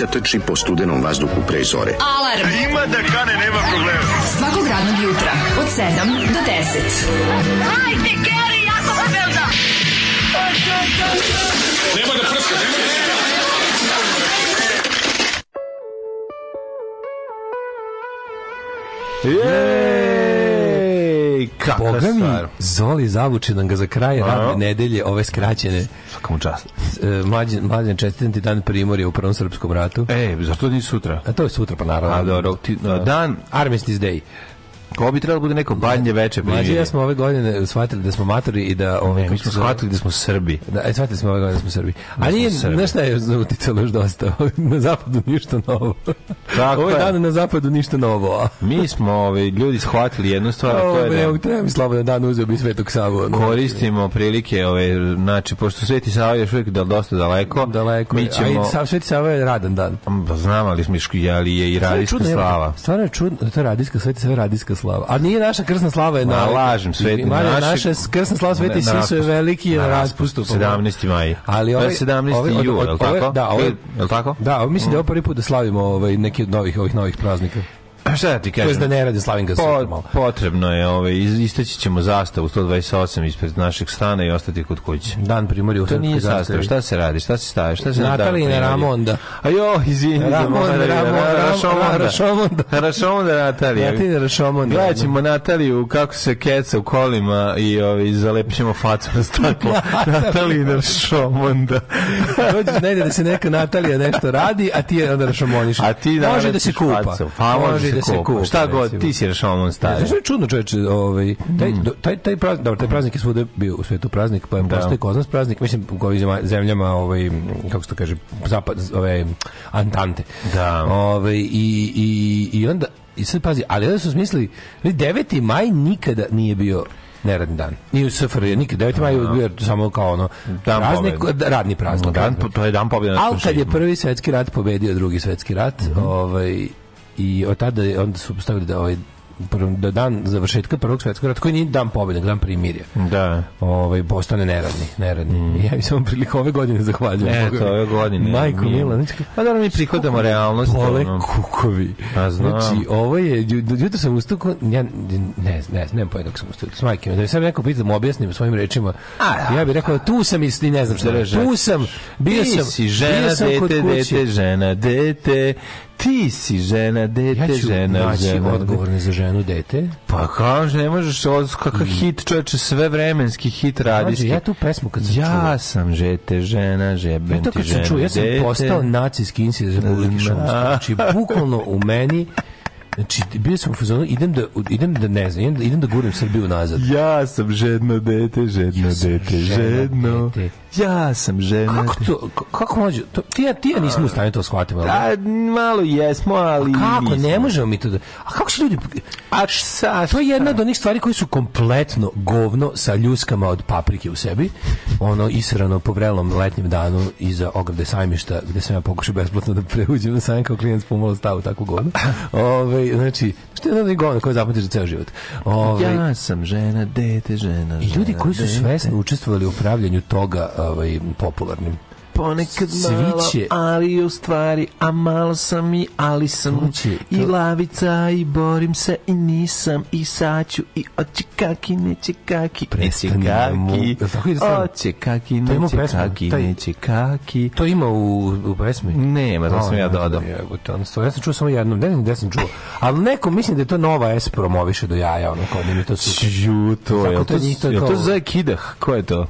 mladića trči po studenom vazduhu pre zore. Alarm. Ima da kane, nema problema. Svakog radnog jutra, od 7 do 10. Hajde, Geri, jako se velda. Ej, kakva Boga mi, stvar. Zoli zavuče nam ga za kraj radne nedelje, ove skraćene. Svaka mu čast. E, Mlađan, mlađan čestitam ti dan primorja u Prvom srpskom ratu. E, zašto nije sutra? A to je sutra, pa naravno. A, dobro, ti- dan- Armistice Day. Ko bi trebalo da bude neko banje veče Mlađi i primjer? ja smo ove godine shvatili da smo matori i da... Ove, Ne, mi smo shvatili da smo Srbi. Da, e, shvatili smo ove godine da smo Srbi. A smo nije, znaš šta je uticalo još dosta? na zapadu ništa novo. Tako Ove je. dane na zapadu ništa novo. a? Mi smo ovaj, ljudi shvatili jednu stvar, a to Ovo, je ne da treba mi slobodan dan uzeo bi Svetog Savu. koristimo prilike, ove, znači, pošto Sveti Sava je još uvijek da dosta daleko, Daleko. mi je. ćemo... A i Sveti Sava je radan dan. Pa znam, ali smo iški, ali je i je radijska čudno, slava. Stvarno je čudno, to je radijska, sveti sve radijska slava. A nije naša krsna slava je Ma, na... lažem, sveti naši- naša krsna slava sveti Sisu je veliki je Na raspustu. pa- 17. maj. Ali je ovaj, 17. ovaj- od- jul, je ovaj- tako? Da, ovaj, Je tako? Da, mislim da je ovo prvi put da slavimo ovaj, neki od novih, ovih novih praznika. Šta da ti To je kažem? da ne radi sutra Po, malo. potrebno je, ovaj, iz- isteći ćemo zastavu 128 ispred našeg stana i ostati kod kuće. Dan primorja u To nije zastava, zastavi. šta se radi, šta se staje, šta se Natalina? Ramonda. A jo, izvini, Ramon, zaboravio, Ramon, Ra- Ram- Rašomonda. Rašomonda. Natalija. Natalija Rašomonda. Gledat ćemo Nataliju kako se keca u kolima i ovaj, zalepit ćemo facu na staklo. Natalina Rašomonda. Dođeš negde da se neka Natalija nešto radi, a ti je onda rašomoniš. A ti može da se kupa. Pa može da se kupa. Šta god, ti si Rašomon stari. Znaš što je čudno čoveče, ovaj, taj, Mm. taj, taj, praznik, dobro, taj praznik je svuda bio u svetu praznik, pa je postoji kod nas praznik, mislim, u ovim zemljama, ovaj, kako se to kaže, zapad, ove, Antante. Da. Ovaj, i, i, I onda, i sad pazi, ali onda su smislili, 9. maj nikada nije bio neradni dan. Ni u SFRJ, nikad. 9. maj je bio samo kao ono, Dan praznik, pobjede. radni praznik. Dan, to je dan pobjede Ali kad je prvi svetski rat pobedio drugi svetski rat, ovaj i od tada onda su stavili da ovaj da dan završetka prvog svetskog rata koji nije dan pobjede, dan primirja. Da. Ovaj postane neradni, neradni. Ja mi samo priliku ove godine zahvaljujem. Mm. E, to ove godine. Majko nije. Mila, znači Pa dobro, mi prihodamo realnost. Pole ono. kukovi. Pa znam. Znači, ovo je, ju- jutro sam ustao, ja ne, ne, ne, nemam pojma kako sam ustao, s majke, da mi sam neko pitao, da objasnim svojim rečima, ja bih rekao, tu sam i ne znam šta, Držač. tu sam, bio sam, si žena, dete, dete, žena, dete. Ti si žena, dete, Ja ću žena, naći žena. odgovorni za ženu, dete. Pa kaže, ne možeš, od, kakav hit, čoveče, sve vremenski hit. Mlađe, ja tu pesmu kad sam čuo. Ja sam žete, žena, Ja to ti sam žena, čuo, ja sam dete. postao nacijski iz Republike Šumarske. Znači, bukvalno u meni Znači, bio sam u fazonu, idem da, idem da ne znam, idem da, idem da guram Srbiju nazad. Ja sam žedno dete, žedno dete, žedno. dete. Ja sam žena. Kako to, kako može, to, ti, ja, ti ja nismo u stanju to shvatimo. ali- A, malo jesmo, ali... Kako, nismo. ne možemo mi to da... A kako će ljudi... A sa, To je jedna od onih stvari koje su kompletno govno sa ljuskama od paprike u sebi. Ono israno po vrelom letnjem danu iza ograde sajmišta gde sam ja pokušao besplatno da preuđem na sajam kao klijent pomalo stavu tako govno. Ove, znači, što je onih govna koje zapamtiš za ceo život. Ove, Ja sam žena, dete, žena, I ljudi žena, koji su svesno učestvovali u pravljanju toga ovaj, popularnim. Ponekad malo, će- ali u stvari, a malo sam i, ali sam To će- i to- lavica i borim se i nisam i saću i oće kaki, neće kaki, neće da kaki, stvarno? oće kaki, To ima neće kaki, neće kaki. To ima u, u pesmi? Nema, to sam ja dodao. ja sam čuo samo jednom, ne znam gde sam čuo. Ali neko, mislim da je to nova S promoviše do jaja, ono, kao da mi to super. Ju, to Kako je, to njih to je kao- to za kidah? Ko je to?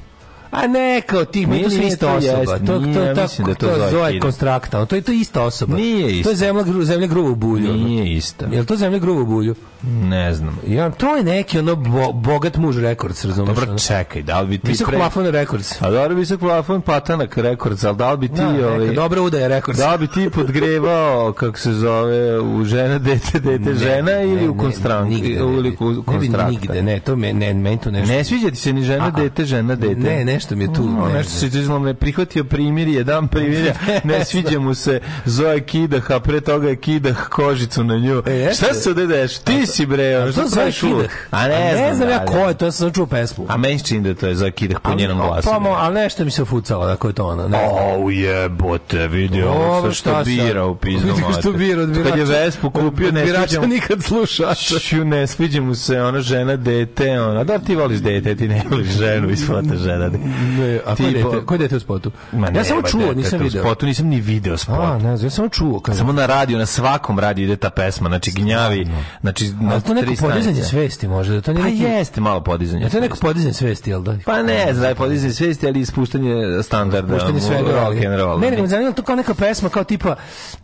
A ne, kao ti, Nije, to su ista to osoba. to, nije, to, ja to, mislim da je to to Kida. Konstrakta, to je to ista osoba. Nije To isto. je zemlja, zemlja gruva u bulju. Nije isto. Jel to zemlja gruva u bulju? Ne znam. Ja, to je neki ono bo, bogat muž rekords, razumeš? Dobro, čekaj, da li bi ti Visok pre... plafon rekords. A dobro, visok plafon, patanak, rekord, ali da li bi ti, Da, neka ovaj, dobra udaja rekords. da li bi ti podgrevao, kako se zove, u žena, dete, dete, žena ili u konstrank, nigde, ne ili u Ne konstrakta? nigde, ne, to me, ne, meni to nešto. Ne sviđa ti se ni žena, dete, žena, dete. Ne, nešto mi je tu, No, ne nešto se izgleda, ne prihvatio primirje, dan primirja, ne sviđa mu se Zoe Kidah, a pre toga je Kidah kožicu na nju. E. Šta se ovde deš? Ti si bre, ono, A šta to zove praviš lud? Kidah. A ne, ne znam ja da, ko da. je, to ja sam čuo pesmu. A meni čini da to je Zoe Kidah po njenom glasu. Pa, ali nešto mi se ufucalo, da ko je to ono. Ne znam. O, jebote, vidi ovo što bira u pizdu Vidi što bira od birača. Kad je Vespu kupio, ne sviđa mu... nikad slušača. Ne sviđa mu se ona žena, dete, ona. Da, ti voliš dete, ti ne voliš ženu fota žena. Ne, a je dete, je u spotu? Ma ja ne, samo ba, čuo, nisam to u video. spotu nisam ni video spot. A, ne ja samo čuo. Kad... Samo na radiju, na svakom radiju ide ta pesma, znači gnjavi, znači na Ali to neko podizanje svesti može, da to nije Pa neki... jeste malo podizanje. Je to neko svesti. podizanje svesti, jel da? Pa ne, da je podizanje svesti, ali ispuštanje standarda. Puštanje svega rock and roll. Ne, nego me zanima to kao neka pesma, kao tipa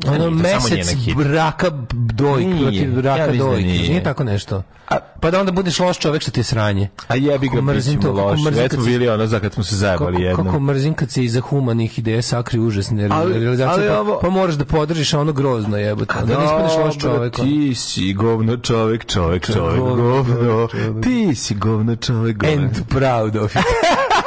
ono samo mesec njena hit. raka dojk, Nije, protiv ja raka mislim da nije. Tako nešto. Pa da onda budeš loš čovek što ti je sranje. A jebi ga, mrzim to, mrzim Već smo bili ono za kad smo se zajebali Kako, jednom. kako mrzim kad se iza humanih ideja sakri užasne re- Ali- realizacije, ali pa, ovo- pa moraš da podržiš ono grozno jebote. Da ne ispadneš loš ono. Ti si govno čovek, čovek, čovek, govno. Ti si govno čovek, govno. And proud of it.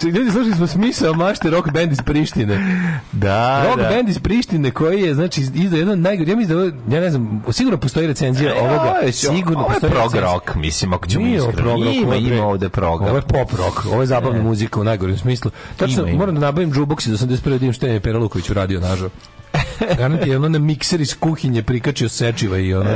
Čekaj, ljudi, slušali smo smisao mašte rock band iz Prištine. Da, Rock da. band iz Prištine koji je znači izdao jedan najgori, ja mislim da ovo- ja ne znam, sigurno postoji recenzija E, ovoga. sigurno ovo je postoji prog recenzija. rock, mislim, ako ćemo Nije ovo iskreno. prog rock, Ima, ovo je pre- ima ovde prog Ovo je pop rock, ovo je zabavna muzika u najgorem smislu. Tačno, Ima, ima. moram da nabavim jukebox iz 81. da vidim šta je Pera Luković uradio nažao. Garant je ono na mikser iz kuhinje prikačio sečiva i ono.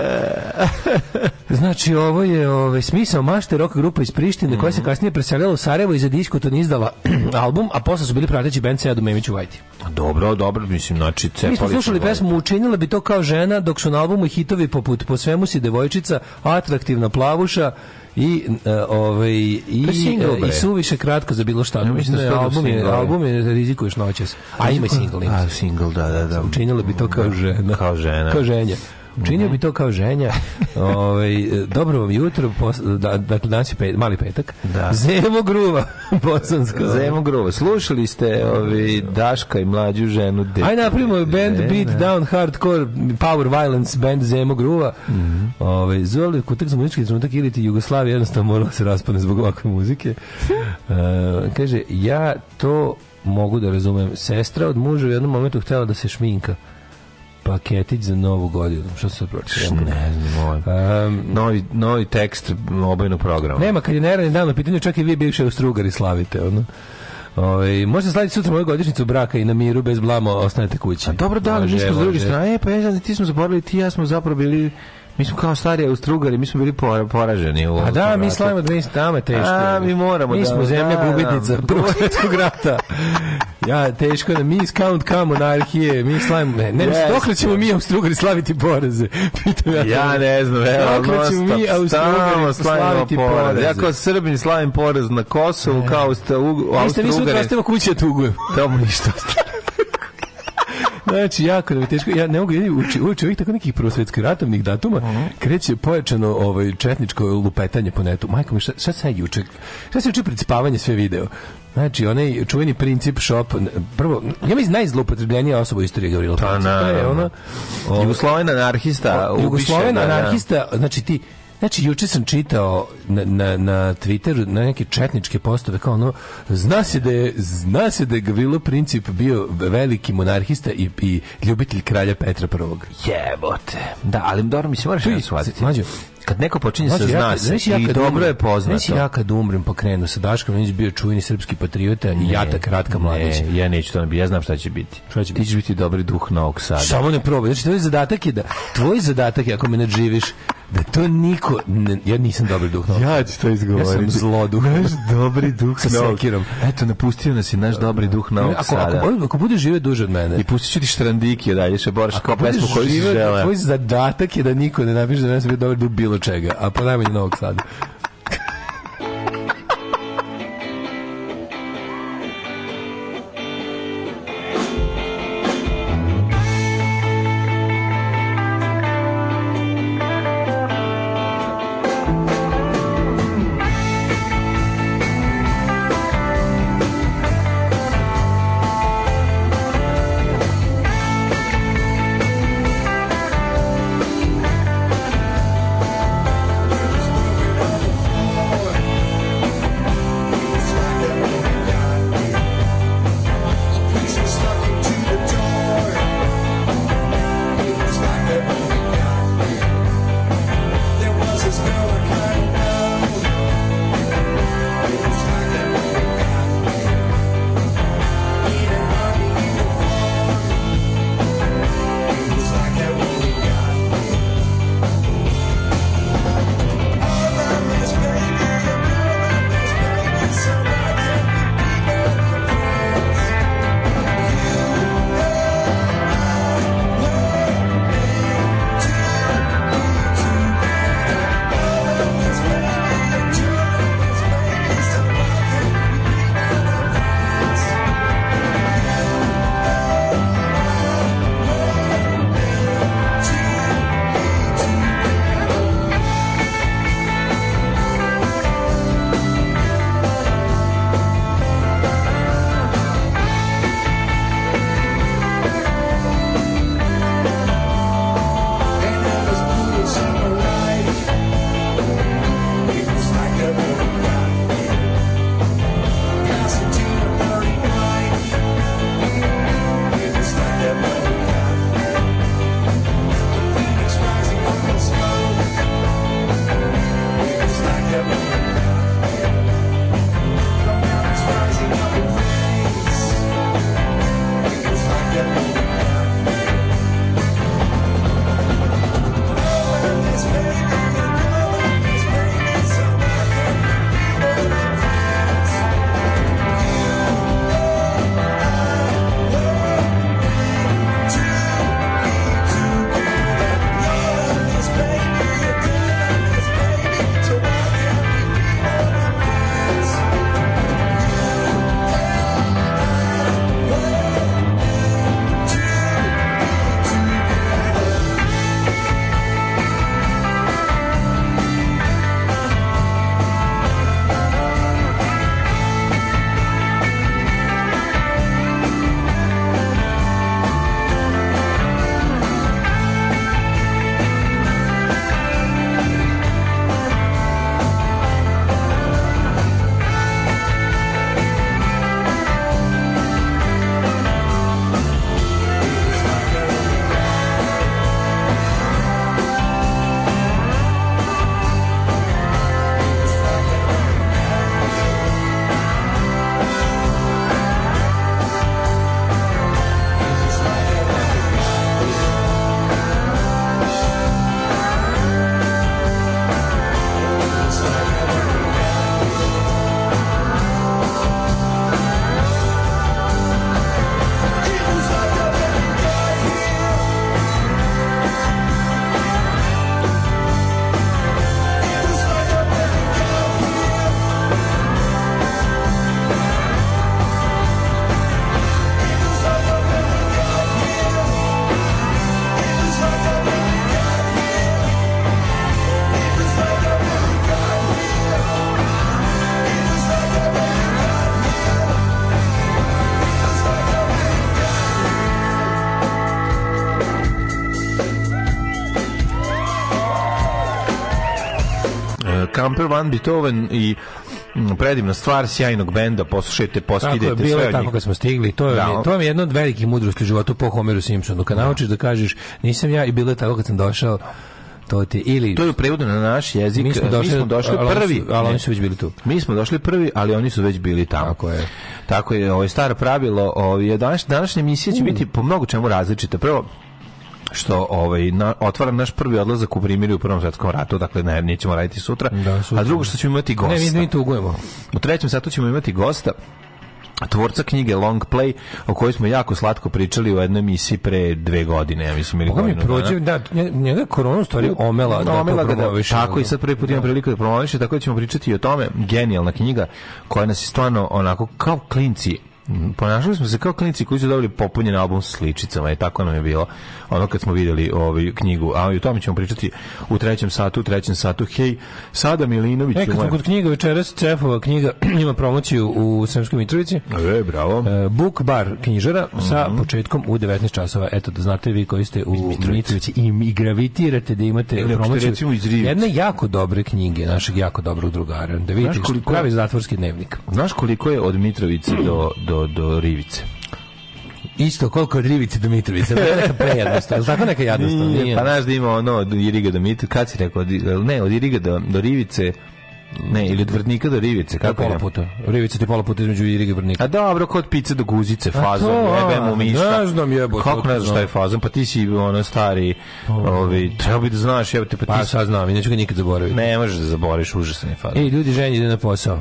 Znači, ovo je ovaj, smisao mašte rock grupa iz Prištine koja se Mhm. kasnije preselila u Sarajevo i za diskoton izdala album, a posle su bili prateći band Seadu Memiću Vajti. Dobro, dobro, mislim, znači, cepali Mi smo slušali pesmu Učinila bi to kao žena, dok su na albumu hitovi poput Po svemu si devojčica, Atraktivna plavuša i uh, ovaj i, single, i suviše kratko za bilo šta. Ja mislim da su to album je album je rizikuješ noćas. A ima single. A, single. da, da, da. Učinila bi to kao žena. Kao žena. Kao ženja. Učinio bi to kao ženja. Ovaj dobro vam jutro, pos- da, dakle danas je pet, mali petak. Da. Zemo gruva bosanska. Zemo Grova. Slušali ste ovi Daška i mlađu ženu. dete. Ajde napravimo band Beat ne. Down Hardcore Power Violence band Zemo Gruva. Mhm. Ovaj Zoli kutak za muzički trenutak ili ti Jugoslavija jednostavno morala se raspadne zbog ovakve muzike. E, kaže ja to mogu da razumem. Sestra od muža u jednom momentu htjela da se šminka. Paketić za novu godinu. Što se pročitao? Ne znam. Um, Novi, novi tekst obojnog programa. nema kad je neradni dan u pitanju, čak i vi bivše Austrugari slavite, ono. Ovaj možete slaviti sutra moju godišnjicu braka i na miru bez blama ostanete kući. A dobro, da, mi smo s druge strane, e, pa ja znam, ti smo zaboravili, ti ja smo zapravo bili, mi smo kao stari Austrugari, mi smo bili pora- poraženi. U A da, ovom mi slavimo 20 tamo je teško. A, mi moramo Mi da- smo zemlja da, gubitnica da. prvog svjetskog rata. Ja, teško da mi Count K monarhije, mi slavimo, ne, ne, Yes. dokle ćemo mi Austrugari slaviti poreze? Pitam ja. Ja ne znam, evo, Dokle ćemo mi slavimo slaviti porez. poreze? Ja kao Srbin slavim porez na Kosovu, kao ste u Vi ste mi sutra ostavimo kuće da tugujem. Tamo ništa ostalo. Znači, jako je teško. Ja ne mogu uči, uči ovih tako nekih prvosvetskih ratovnih datuma, kreće pojačano ovaj, četničko lupetanje po netu. Majko mi, šta, šta se juče, šta se juče pred spavanje sve video? Znači, onaj čuveni princip shop, prvo, ja mislim najzloupotrebljenija osoba u istoriji Gavrila Pa, Princip. To je naravno. ono, Jugosloven anarhista. ubiše, Jugosloven da, da. anarhista, znači ti Znači, juče sam čitao na, na, na Twitteru na neke četničke postove kao ono, zna se da je, zna se da je Gavrilo Princip bio veliki monarhista i, i ljubitelj kralja Petra I. Jebote. Da, ali dobro, mislim, moraš jedno shvatiti. Mlađo, Kad neko počinje sa Znači, ja zna se znaš, ja i dobro umrem- je poznato. Znaš, ja kad umrem pa krenu sa Daškom, Linić bio čuveni srpski patriota i jatak Ratka Mladić. Ne, ja neću to ne bi, ja znam šta će biti. Šta će Ti ćeš biti dobri duh Novog Sada. Samo ne probaj. Znači, tvoj zadatak je da, tvoj zadatak je, ako me ne živiš, da to niko, ne, ja nisam dobar duh Sada. Ja ću to izgovoriti. Ja sam zloduh. Naš dobri duh Sa sekirom. Eto, napustio nas i naš dobri duh Novog Ako, ako, ako bude žive duže od mene, I pustit ću ti štrandike dalje, še boraš kao pesmu koju si želeo. Tvoj zadatak je da niko ne napiše da ne sam bio dobar duh bilo čega, a po najmanje Novog Sada. Camper Van Beethoven i mm, predivna stvar sjajnog benda, poslušajte, je, poskidajte bilo sve je od tako kad smo stigli. To je, Da. to je jedna od velikih mudrosti u životu po Homeru Simpsonu. Kad naučiš da kažeš nisam ja i bilo je tako kad sam došao, to ti ili To je u prevodu na naš jezik. mi smo došli, došli ali prvi. su- ali oni su već bili tu. Mi smo došli prvi, ali oni su već bili tamo. Tako je. Tako je, ovo je staro pravilo. Ovo je danas, današnja emisija će biti po mnogo čemu različita. Prvo, što ovaj na, otvara naš prvi odlazak u primirju u Prvom svetskom ratu, dakle ne, nećemo raditi sutra. Da, sutra. A drugo što ćemo imati gosta. Ne, mi, mi tugujemo. U trećem satu ćemo imati gosta tvorca knjige Long Play o kojoj smo jako slatko pričali u jednoj emisiji pre dve godine, ja mislim ili mi godinu dana. prođe, da, nje- njega je korona u stvari omela da Omela ga da, promoviše. tako i sad prvi put imam priliku da promoviše, tako da ćemo pričati i o tome. Genijalna knjiga koja nas je stvarno onako kao klinci Ponašali smo se kao klinici koji su dobili popunjen album sa sličicama i tako nam je bilo ono kad smo vidjeli ovu knjigu. A i o tome ćemo pričati u trećem satu, u trećem satu. Hej, Sada Milinović E, kad smo kod knjiga večeras, Cefova knjiga ima promociju u Sremskoj Mitrovici. E, bravo. E, Book bar knjižara sa početkom u 19 časova. Eto da znate vi koji ste u Mitrovici i, gravitirate da imate Ili ste promociju. recimo iz Rivice. Jedne jako dobre knjige našeg jako dobrog drugara. Da vidite pravi zatvorski dnevnik. Znaš koliko je od Mitrovice do, do, do Rivice? Isto koliko od Rivice do Mitrovice. Je neka prejednost. Je tako neka jadnost? Nije, pa znaš da ima ono od Iriga do Mitrovice, kad si rekao, ne, od Iriga do, do Rivice, ne, ili od Vrtnika do Rivice, Kako kako pola je? puta. Rivica ti pola puta između Iriga i Vrnika. A dobro, kod pice do guzice, fazon, to, a, jebemo mišta. ne znam, jebote, Kako ne znaš šta je fazon? Pa ti si ono stari, ovaj, treba bi da znaš, jebote, pa Pa ti si... sad znam i neću ga nikad zaboraviti. Ne možeš da zaboriš, užasan je fazon. Ej, ljudi, ženja ide na posao.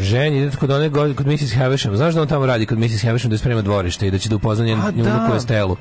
Ženja ide kod one go- kod Mrs. Havisham. Znaš da on tamo radi kod Mrs. Havisham da sprema dvorište i da će da upozna njenu da. unuku Estelu.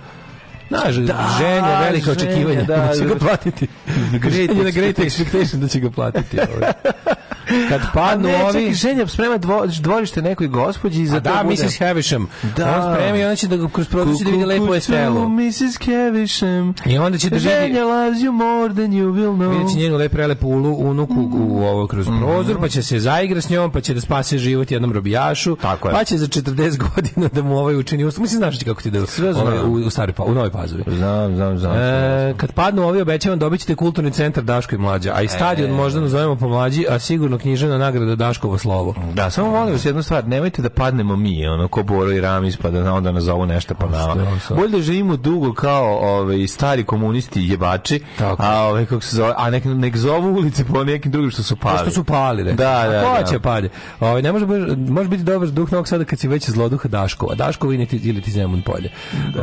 Znaš, ženja, velika očekivanja da, da, će ga da. platiti. Great ženja na great expectation da će ga platiti. ovaj. Kad padnu ne, ovi... čekaj, ženja sprema dvo, dvorište nekoj gospođi i za A da, to bude... Mrs. Havisham. Da. On spremi i ona će da ga kroz produkciju da vidi lepo Estelu. Mrs. Kevisham. I onda će da vidi... Ženja loves you more than you will know. Vidjet će njenu lepo prelepu ulu, unuku u ovo kroz prozor, pa će se zaigra s njom, pa će da spase život jednom robijašu, Tako je. pa će za 40 godina da mu ovaj učini usta. Mislim, znaš kako ti da Sve ovaj, u, u, stari, pa, u Novoj Pazovi. Znam, znam, znam. E, kad padnu ovi obećavam dobit ćete kulturni centar Daško i Mlađa, a i stadion možda nazovemo po mlađi, a sigurno knjižena nagrada Daškovo slovo. Da, samo molim vas jednu stvar, nemojte da padnemo mi, ono, ko Boro i Ramis, pa da onda nazovu nešto pa nama. Bolje da živimo dugo kao ove, stari komunisti jebači, Tako. a ove, kako se zove, a nek, nek zovu ulice po nekim drugim što su pali. Pa što su pali. Da, da, A ko da. će pali? Ovaj ne može može biti dobar duh Novog Sada kad si već zloduha Daškova. Daškova ili ti, ili ti Zemun polje.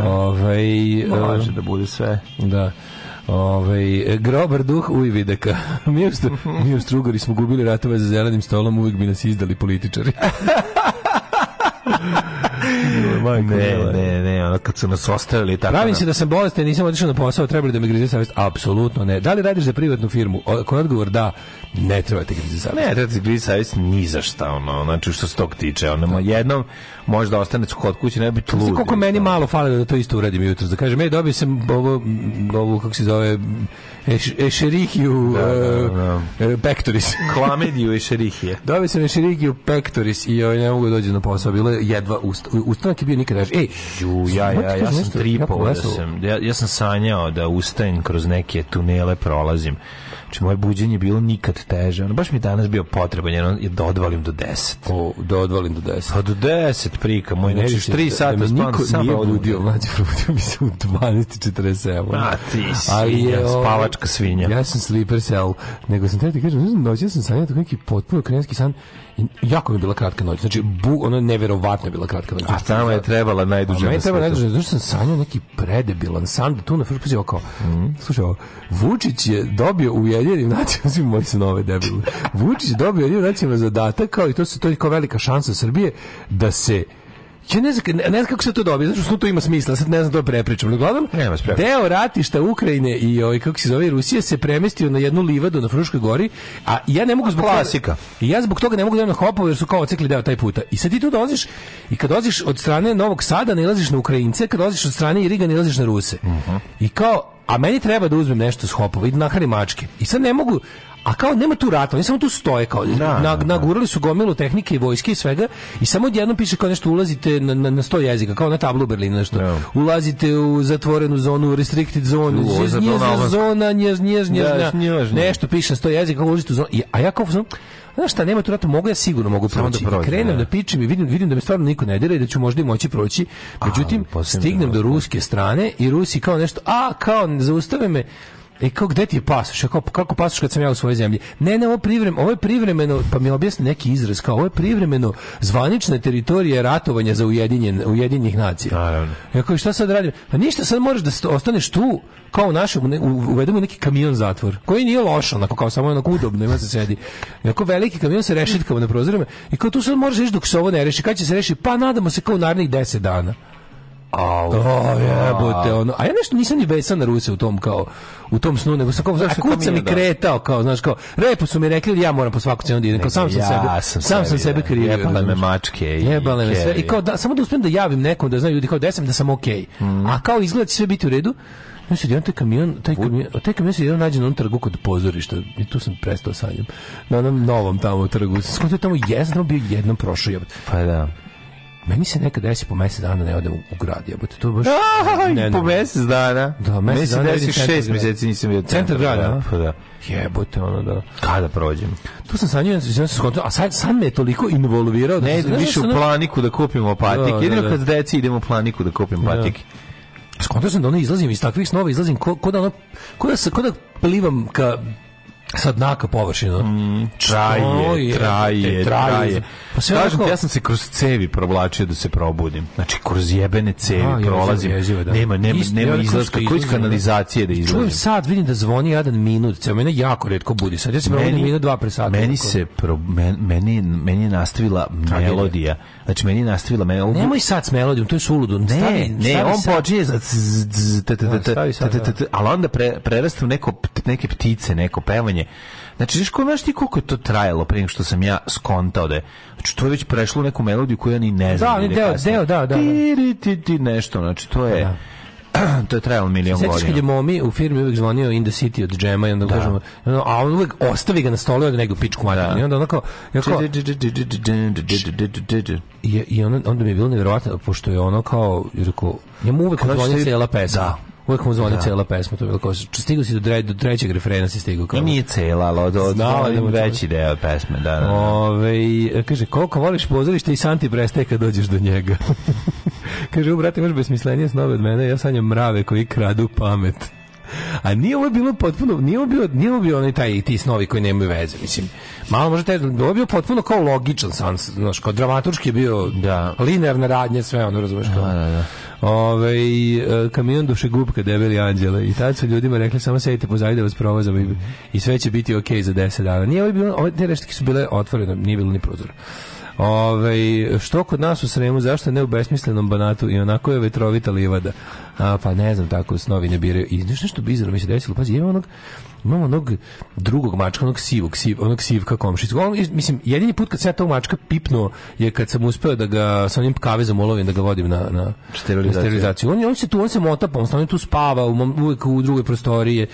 Ovaj e, Može da bude sve. Da. Ovaj grobar duh Ujvideka. mi u, mi u Strugari smo gubili ratove za zelenim stolom, uvijek bi nas izdali političari. Ne, ne, ne, ono, kad su nas ostavili tako. Pravim na- se da sam bolestan nisam otišao na posao, trebali da me grize savjest? Apsolutno ne. Da li radiš za privatnu firmu? Ako je odgovor da, ne treba te grize savjest. Ne, treba se griji savjest ni za šta, ono, znači što se tog tiče, ono, jednom možda ostane kod kuće, ne bi lud. Znaš koliko meni malo fali da to isto uradim jutro. Da kažem, ej, dobio sam ovo, m, ovu, kako se zove, eš, ešerihiju Da, da, e, e, pectoris. Klamediju i šerihije. Dobio sam ešerihiju pectoris i ovaj, ne mogu da dođem na posao. Bilo je jedva, ust, ustanak je bio nikad reži. Ej, Ju, ja, ja, ja kažem sam da sam, ja, ja sam sanjao da ustajem kroz neke tunele prolazim. Znači, moje buđenje je bilo nikad teže. Ono, baš mi je danas bio potreban, jer on- je da odvalim do 10. O, da odvalim do 10. Pa do 10 prika, moj, znači, više, 3 da sata me spavam, niko sam nije budio, mlađe, probudio mi se u 12.47. A, ti si je, ovaj, spavačka svinja. Ja sam sleeper cell, nego sam te ti kažem, ne znam, noći sam sanjao neki potpuno krenski san jako mi je bila kratka noć. Znači, bu, ono neverovatno je bila kratka noć. A tamo je trebala najduže meni na treba najduže, zašto sam sanjao neki predebilan san, da tu na first pozivao kao, slušaj, ovo, Vučić je dobio u Ujedinjenim nacijama, svi moji su nove debilne, Vučić je dobio u Ujedinjenim nacijama zadatak, kao i to se to je kao velika šansa Srbije, da se Ja ne znam, ne, ne znam kako se to dobije, znači što to ima smisla, sad ne znam to prepričam. No, uglavnom, deo ratišta Ukrajine i ovaj, kako se zove, Rusije se premestio na jednu livadu na Fruškoj gori, a ja ne mogu zbog Klasika. Toga, I ja zbog toga ne mogu da na Hopovo jer su kao ocekli deo taj puta. I sad ti tu dolaziš i kad dolaziš od strane Novog Sada nalaziš na Ukrajince, kad dolaziš od strane Iriga nalaziš na Ruse. I kao, a meni treba da uzmem nešto s Hopova i da nahranim mačke. I sad ne mogu, A kao nema tu rata, oni samo tu stoje kao Da, na, da, da. nagurali su gomilu tehnike i vojske i svega i samo odjednom piše kao nešto ulazite na, na, na sto jezika, kao na tablu u Berlinu nešto. Da. Ulazite u zatvorenu zonu, restricted zone, U, ovo je za njezna Donalda. zona, njež, njež, njež, Da, nešto piše na sto jezika, kao ulazite u zonu. A ja kao, sam, Znaš šta, nema tu rata, mogu ja sigurno mogu proći. da prođe, Krenem da. da pičem i vidim, vidim da me stvarno niko ne dira i da ću možda i moći proći. Međutim, posebno stignem do ruske strane i Rusi kao nešto, a kao zaustave me E kao gde ti je pasoš? Pa kako pasoš kad sam ja u svojoj zemlji? Ne, ne, ovo privremeno, ovo je privremeno, pa mi objasni neki izraz kao ovo je privremeno zvanična teritorija ratovanja za ujedinjen ujedinjenih nacija. Naravno. Ja kao šta sad radim? Pa ništa, sad moraš da ostaneš tu kao u našem, uvedemo neki kamion zatvor, koji nije loš, onako kao samo onako udobno, ima se sedi. Jako veliki kamion sa rešetkama na prozorima i kao tu sad možeš reći dok se ovo ne reši. Kad će se reši? Pa nadamo se kao u narednih 10 dana. Au, O, jebote, ono. A ja nešto nisam ni besan na Ruse u tom kao u tom snu, nego sam kao, znaš, Zašto kud sam kamion, i da. kretao, kao, znaš, kao, repo su mi rekli da ja moram po svaku cenu da idem, kao sam sam ja sebe, sam sam sam sebi, sebe da. krivio. Jebale me mačke Jebale me sve. I kao, da, samo da uspijem da javim nekom, da znaju ljudi kao da sam, da sam okej. Mm. A kao izgleda da će sve biti u redu, Ja se jedan taj kamion, taj kamion, taj kamion se jedan nađe na trgu kod pozorišta i tu sam prestao sanjam. Na onom novom tamo trgu. Skontao tamo tamo bio jednom prošao. Pa da. Meni se nekad desi po mesec dana ne odem u, grad, jebote. To je baš Aj, ne, po ne. mesec dana. Da, mesec Meni se dana desi šest mjeseci nisam bio Centar grada, a? Pa da. Jebote, ono da. Kada prođem? Tu sam sanjao, ja sam skontao, a sad, sad me je toliko involvirao da Ne, sam, više da u sam- planiku da kupimo patik. Da, da, Jedino da. kad deci idemo u planiku da kupimo patik. Skontao sam da ono izlazim iz takvih snova, izlazim ko, ko da ono, ko da, se, ko da plivam ka sa dna ka površinu. Mm, Traje, traje, traje. Pa sve Kažem ja sam se kroz cevi provlačio da se probudim. Znači, kroz jebene cevi A, jezivo, prolazim. jezivo, da. Nema, nema, Isto, nema izlaska. Koji iz izlazim, kanalizacije da Čujem izlazim? sad, vidim da zvoni jedan minut, ceo mene jako redko budi. Sad ja se probudim minut, dva pre sata. meni onako. se pro, men, meni, meni je nastavila melodija. Znači meni je nastavila melodija. Nemoj sad s melodijom, to je suludo. Ne, Stavi- ne, stavi on sad. počinje za Da, ali onda pre, prerasta u neko, neke ptice, neko pevanje. Znači, znaš znaš ti koliko je to trajalo prije nego što sam ja skontao da je, znači, to je već prešlo neku melodiju koju ja ni ne znam. Da, ide deo- deo, da, da, da. Ti, ti, ti, nešto, znači, to je, to je trajalo milion Sećaš kad je godina. Momi u firmi uvijek zvonio In the City od džema i onda kažemo, ono, a on uvijek ostavi ga na stolu i nego pičku materinu. I onda kao, I, onda, onda mi je bilo nevjerovatno, pošto je ono kao, je rekao, njemu uvek mu Kao da zvoni ste- cijela pesma. Da. Uvek mu zvoni cijela pesma. To je bilo kao, stigao si do, dre, do trećeg refrena si stigao. Kao, No, nije cela, ali od, od, Znao od, da veći deo pesme, da, da. da. Ove, kaže, koliko voliš pozorište i Santi prestaje kad dođeš do njega. kaže, u brate, imaš besmislenije snove od mene, ja sanjam mrave koji kradu pamet. A nije ovo bilo potpuno, nije ovo bio, nije ovo bio onaj taj ti snovi koji nemaju veze, mislim. Malo možete, ovo je bio potpuno kao logičan san, znaš, kao dramaturški je bio Da. linearna radnja, sve ono, razumeš kao. Da, da, da. Ove, e, kamion dušegupka, debeli anđele. I tad su ljudima rekli samo sedite pozadi da vas provozamo i, i sve će biti okej za 10 dana. Nije ovo bilo, ove te reštike su bile otvorene, nije bilo ni prozora. Ove, što kod nas u Sremu, zašto ne u besmislenom banatu i onako je vetrovita livada? A, pa ne znam, tako snovi ne biraju. I nešto bizarno mi se desilo, pazi, imamo onog, imamo onog drugog mačka, onog sivog, siv, onog sivka komšicu. On, mislim, jedini put kad sam ja tog mačka pipnuo je kad sam uspeo da ga sa onim kavezom ulovim da ga vodim na, na Sterilizaciju. na sterilizaciju. On, on se tu, on se mota, pa on stalno tu spava, u, mom- uvijek u drugoj prostoriji,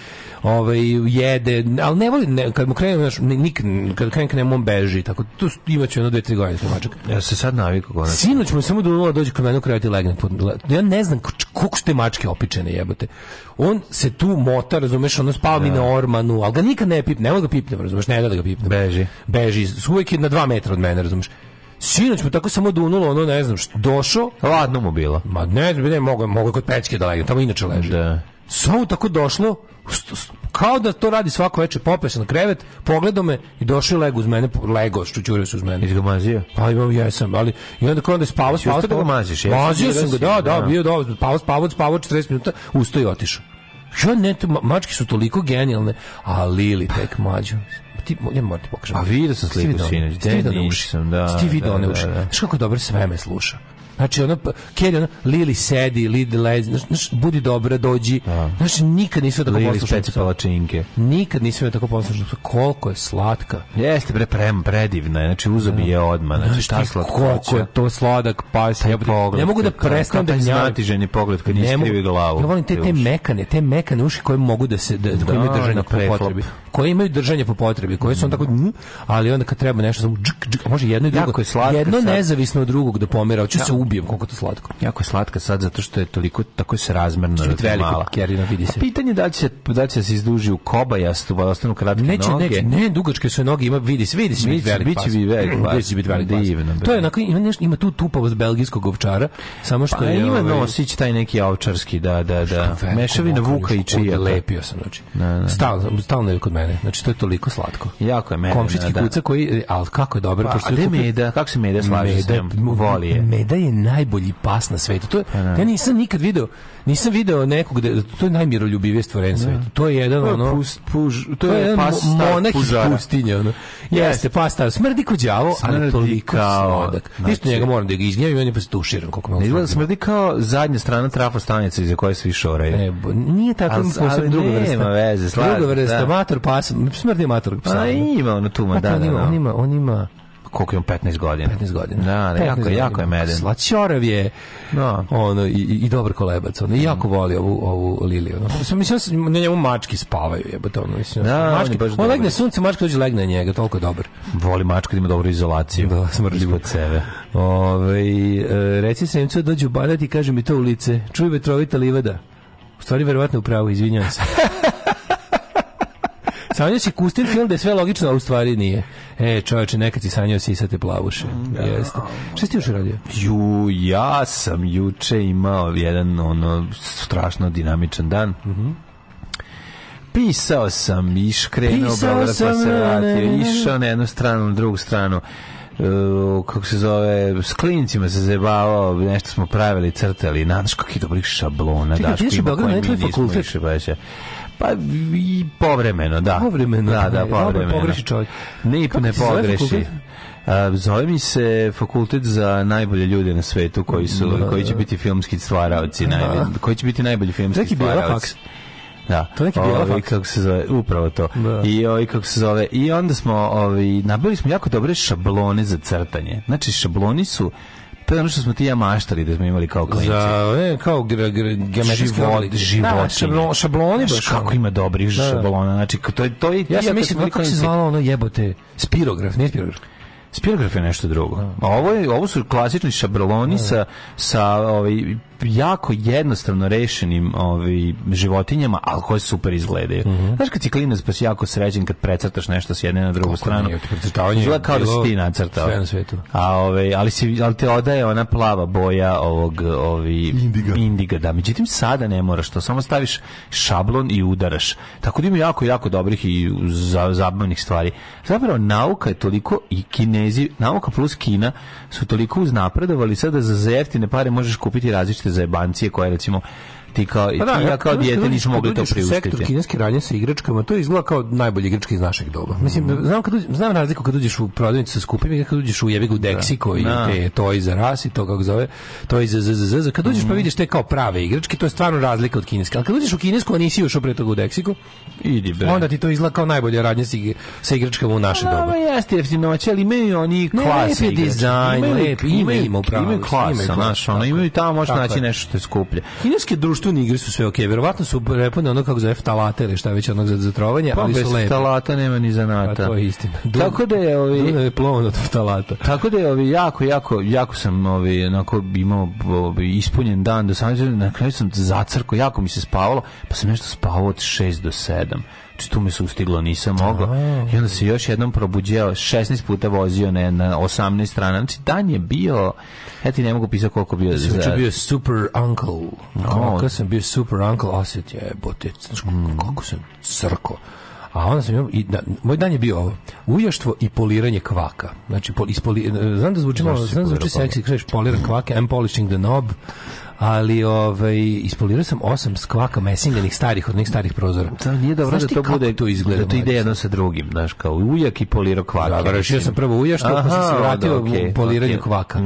ovaj, jede, ali ne voli, ne, kad mu krenem, znaš, ni- nik, kad krenem k njemu, on beži, tako, tu imaće jedno, dve, tri godine mačak. Ja se sad navikao konačno. Sinoć mu samo dunula dođe kod mene u krevet i legne. Ja ne znam koliko su te mačke opičene jebote. On se tu mota, razumeš, ono spava mi na ormanu, ali ga nikad ne pipne, ne može ga pipne, razumeš, ne da da ga pipne. Beži. Beži, uvijek je na dva metra od mene, razumeš. Sinoć mu tako samo dunulo, ono ne znam, što, došao, Ladno mu bilo. ma ne znam, ne mogu, mogu kod pećke da legne, tamo inače leži. Da. Samo tako došlo, kao da to radi svako večer, popeo se na krevet, pogledao me i došao lego uz mene, lego, ščućurio se uz mene. Jesi ga mazio? Pa imam jesam, ali i onda kao onda je spavao, spavao, uspeo da ga maziš, Mazio sam ga, da, da, da. bio dobro, spavao, spavao, spavao 40 minuta, ustao i otišao. Ja ne, mačke su toliko genijalne, a Lili tek mađu. Ti, ja moram ti pokažem. A vidio sam sliku sinoć, nisam, uši? da, Jesi ti vidio da, one da, uši? da. Znaš kako dobro sve me sluša. Znači, ono, Kelly, ono, Lili sedi, Lili lezi, znaš, znaš, budi dobra, dođi. Znaš, nikad nisu tako Lili poslušni. speci palačinke. Nikad nisam tako poslušan. Koliko je slatka. Jeste bre prem predivna, je, znači uzobi je odmah, znači Znaš šta slatkoća. koliko je to sladak pas. Taj Ja, pogled, ne mogu da prestanem da gnjavim. znatiženi pogled kad iskrivi glavu. Ja volim te, te mekane, te mekane uši koje mogu da se, da, koje imaju Da, držanje po potrebi. Koje imaju držanje po potrebi, koje su on tako, ali onda kad treba nešto, samo džk, džk, a može jedno i drugo. Jako je slatka jedno nezavisno od drugog da pomera, hoću se ubijem koliko to slatko. Jako je slatka sad zato što je toliko tako se razmerno biti da je mala. Kerina, vidi se. A pitanje da će da će se izduži u kobajastu, pa da ostanu kratke Neće, noge. neće, ne, dugačke su noge, ima, vidi se, vidi se, Biće- velik biće bi velik. Biće biti velik. Divno. To je onako, ima, nešto, ima tu tupavost belgijskog ovčara, samo što Pa je... ima ovaj, nosić taj neki ovčarski, da, da, da. Mešavina vuka i čija. Odlepio sam, znači. Da, da. Stalno, stalno je kod mene. Znači, to je toliko slatko. Jako je mene. Komšitski da. kuca koji, ali kako je dobar. Pa, pošto je Meda? Kako se Meda slaže? Voli je. Meda je najbolji pas na svetu. To je, ja nisam nikad video, nisam video nekog, da, to je najmiroljubivije stvorenje na svetu. To je jedan, To je ono... pust, puž, to, To je je jedan pas mo- star monah iz pustinje, ono. Jeste, pas star. Smrdi ko đavo, ali toliko kao, sladak. znači- Isto njega moram da ga izgnjavim, on je pa se tuširam koliko Ne izgleda smrdi. smrdi kao zadnja strana trafostanice iza koje svi šoraju. Ne, bo- nije tako, Ali- ali druga nema vrsta. veze, slažem, druga vrsta, da. mator pas, smrdi mator psa. Pa ima ono tu, ma Znate, da, on da, ima, da. on ima, on ima Koliko ima 15 godina? 15 godina. Da, da, 15 jako, je- jako je godina. meden. Slaćorav je, Da. ono, i, i dobar kolebac, ono, i jako voli ovu, ovu Liliju. Ono. Mislim, da na njemu mački spavaju, jebote, ono, mislim. Da, on je mački, baš on legne sunce, mačka dođe legne na njega, toliko je dobar. Voli mačka da ima dobru izolaciju. Da, smrdljivo. Ispod sebe. Ove, e, reci Sremcu da dođu u banat i kaže mi to u lice. Čuj vetrovita livada. U stvari, verovatno u pravu, izvinjavam se. Sanjao si Kustin film da je sve logično, a u stvari nije. E, čovječe, nekad si sanjao sisate plavuše. Jeste. Šta si ti još radio? Ju, ja sam juče imao jedan ono strašno dinamičan dan. Pisao sam, iš krenuo Pisao pa sam, se vratio, išao na jednu stranu, na drugu stranu. E, kako se zove, s klincima se zebavao, nešto smo pravili, crtali, znaš kakvi dobrih šablona, Čekaj, ti Daško ideš u ima Beograd koje na mi nismo išli. Pa i povremeno, da. Povremeno, da, da, povremeno. pogreši čovjek. Ne, Kako ne pogreši. zove mi se fakultet za najbolje ljude na svetu koji su koji će biti filmski stvaraoci najbolji koji će biti najbolji filmski bijela stvaraoci. Da. To neki faks. kako se zove, upravo to. Da. I ovaj kako se zove, i onda smo ovaj nabili smo jako dobre šablone za crtanje. Znači šabloni su to je ono što smo ti ja maštali da smo imali kao klinci. Za, e, kao Život, životinje. Da, šablon, šabloni baš. kako ima dobrih Da, da. šablona. Znači, to je, to je, Ja sam mislim, bili kako se zvalo ono jebote? Spirograf, nije spirograf. Spirograf je nešto drugo. A ovo, je, ovo su klasični šabloni sa, sa ovaj, jako jednostavno rešenim ovaj, životinjama, ali koje super izgledaju. Znaš kad si klinac pa si jako sređen kad precrtaš nešto s jedne na drugu Kako stranu. Izgleda kao da si ti nacrtao. sve na svetu. A, ovaj, ali, si, ali te odaje ona plava boja ovog ovi, indiga. indiga. Da. Međutim, sada ne moraš to. Samo staviš šablon i udaraš. Tako da ima jako, jako dobrih i za, zabavnih stvari. Zapravo, nauka je toliko i kinezi, nauka plus Kina su toliko uznapredovali sada za za jeftine pare možeš kupiti različite zajebancije koje recimo ti kao, Pa ti i ja kao dijete nismo mogli to u sektor priuštiti. kineske radnje sa igračkama, to izgleda kao najbolje igračke iz našeg doba. Mislim, znam, kad uđe- znam razliku kad uđeš u prodavnicu sa skupim i kad uđeš u jebigu Dexico i Da. te Toys za Us i to kako zove, Toys za ZZZ. Kad uđeš Mhm. pa vidiš te kao prave igračke, to je stvarno razlika od kineske. Ali kad uđeš u kinesku, a nisi ušao pre toga u Dexico, Idi bre. onda ti to izgleda kao najbolje radnje sa, ig- sa igračkama u naše doba. Dobro, jeste jeftinoće, ali imaju oni klase. dizajn, Imaju- lep, ima, imaju- Imaju imaju klasa, imaju tamo možeš Tako naći nešto što je skuplje. Kineske društvene igre su sve okej. Verovatno su prepune ono kako zove ftalate ili šta već onog za zatrovanje, Pa ali bez su lepe. talata nema ni A zanata. to je istina. Tako da je ovi Dunav je plovan od ftalata. Tako da je ovi jako jako jako sam ovi onako imao ovi, ispunjen dan do sam na kraju sam zacrko jako mi se spavalo pa sam nešto spavao od 6 do 7 znači tu me se ustiglo nisam mogla. I onda se još jednom probuđeo 16 puta vozio ne, na 18 strana. Znači dan je bio ja ti ne mogu pisati koliko bio Sam za, bio super uncle. Kako sam bio super uncle, osjet je, bote, znaš kako, kako sam crko. A onda sam imao, i, da, moj dan je bio ovo, ujaštvo i poliranje kvaka. Znači, pol, ispoli, znam da zvuči malo, znam da zvuči seksi, kažeš poliran kvak, I'm polishing the knob, ali ovaj, ispolirao sam osam skvaka mesinganih starih, od onih starih prozora. Da, nije dobro da to bude to izgleda, da to ide jedno sa drugim, znaš, kao ujak i poliro kvake. Da, rešio sam prvo ujaštvo, pa sam se vratio da, u poliranje okej. kvaka.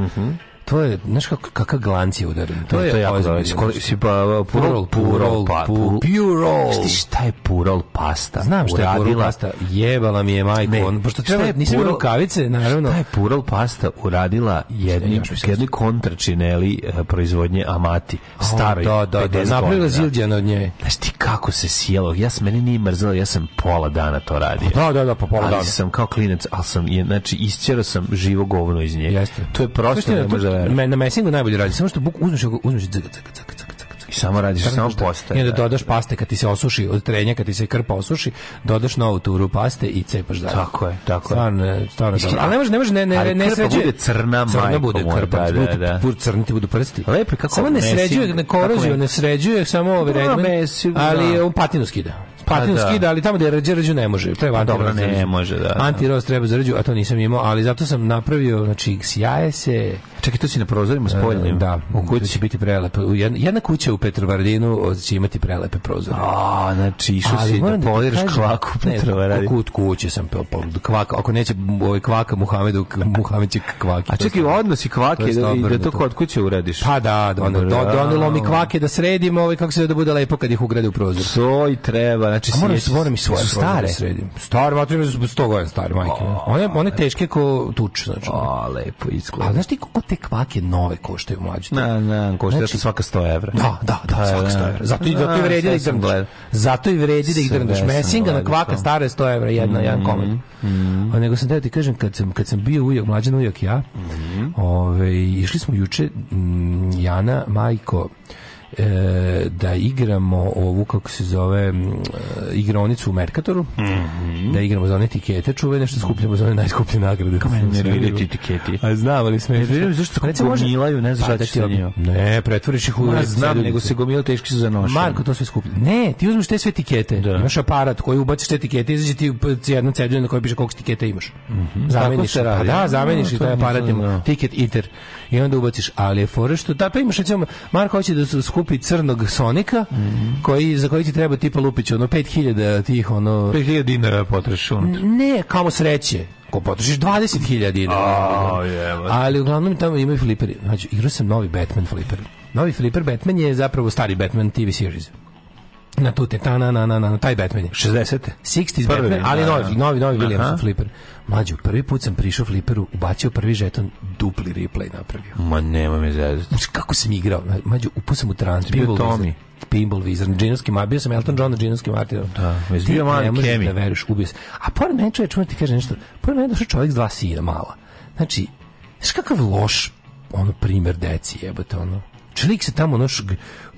To je, znaš kako, kakav glanc je udaren. To je, to je jako ozbiljno. dobro. Si, si pa, Purol, purol, pa, pu- purol. Znaš ti šta je purol pasta? Znam šta je purol pasta. Jebala mi je majko. Ne, on, pošto treba, je nisam imao purol- rukavice, naravno. Šta je purol pasta uradila jedni, jedni kontračineli eh, proizvodnje Amati, staroj, da, da, da, 50 napravila godina. zildjana od nje. Znaš ti kako se sjelo? Ja sam, meni nije mrzelo, ja sam pola dana to radio. Da, da, da, po pola ali dana. sam kao klinac, ali sam, je, znači, isćerao sam živo govno iz nje. Jeste. To je prosto, ne to- Na mesingu najbolje radi, samo što buk, uzmeš, uzmeš cg, cg, cg, I samo radiš, samo postaje. I onda da. dodaš paste kad ti se osuši od trenja, kad ti se krpa osuši, dodaš novu turu paste i cepaš dalje. Tako je, tako je. Stvarno, je, stvarno dobro. Ali ne može, ne može, ne, ne, Ali ne sređuje. bude crna, crna majko bude krpa, da, da, da. budu crni ti budu prsti. Lepo kako Samo ne sređuje, ne koroziju, ne sređuje samo ovaj redmen, ali da. on patinu skida. Patinu Pa da. skida, ali tamo gde je rđe, ne može. To je Pa dobro, ne može, da, da. Antiroz treba za rđu, a to nisam imao, ali zato sam napravio, znači, sjaje se, Čekaj, to si na prozorima spoljnim? da, u kući će biti prelepe. U Jedna, kuća u Petrovaradinu će imati prelepe prozore. A, znači, išao si da poliraš kvaku ne, Petrova radi. Kut kuće sam kvaka, ako neće ovaj kvaka Muhamedu, Muhamed će kvaki. A čekaj, odnosi kvake da, da to kod kuće uradiš. Pa da, da, donelo mi kvake da sredim, ovaj, kako se da bude lepo kad ih ugrade u prozor. To i treba, znači A moram, moram i svoje su stare. da sredim. Stare, materijalne su 100 godina stare, majke. One, one teške ko tuč, znači. A, lepo A izgleda. znaš ti kako te kvake nove koštaju mlađe? Na, na, košta Znači- svaka 100 evra. Da, da, da, Pa, svaka da. 100 evra. Zato, i, zato i A, vredi da ih drndaš. Zato i vredi da ih drndaš. Mesinga na kvaka to. stara je 100 evra, jedna, jedan komad. A nego sam teo ti kažem, kad sam, kad sam bio ujak, mlađan ujak ja, ove, išli smo juče, Jana, Majko, e, da igramo ovu, kako se zove, mm, e, igronicu u Merkatoru, da igramo za one etikete čuvene, što skupljamo za one najskuplje nagrade. Kako mene nerviraju ti etiketi. A znam, ali smešno. Nerviraju zašto može- gomilaju, ne šta da ti. Ne, pretvoriš ih u... Ja znam, nego se gomila teški su za nošenje. Marko to sve skuplja. Ne, ti uzmeš te sve etikete. Da. Imaš aparat koji ubaciš te etikete, izađe ti jedna cedulja na kojoj piše koliko tiketa imaš. Zameniš. Tako se radi. Pa da, zameniš A, i taj aparat tiket iter. I onda ubaciš, ali je fora što da pa imaš recimo Marko hoće da se skupi crnog Sonika koji za koji ti treba tipa lupić ono 5000 tih ono 5000 dinara potrošiš unutra. ne, kamo sreće. Ko potrošiš 20.000 dinara. A, jebote. Ali uglavnom tamo imaju fliperi. Znači, igrao sam novi Batman fliper. Novi fliper Batman je zapravo stari Batman TV series. Na tu te, ta, na, na, na, na, taj Batman je. 60. 60s Prvi, Batman, ali da, novi, da. novi, novi Aha. Williamson fliper. Mlađo, prvi put sam prišao fliperu, ubacio prvi žeton, dupli replay napravio. Ma nema me zezati. Kako sam igrao? Mađo, upao sam u trans. Pinball Tommy. Pinball Wizard. Džinovski ma, bio sam Elton John na Džinovskim Martinom. Da, već bio mali ne možeš Kemi. da veruješ, ubio se. A pored mene čovječ, moram ti kaže nešto, pored mene je došao čovjek s dva sina mala. Znači, znaš kakav loš ono primer deci jebote ono. Čelik se tamo ono, šg,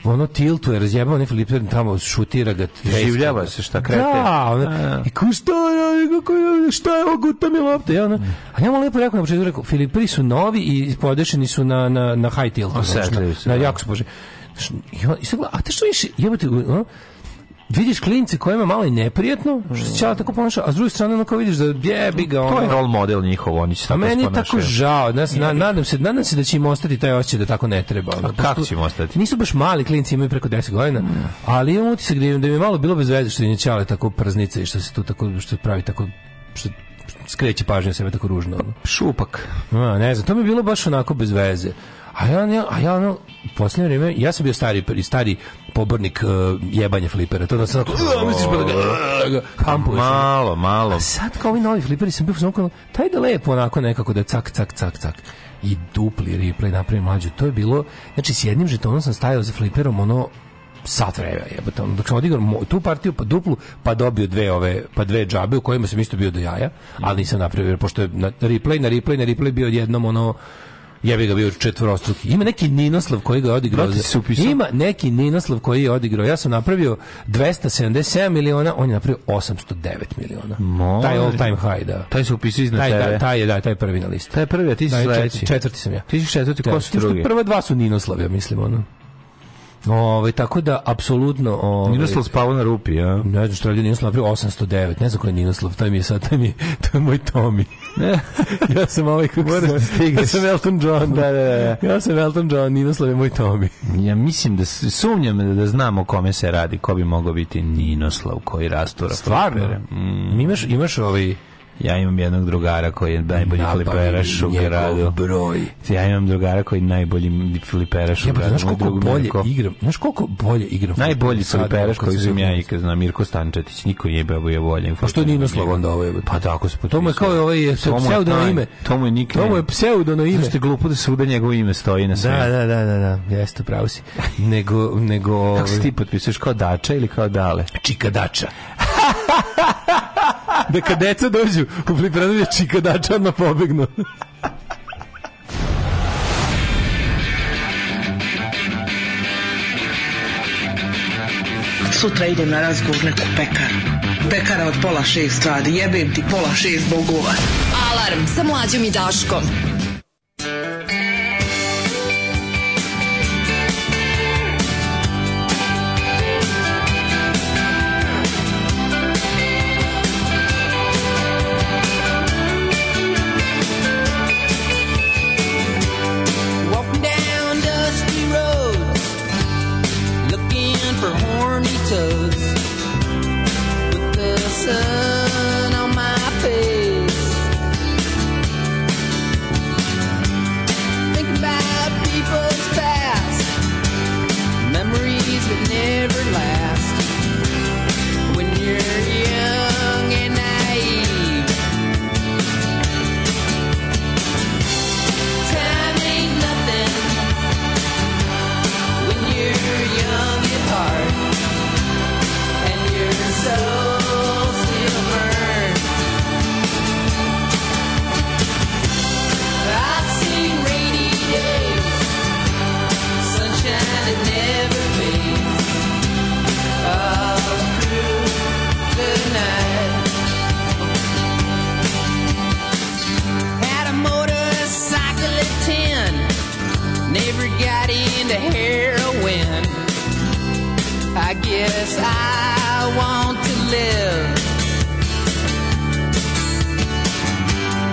ono tiltuje, razjebao onaj fliper, tamo šutira ga. Življava se, šta krete. Da, ono, A. i ko šta je, šta je ovo, guta mi lopta, ja, ono. A ja mu lepo rekao na početku, rekao, Filipiri su novi i podešeni su na, na, na high tilt. Osetljivi na, su, na da. jako su bože. I, on, i sad gleda, a te što više, jebote, ono, vidiš klince kojima malo i neprijatno, što se ćala tako ponaša, a s druge strane ono kao vidiš da jebi ga, ono. To je role model njihov, oni će A tako meni je tako žao, nas, na, nadam, se, nadam se da će im ostati taj osjećaj da tako ne treba. ono. kako Pošto će im ostati? Nisu baš mali klinci, imaju preko 10 godina, ali imam utisak da, im- da mi je malo bilo bez veze što im je ćale tako praznice i što se tu tako, što pravi tako, što skreće pažnju sebe tako ružno. Ono. Šupak. A, ne znam, to mi je bilo baš onako bez veze. A ja, a ja ono, u posljednje vrijeme, ja sam bio stari, stari pobornik uh, jebanja flipera. To da sam onako, "Uh, misliš pa da ga, uh, ga hampuješ. Malo, malo. A sad kao ovi novi fliperi sam bio onako, taj da lepo onako nekako da cak, cak, cak, cak. I dupli replay napravim mlađu. To je bilo, znači s jednim žetonom sam stajao za fliperom ono sat vremena jebote dok sam odigrao tu partiju pa duplu pa dobio dve ove pa dve džabe u kojima sam isto bio do jaja ali nisam napravio pošto je na replay na replay na replay bio jednom ono jebi ga bio četvorostruki. Ima neki Ninoslav koji ga je odigrao. Da, upisao. Ima neki Ninoslav koji je odigrao. Ja sam napravio 277 miliona, on je napravio 809 miliona. Može. Taj all time high, da. Taj se upisao iznad Taj, tebe. da, taj je, da, taj je prvi na listi. Taj je prvi, a ti si Da, sledeći. četvrti, sam ja. Ti si četvrti, ko su drugi? Prva dva su Ninoslav, ja mislim, ono. Ovaj tako da apsolutno ovaj Ninoslav spavao na rupi, ja. ne znam što je Ninoslav napravio 809, ne znam ko je Ninoslav, taj mi je sad, taj mi je, to je moj Tommy. ja sam ovaj kako Moraš da se, stigneš. ja sam Elton John. Da, da, da. Ja sam Elton John, Ninoslav je moj Tommy. Ja mislim da sumnjam da, da znam o kome se radi, ko bi mogao biti Ninoslav koji rastura Stvarno? Mm. Imaš, imaš ovaj, Ja imam jednog drugara koji je najbolji Nabavi fliperaš u gradu. broj. Ja imam drugara koji je najbolji fliperaš u Jebote, gradu. znaš koliko bolje Mirko. igram, znaš koliko bolje igram Najbolji fliperaš koji sam ja ikad znam, Mirko Stančetić. Niko nije bio je bolje. Pa što je Ninoslav onda ovo je? Pa tako se To mu je kao ovaj mu je pseudono ime. To mu je nickname. To mu je pseudono ime. Zašto je glupo da svuda njegovo ime stoji na sve? Da, da, da, da, da, jeste, pravo si. Nego, nego... Kako se ovaj, ti potpisuješ kao Dača ili kao Dale? čikadača. da kad deca dođu u fliperanu je čikadača odmah pobegnu. Sutra idem na razgovor pekaru. Pekara od pola šest radi, jebem ti pola šest bogova. Alarm sa mlađom i Daškom. photos I guess I want to live.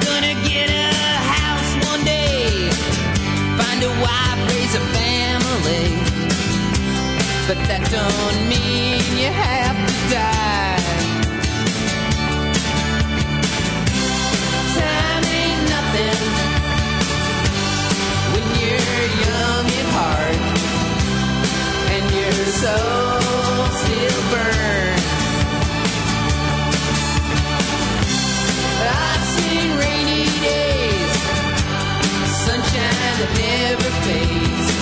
Gonna get a house one day. Find a wife, raise a family. But that don't mean you have to die. Time ain't nothing when you're young at heart and your soul Never fades. face.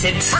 Do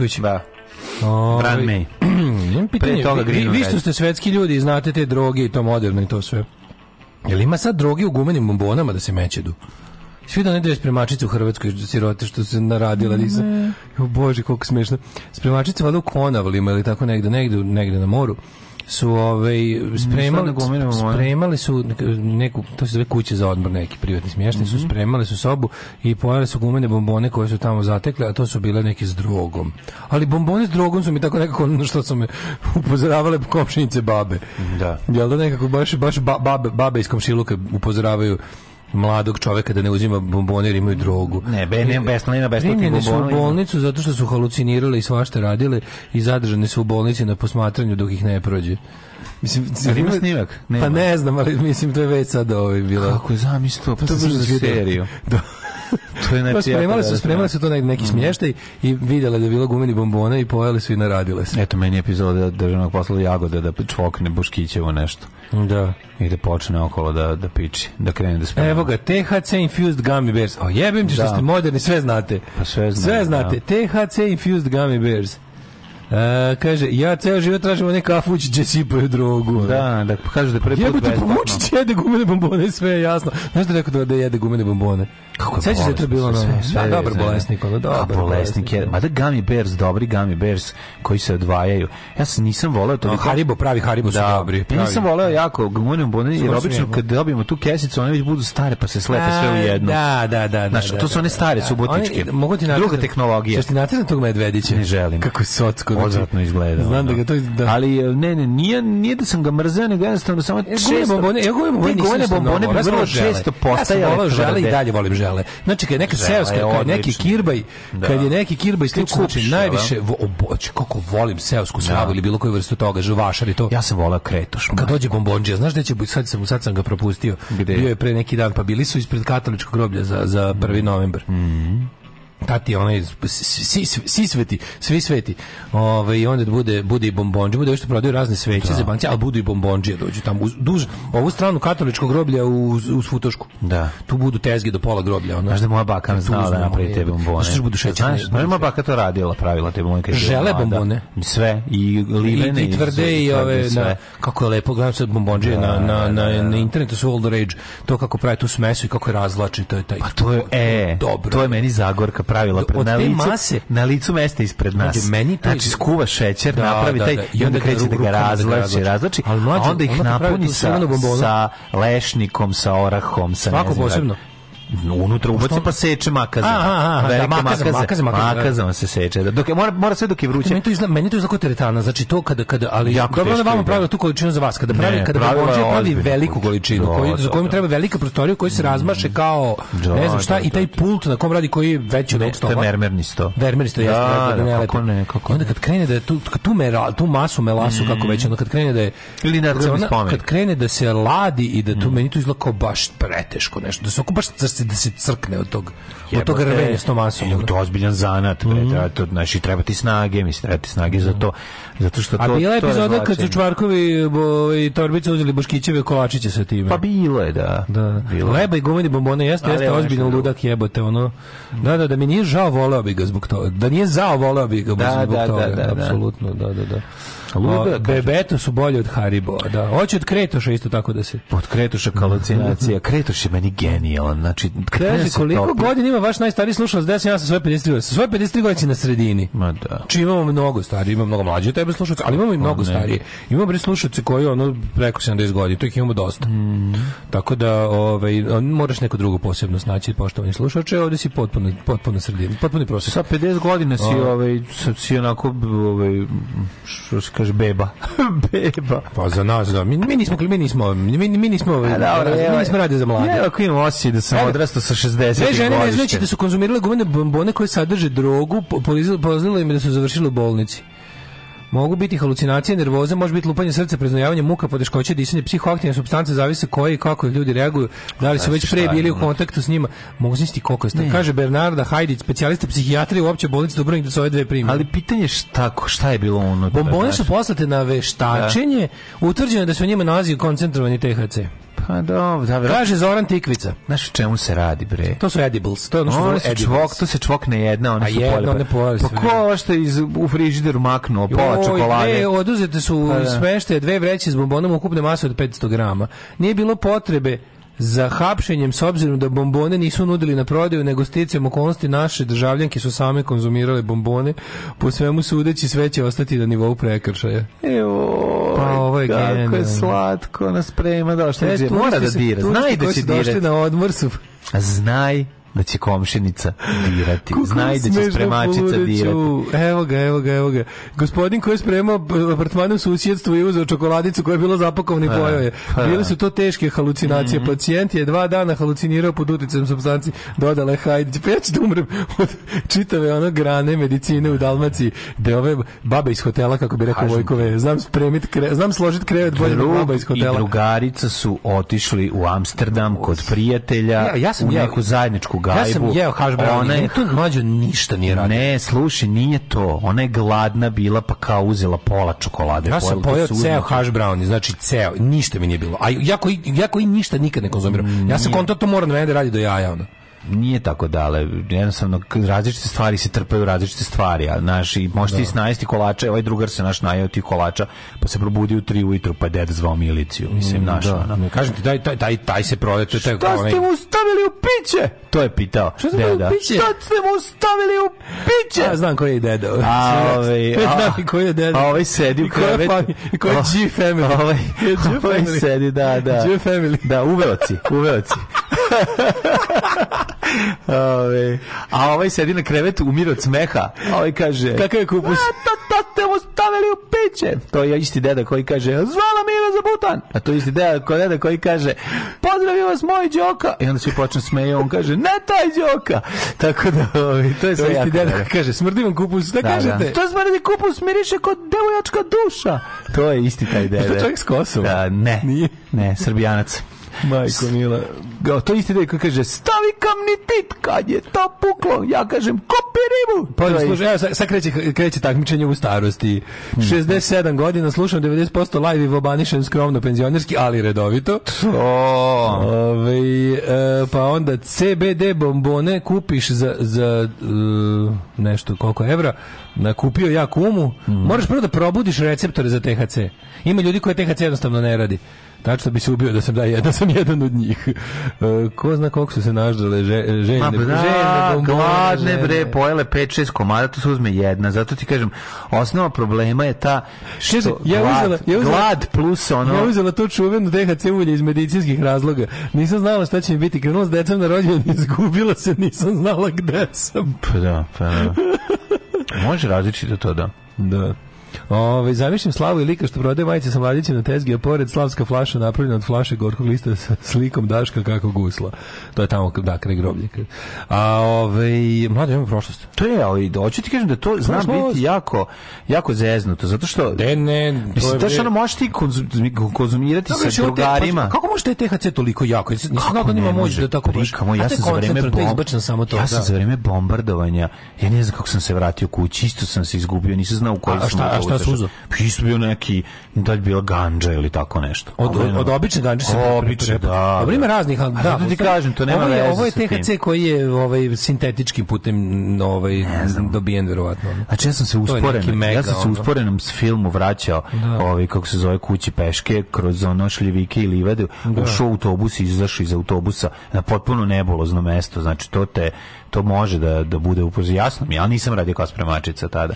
Bošković. Da. Brand May. Pitanje, Pre toga vi, Green vi, što ste svetski ljudi i znate te droge i to moderno i to sve. Jel ima sad droge u gumenim bombonama da se mećedu? Svi da ne daju spremačice u Hrvatskoj sirote što se naradila nisam. O bože, koliko smešno. Spremačice valjda u Konavlima ili tako negde, negde, negde na moru su ovaj spremali spremali su neku to se zove kuće za odmor neki privatni smještaj Mhm. su spremali su sobu i pojeli su gumene bombone koje su tamo zatekle a to su bile neke s drogom ali bombone s drogom su mi tako nekako na što su me upozoravale komšinice babe Da. Jel da nekako baš, baš ba- babe, babe iz komšiluka upozoravaju mladog čoveka da ne uzima bombone jer imaju drogu. Ne, be- nema besplatnih Primljene su u bolnicu zato što su halucinirale i svašta radile i zadržane su u bolnici na posmatranju dok ih ne prođe. Mislim, Jel ima snimak? Nema. Pa ne znam, ali mislim to je već sad ovaj bilo. Kako zamislio? Pa to je za seriju. Da. To je Pa neprijatno spremali su, da- spremali su to neki, neki smještaj i vidjela da je bilo gumeni bombona i pojeli su i naradile se. Eto, meni je epizoda državnog posla Jagode da čvokne Boškićevo nešto. Da. I da počne okolo da, da piči, da krene da sprema. Evo ga, THC infused gummy bears. O jebem ti što Da. ste moderni, sve znate. Pa sve znam, Sve znate. THC infused gummy bears. E, kaže, ja ceo život tražim one kafuć gdje sipaju drogu. Da, da kažu da je prvi put besplatno. Vučić jede gumene bombone, sve je jasno. Znaš da je rekao da, da jede gumene bombone? Kako je Sećaš se da je to bilo ono, sve, sve da, dobar bolesnik, ono, dobar bolesnik je. Mada gummy bears, dobri gummy bears koji se odvajaju. Ja sam nisam voleo to. No, Haribo, pravi Haribo su Da, dobri. ja pravi. nisam voleo jako gumene bombone, jer obično kad dobijemo tu kesicu, one već budu stare pa se slepe sve u jednu. Da, da, da. Znaš, da, to su one da, stare da. ti Druga tehnologija. Ćeš ti nacrtam tog medvedića? Ne želim. Kako je socko. Odvratno izgleda. Znam da ga to... Da. Ali ne, ne, nije, nije da sam ga mrzeo, nego jednostavno samo E, guvene bombone, ja guvene bombone bombone bi Ja sam vrlo često Ja postajale volao žele i dalje volim žele. Znači, kad neka seoska, kad neki kirbaj, Da. kad je neki kirbaj slično, znači najviše, vo, oboć, kako volim seosku slavu ili bilo koju vrstu toga, žuvašar i to. Ja sam volao kretoš. Kad dođe bombonđija, znaš da će biti, sad sam, sad sam ga propustio. Bio je pre neki dan, pa bili su ispred katoličkog groblja za, za 1. novembar. Tati onaj svi, svi, sveti, svi sveti. Ove, i onda bude bude i bombonđe, bude što prodaju razne sveće za banci, ali budu i bombonđije dođu tamo uz duž ovu stranu katoličkog groblja uz uz Futošku. Da. Tu budu tezge do pola groblja, ono. Znaš da moja baka Tu znala da napravi te bombone. Znaš da budu šećerne. Znaš, znaš, moja baka to radila, pravila te bombone. Žele bombone? Sve. I livene. i tvrde i ove na, kako je lepo gledam sad bombonđe na, na, na, na internetu su the rage to kako pravi tu smesu i kako je razvlači to je taj Pa to je, e, dobro to je meni Zagorka pravila pred na licu, mase- na licu mesta ispred nas. Znači, meni to znači, skuva šećer, Da, napravi da, taj, da. i onda kreće da ga Ali mlađe, a onda ih napuni sa, sa lešnikom, sa orahom, sa Svako posebno? Unutra ubaci pa seče makaze. Aha, aha, Velike da, makaze, makaze, makaze, da. Se seče. Da, Dok je, mora, mora sve dok je vruće. Meni to izgleda, meni to izgleda kao teretana, znači to kada kada ali Jako dobro da ide. pravila tu količinu za vas, kada pravi Ne, kada bombonđija pravi veliku količinu, Da, koju za da, kojom da. treba velika prostorija koji se razmaše kao Da, ne znam šta da, i taj da, da. pult na kom radi koji je veći od ovog to je stola. mermernisto. Vermeristo jeste, Da, da, da, da, ne kako ne, kako onda kad krene da je tu, tu, mera, tu masu melasu, kako već, onda kad krene da je... Ili na spomenik. Kad krene da se ladi i da tu, meni to izgleda kao baš preteško nešto, da se oko baš da se, da se crkne od tog, od tog rvenja s tom masom. e, ono. To je ozbiljan zanat, bre, treba to, znači treba ti snage, mislim, treba ti snage za to, zato što to A bila je epizoda kad su. Čvarkovi bo, i Torbice uzeli Boškićeve kolačiće sa time. Pa bilo je, da. Da, Bilo je. leba i gumeni bombone jeste, Ali jeste ozbiljno ludak jebote, ono. Da, da, da mi nije žao, voleo bi ga zbog toga. Da nije zao, voleo bi ga Da, zbog da, toga. da, da, da. Apsolutno, da, da, da. Ludak. Bebeto su bolji od Haribo, da. Hoće od Kretoša isto tako da se... Od Kretoša halucinacija. Kretoš je meni genijalan. Znači, Kaže, koliko topi- godina ima vaš najstariji slušalac? Da sam ja sa svoje 53 godine. Svoje 53 godine na sredini. Ma da. Či imamo mnogo stariji, imamo mnogo mlađe tebe slušalce, ali imamo i mnogo ne. starije. Imamo bre slušalce koji ono preko 70 godina, to ih imamo dosta. Tako da, ovaj moraš neko drugo posebno snaći poštovani slušače, ovdje si potpuno potpuno sredini, potpuni prosjek. Sa 50 godina si, ovaj, si onako, ovaj, što kaže, beba. beba. Pa za nas, da, mi, mi nismo, mi nismo, mi, mi nismo, ovaj, A, dobro, mi evo, nismo radili za mlade. Ja, ako imam osjećaj da sam Evo, odrastao sa 60 Dve žene godište. vežbajući da su konzumirale gumene bombone koje sadrže drogu, po- polizale- poznale im da su završile u bolnici. Mogu biti halucinacije, nervoza, može biti lupanje srca, preznojavanje, muka, poteškoće, disanje, psihoaktivne supstance, zavise koje i kako ljudi reaguju, da li su već pre bili u kontaktu s njima. Mogu znati koliko je Kaže Bernarda Hajdić, specijalista psihijatrije u opće bolnici Dubrovnik da su ove dve primjene. Ali pitanje je šta, šta je bilo unutra? Bombone su znaš? poslate na veštačenje, utvrđeno je da se u njima nalazi koncentrovani THC. Pa dobro, da. Kaže Zoran Tikvica. Znaš o čemu se radi, bre? To su edibles. To je ono što zove su čvok, to se čvokne jedna, one A su jedna, polje. one pojeli Pa ko ovo što iz, u frižideru maknuo, pola čokolade? Dve, oduzete su Pa da. smešte dve vreće s bombonom ukupne mase od 500 grama. Nije bilo potrebe za hapšenjem s obzirom da bombone nisu nudili na prodaju, nego sticajem okolnosti naše državljanke su same konzumirale bombone. Po svemu sudeći sve će ostati na nivou prekršaja. Evo, Pa ovo je kako je genijalno. slatko nas sprema, da što E, je, mora da dira, znaj da će došli dirati. na odmor su Znaj da će komšenica dirati. Kako Znaj da će spremačica dirati. Evo ga, evo ga, evo ga. Gospodin koji je spremao b- apartman u susjedstvu i uzeo čokoladicu koja je bila zapakovana i Pa, pojao je. pa. Bile su to teške halucinacije. Pacijent je dva dana halucinirao pod uticajem supstanci. Dodala je Hajdić. Pa ja ću da umrem od čitave ono grane medicine u Dalmaciji. Da ove babe iz hotela, kako bi rekao Vojkove, znam spremit kre, znam složit krevet bolje nego baba iz Drug i hotela. drugarica su otišli u Amsterdam kod prijatelja Ja- ja sam u neku zajedničku gajbu. Ja sam jeo hash brown. Ona je to mlađo ništa nije radio. Ne, slušaj, nije to. Ona je gladna bila, pa kao uzela pola čokolade. Ja sam pojeo ceo hash brownie, znači ceo, ništa mi nije bilo. A jako, jako i ništa nikad ne konzumiram. Ja sam konto to mora na mene da radi do jaja, ono. Nije tako dale. Jednostavno, različite stvari se trpaju različite stvari. A, znaš, i možeš ti snajesti kolače, ovaj drugar se naš najeo tih kolača, pa se probudi u tri ujutru, pa je deda zvao miliciju. Mislim, naš, Da, ono. ne, kažem ti, taj, taj, taj, taj se prodaje, to je taj, Šta onaj- ste mu stavili u piće? To je pitao. Šta ste mu u deda. piće? Šta ste mu stavili u piće? Ja znam koji je deda. A, ovaj, a- i koji je deda. a ovaj sedi u I krevetu. I koji je G family. Ovaj, ovaj sedi, da, da. G family. Da, uveoci, uveoci. Ove, a ovaj sedi na krevetu, umire od smeha. A ovaj kaže... Kakav je kupus? A, to, to ste mu Biće. To je isti deda koji kaže, zvala Mira za butan. A to je isti deda, ko deda koji kaže, pozdravim vas moj Đoka. I onda svi počnu smeju, on kaže, ne taj Đoka. Tako da, ovaj, to je To sve je isti deda koji kaže, smrdi vam kupus, šta Da, kažete? da. To smrdi kupus, miriše kod devojačka duša. To je isti taj deda. to čovjek s Kosova? Da, ne, Nije? ne, srbijanac. Majko mila. Ga, to isti koji kaže, stavi kamnitit kad je to puklo. Ja kažem, kopi ribu. Pa slušaj, evo sad, kreće, kreće takmičenje u starosti. 67 godina, slušam 90% live i vobanišem skromno penzionerski, ali redovito. O, Ove, e, pa onda CBD bombone kupiš za, za e, nešto koliko evra, na kupio ja kumu, moraš prvo da probudiš receptore za THC. Ima ljudi koje THC jednostavno ne radi. Tačno bi se ubio da sam da jedan, da sam jedan od njih. E, ko zna koliko su se naždale že, žene, žene gladne bre, pojele 5-6 komada, to se uzme jedna. Zato ti kažem, osnova problema je ta što ja glad, uzela- ja uzela- glad plus ono... Ja uzela to čuveno THC ulje iz medicinskih razloga. Nisam znala šta će mi biti. Krenula s decom na rođendan, izgubila se, nisam znala gde sam. Pa da, pa da. Može različito to da. Da. Ove, zamišljam Slavu i lika što prodaje majice sa mladićem na tezgi, a pored slavska flaša napravljena od flaše gorkog lista sa slikom Daška kako gusla. To je tamo, da, kraj groblje. A ove, mlade, imamo prošlost. To je, ali hoću ti kažem da to zna biti jako, jako zeznuto, zato što... Ne, Mislim, to što ono možeš ti konzum- konzumirati sa te- drugarima. pa kako može taj THC toliko jako? Nisam znao da ne ima moć može? da tako baš. Prikamo, A ja je sam za vreme koncentrat, to je bom- izbačeno samo to. Ja sam da. za vreme bombardovanja, ja ne znam kako sam se vratio kući, isto sam se izgubio, nisam znao u koji A sam a šta uzeo? Pa isto bio neki, da li bila ganđa ili tako nešto. Od, od, od obične ganđe se Obične, da. Dobro, ima raznih, ali da. ti kažem, to nema ovo je, veze Ovo je. THC koji je ovaj, sintetičkim putem ovaj, dobijen, verovatno. Znači ja sam se mega, ja sam se usporenom s filmu vraćao, ovaj kako se zove kući peške kroz ono šljivike i livade, ušao u autobus i izašao iz autobusa na potpuno nebulozno mesto. Znači to te to može da da bude upozi jasno mi, ja nisam radio kao spremačica tada,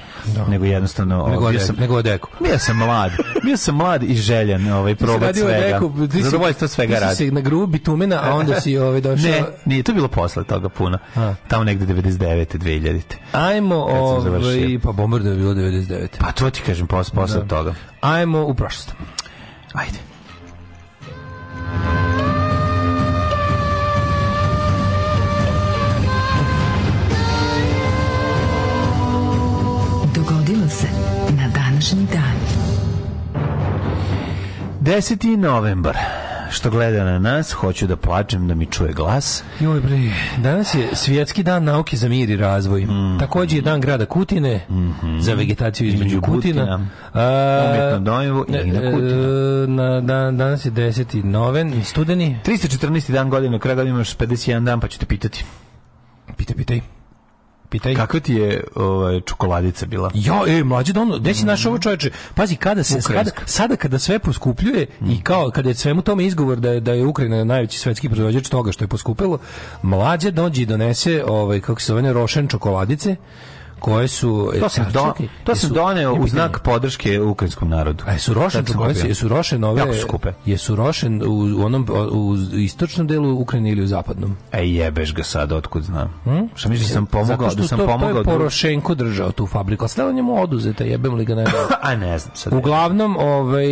nego jednostavno ovaj, Nego bio odek- sam nego odeku. Bio sam mlad, bio sam mlad i željan ovaj probati radio svega. deku, ti si- Zadovoljstvo svega si radi. se na grubu bitumena, a onda si ovaj došao... Ne, nije, to bilo posle toga puno. A. Tamo negde 99. 2000. Ajmo, ovaj, pa Bombardo je bilo 99. Pa to ti kažem posle, posle toga. Ajmo u prošlost. Ajde. 10. novembar. Što gleda na nas, hoću da plačem da mi čuje glas. Joj bre, danas je svjetski dan nauke za mir i razvoj. Također je dan grada Kutine za vegetaciju između, Između Kutina. Kutina, A, umjetno dojevo i na Kutina. e, na dan, danas je 10. noven, studeni. 314. dan godine, kraj godine imaš 51 dan, pa ću te pitati. Pitaj, pitaj. Pitaj. Kakva ti je ovaj, čokoladica bila? Jo, e, mlađe da ono, gde si našao ovo čoveče? Pazi, kada se, Ukrajinska. sada kada sve poskupljuje i kao kada je svemu tome izgovor da je, da je Ukrajina najveći svetski proizvođač toga što je poskupilo, mlađe dođe i donese, ovaj, kako se zove, rošen čokoladice, koje su... To sam, e, do, čekaj, to sam jesu- doneo u znak podrške ukrajinskom narodu. A jesu rošen sam jesu rošen ove... Jako skupe. Jesu rošen u, u onom, u istočnom delu Ukrajine ili u zapadnom? E jebeš ga sad, otkud znam. Šta misliš sam pomogao, Zato što da sam to, pomogao? to je Porošenko držao tu fabriku, a sve njemu oduzeta, jebem li ga ne A ne znam sad. Uglavnom, ovaj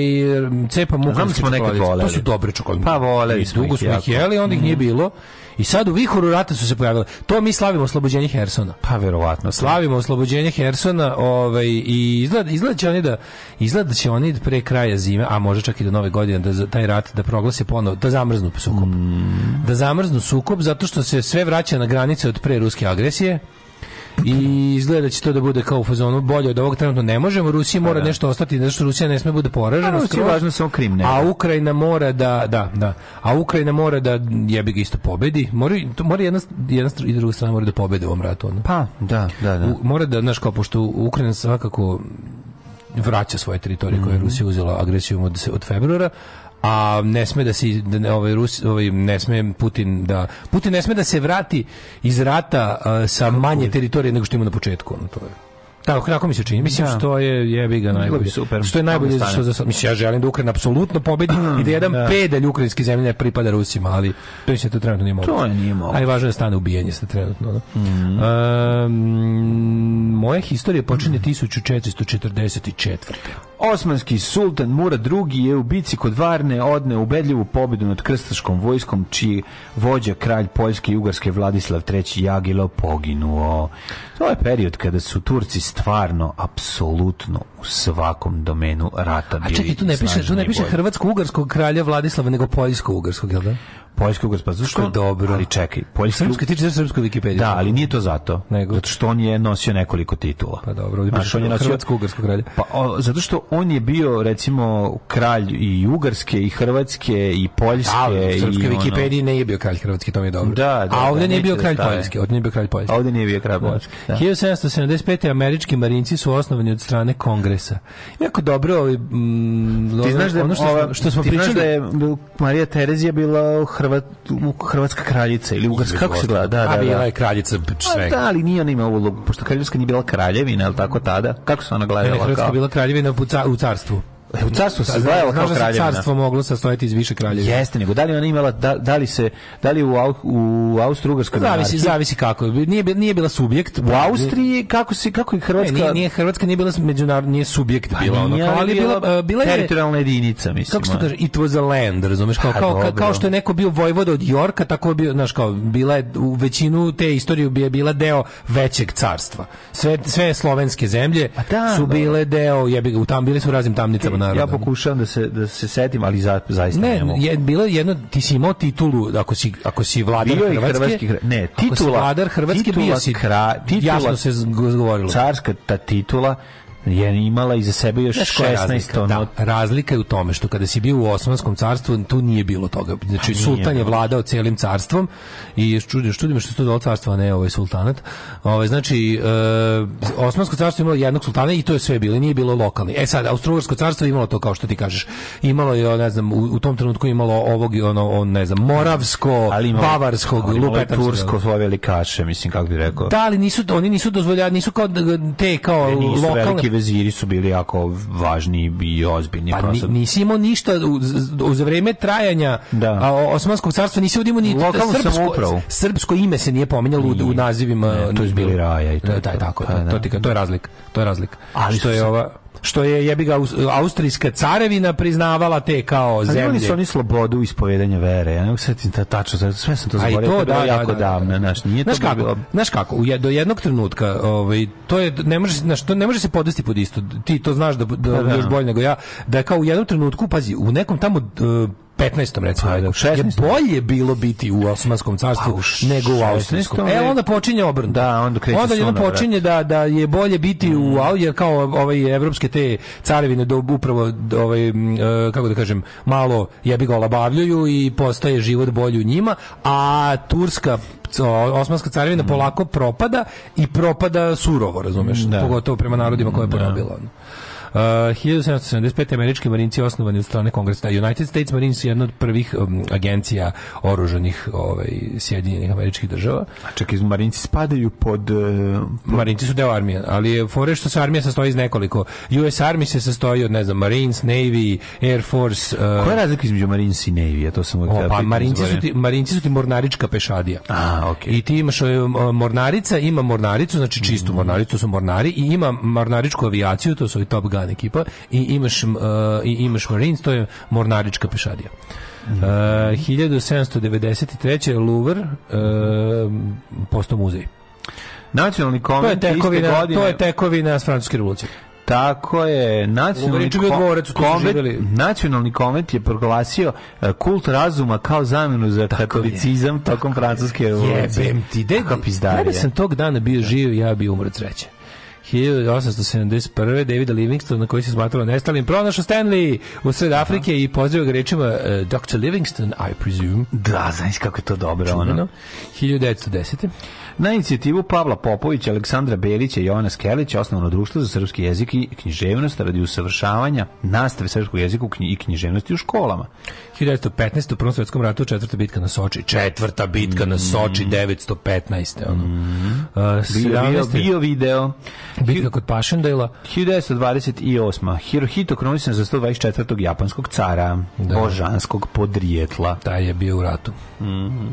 cepa Znam da smo nekad voleli. To su dobre čokoladice. Pa voleli smo dugo smo ih. Mhm. jeli, onda ih nije bilo. I sad u vihoru rata su se pojavile. To mi slavimo oslobođenje Hersona. Pa verovatno. Slavimo oslobođenje Hersona, ovaj i izgleda izgleda će oni da izgleda da će oni pre kraja zime, a može čak i do nove godine da za taj rat da proglase ponovo, da zamrznu sukob. Mm. Da zamrznu sukob zato što se sve vraća na granice od pre ruske agresije. I izgleda da će to da bude kao u fazonu bolje od ovog trenutno ne možemo. Rusija mora nešto ostati, zato što Rusija ne sme bude poražena. Pa Rusiji je skroz. važno samo Krim, ne. A Ukrajina mora da, da, da. A Ukrajina mora da jebi ga isto pobedi. Mora, to mora jedna, jedna i druga strana mora da pobede u ovom ratu. Ono. Pa, da, da, da. U- mora da, znaš, kao, pošto Ukrajina svakako vraća svoje teritorije koje je Mhm. Rusija uzela agresijom od, od februara, a ne sme da se da ne, ovaj Rus ovaj ne sme Putin da Putin ne sme da se vrati iz rata a, sa manje teritorije nego što ima na početku ono to je Tako, tako mi se čini. Mislim Da. što je jebi ga najbolje. super. Što je najbolje za što za. Mislim ja želim da Ukrajina apsolutno pobedi i da jedan pedalj ukrajinske zemlje pripada Rusima, ali to se to trenutno nije moguće. To je nije moguće. Aj važno je da stane ubijanje sa trenutno. Da. Mhm. Ehm, moja historija počinje 1444. Osmanski sultan Murad II je u bici kod Varne odne ubedljivu pobedu nad krstaškom vojskom čiji vođa kralj Poljske i Ugarske Vladislav III Jagilo poginuo. To je period kada su Turci stvarno apsolutno u svakom domenu rata A čekaj, tu ne piše, tu ne piše hrvatsko-ugarskog kralja Vladislava, nego poljsko-ugarskog, jel da? Pa zašto? Kako je dobro. Ali čekaj, Poljski Srpska tiče srpsku Wikipediju. Da, ali nije to zato. Nego? Zato što on je nosio nekoliko titula. Pa dobro, ovdje piše on je nosio- hrvatsko-ugarskog kralja. Pa o, zato što on je bio recimo kralj i Ugarske i Hrvatske i Poljske A, u srpskoj i ono- Wikipediji nije bio kralj Hrvatski, to mi je dobro. Da, da, A ovdje da, nije bio neće kralj da stave. Poljski, ovdje nije bio kralj Poljski. A ovdje nije bio kralj Poljski. Da. 1775. američki marinci su osnovani od strane kongresa. Jako dobro, ovaj, mm, Ti znaš da je, ono što, ova- što smo pričali, da je Marija Terezija bila Hrvat, hrvatska kraljica ili ugarska, kako se gleda? Da, A da, bila da. je kraljica A svega. da, ali nije ona imala ulogu, pošto kraljevska nije bila kraljevina, ali tako tada? Kako se ona Ne, ne, gledala? Hrvatska kao? bila kraljevina u carstvu. E, U carstvu se Znaš gledala kao da kraljevina. carstvo moglo sastojati iz više kraljevina. Jeste, nego da li ona imala, da, da li se, da li u, Au- u Austro-Ugarskoj Zavisi, zavisi kako. Nije, nije bila subjekt. U Austriji, kako, se, kako je Ne, Hrvatska... nije, nije Hrvatska nije bila međunarodni nije subjekt bila ono, nije, kao, ali je bila, e, bila je teritorijalna jedinica, mislim. kako se to ono. kaže, it was a land, razumeš, kao, Pa, kao, kao, kao što je neko bio vojvoda od Jorka, tako je bio, znaš, kao, bila je, u većinu te istorije bi je bila deo većeg carstva. Sve, sve slovenske zemlje Pa da, su dobro. bile deo, jebi tam, bili su raznim tamnicama naroda. Ja pokušavam da se, da se setim, ali za, zaista ne, Ne, mogu. je bilo je jedno ti si imao titulu ako si ako si vladar Bio Hrvatske. hrvatski ne, ako si titula- vladar Hrvatske titula bio si kra- titula- jasno se zgovorilo. Carska ta titula je imala iza sebe još Znaš koja je 16 razlika? ono, Da, razlika je u tome što kada si bio u Osmanskom carstvu, tu nije bilo toga. Znači, sultan je vladao celim carstvom i čudi, čudi me što se to carstvo, a ne ovaj sultanat. Ovaj, znači, e, Osmansko carstvo je imalo jednog sultana i to je sve bilo, nije bilo lokalni. E sad, Austro-Ugarsko carstvo je imalo to, kao što ti kažeš. Imalo je, ne znam, u, u tom trenutku imalo ovog, ono, on, ne znam, moravsko, ali imalo, bavarskog, ali imalo je tursko svoje velikaše, mislim, kako bi rekao. Da, ali nisu, oni nisu dozvoljavali, nisu kao te kao lokalne... veziri su bili jako važni i ozbiljni. Pa ni, prosto. nisi imao ništa u, vreme trajanja Da. a, Osmanskog carstva nisi imao ni srpsko, srpsko ime se nije pominjalo u, u nazivima Ne, to je bili raja i to Da, je da, to. tako, Pa to, da. to, ti ka- to je razlika. To je razlika. Ali što je ova što je jebi ga Aus- austrijska carevina priznavala te kao Ali zemlje. su oni slobodu ispovedanja vere. Ja ne setiti ta tačno, sve sam to A i zaboravio. to, bilo da, da, jako da, da. davno, znaš, nije Znaš to kako, bilo... znaš kako, u do jednog trenutka, ovaj, to je, ne može, znaš, to ne može se podvesti pod isto. Ti to znaš da, da, Pa da. još bolje nego ja, da je kao u jednom trenutku, pazi, u nekom tamo uh, 15. recimo, Pa da, veku, u 16. je bolje bilo biti u Osmanskom carstvu Pa u nego u 16. Austrijskom. E, onda počinje obrnuto. Da, onda kreće Onda jedno počinje da, da je bolje biti u Au, jer kao ovaj evropske te carevine do upravo ovaj e, kako da kažem malo jebi ga olabavljuju i postaje život bolji u njima, a turska Osmanska carevina polako propada i propada surovo, razumeš? Da. Pogotovo prema narodima koje je porobila. ono. Uh, 1775. američki marinci osnovani od strane kongresa. United States Marines je jedna od prvih um, agencija oružanih ovaj, Sjedinjenih američkih država. A čekaj, Marinci spadaju pod... e, Marinci su deo armije, ali je fore što se armija sastoji iz nekoliko. US Army se sastoji od, ne znam, Marines, Navy, Air Force... Uh, Koja je razlika između Marinci i Navy? Ja to sam o, pa Marinci su, ti, Marinci su ti mornarička pešadija. A, okej. I ti imaš e, mornarica, ima mornaricu, znači čistu mornaricu, to su mornari, i ima mornaričku avijaciju, to su ovi Top Gun ekipa, i imaš, e, i imaš Marines, to je mornarička pešadija. Uh, 1793. Louvre uh, postao muzej. Nacionalni To je konvent iste tekovina, godine... to je tekovina s francuske revolucije. Tako je, nacionalni, su konvent, nacionalni konvent je proglasio e, kult razuma kao zamenu za katolicizam tokom francuske revolucije. Jebem ti, de. Kada sam tog dana bio živ, ja bi umro sreće. 1871. Davida Livingstona koji se smatrao nestalim pronašao Stanley u sred Afrike i pozdravio ga rečima uh, Dr. Livingston, I presume. Da, znaš kako je to dobro. Ono. Čuveno. 1910. Na inicijativu Pavla Popovića, Aleksandra Belića i Jovana Skelića osnovno društvo za srpski jezik i književnost radi usavršavanja nastave srpskog jezika i književnosti u školama. 1915. u Prvom svjetskom ratu četvrta bitka na Soči. Četvrta bitka na Soči, 915. Ono. Uh, Bio, bio, 17. bio video. Bitka kod Pašendela. 1928. Hirohito kronisan za 124. japanskog cara, božanskog podrijetla. Taj je bio u ratu. Mm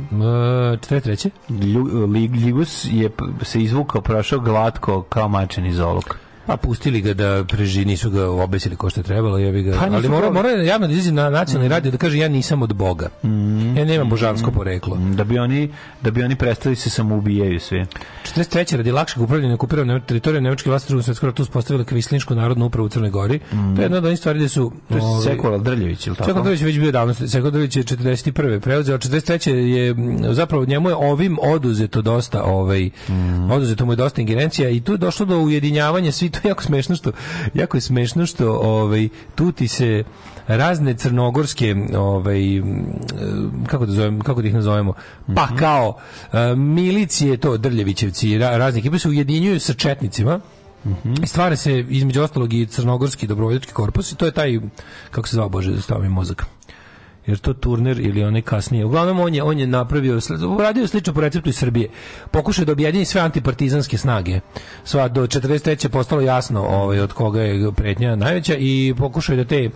treće? Lju- Lig- Ligus je se izvukao, prošao glatko kao mačen iz oluk. Pa pustili ga da preži, nisu ga obesili ko što je trebalo, jebi ga. Pa Ali mora, mora javno da izađe na nacionalni radio da kaže ja nisam od Boga. Ja nemam božansko poreklo. Da bi oni da bi oni prestali se samoubijaju svi. 43. radi lakšeg upravljanja okupiranom teritorijom Nemačke vlasti drugom svetskom ratu uspostavile Kvislinšku narodnu upravu u Crnoj Gori. To je jedna od onih stvari gde su... To je ovaj, Sekular Drljević, ili tako? Seko Drljević je već bio davno, Seko Drljević je 41. preuzeo, 43. je zapravo njemu je ovim oduzeto dosta, ovaj, oduzeto mu je dosta ingerencija i tu je došlo do ujedinjavanja, svi to je jako smešno što, jako je smešno što ovaj, tu ti se razne crnogorske ovaj kako da zovem kako da ih nazovemo pa kao e, milicije to Drljevićevci ra- razne ekipe se ujedinjuju sa četnicima. I stvara se između ostalog i crnogorski dobrovoljački korpus i to je taj kako se zvao bože stava mi mozak jer to Turner ili onaj kasnije. Uglavnom on je on je napravio uradio slično po receptu iz Srbije. Pokušao da objedini sve antipartizanske snage. Sva do 43. je postalo jasno ovaj od koga je pretnja najveća i pokušao da te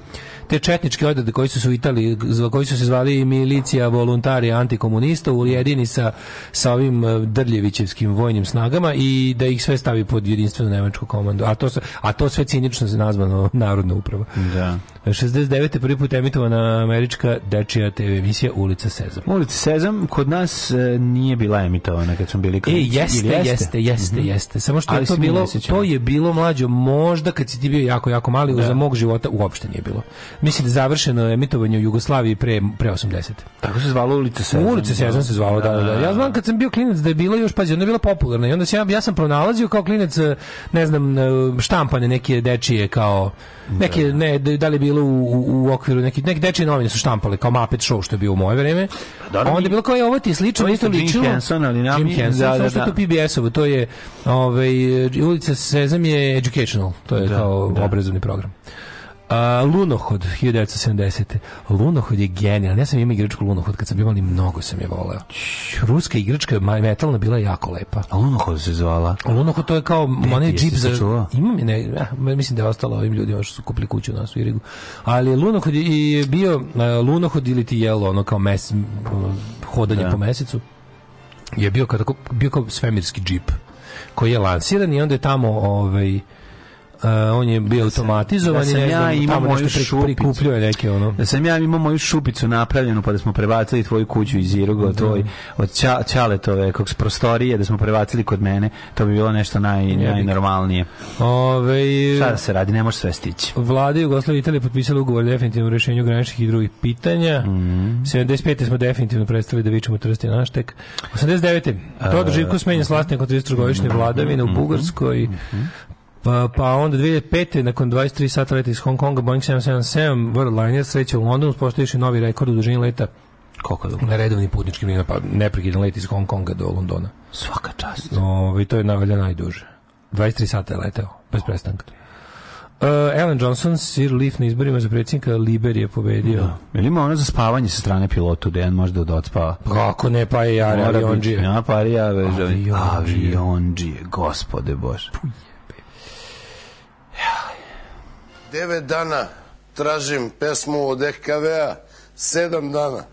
te četničke odrede koji su se u Italiji, koji su se zvali milicija volontari antikomunista ujedini sa, sa ovim eh, Drljevićevskim vojnim snagama i da ih sve stavi pod jedinstvenu nemačku komandu. A to, a to sve cinično se nazvano narodna uprava. Da. 69. prvi put emitovana američka dečija TV emisija Ulica Sezam. Ulica Sezam kod nas e, nije bila emitovana kad smo bili E, klinici. jeste, Ili jeste, jeste, jeste. Samo što Ali je to bilo, to je bilo mlađo, možda kad si ti bio jako, jako mali, za mog života uopšte nije bilo. Mislim da je završeno emitovanje u Jugoslaviji pre, pre 80. Tako se zvalo Ulica Sezam. Ulica Sezam se zvalo, da, da, da. Ja znam kad sam bio klinac da je bilo još, pazi, ona je bila popularna i onda sam ja, ja sam pronalazio kao klinac, eh, ne znam, eh, štampane neke dečije kao, neke, ne, da da li je bilo u, u, okviru, neki, neke dečije novine su štampale, kao Muppet Show što je bio u moje vreme. Da, da, onda je bilo kao, je, ovo ti slično, isto isto Jim ličilo. Henson, ali nam- Jim Henson, da, da, što je da. to PBS-ovo, to je, ovaj, ulica Sezam je educational, to je Da, kao da. obrazovni program. A, Lunohod 1970. Lunohod je genijalan. Ja sam imao igračku Lunohod kad sam bio mali, mnogo sam je voleo. Ruska igračka metalna bila je jako lepa. A Lunohod se zvala. A Lunohod to je kao onaj džip za... sačuvao? Imam je, ne, ja, mislim da je ostalo ovim ljudima što su kupili kuću na Svirigu. Ali Lunohod je bio uh, Lunohod ili ti jelo, ono kao mes, hodanje Da. po mesecu je bio kao, bio kao svemirski džip koji je lansiran i onda je tamo ovaj Uh, on je bio automatizovan da sam ja znam, imao moju šupicu. neke ono. Da sam ja imao moju šupicu napravljenu pa da smo prebacili tvoju kuću iz Iruga, tvoj od Ća, Ćaletove kog s prostorije da smo prebacili kod mene, to bi bilo nešto naj, najnormalnije. Ove, Šta da se radi, ne može sve stići. Vlada Jugoslavije Italije potpisala ugovor o definitivnom rešenju graničnih i drugih pitanja. Mhm. 75. smo definitivno prestali da vičemo trsti naš tek. 89. Todor Živko smenjen s nakon 33-godišnje Mhm. vladavine u Bugarskoj. Pa, pa onda 2005. nakon 23 sata leta iz Hong Konga Boeing 777 Worldliner sreće u Londonu postojiše novi rekord u dužini leta Koliko dugo? na redovnim putničkim linijama, pa neprekidan let iz Hong Konga do Londona. Svaka čast. Ove, to je navalja najduže. 23 sata je leteo, bez prestanka. Uh, Alan Johnson, Sir Leaf na izborima za predsjednika Liberije pobedio. Jel ima ono za spavanje sa strane pilotu da jedan može da odspava? Kako ne, pa je Jare avionđije. Ja, pa ja, vežavi. Avionđije. Gospode Bože. Devet dana tražim pesmu od EKV-a, sedam dana.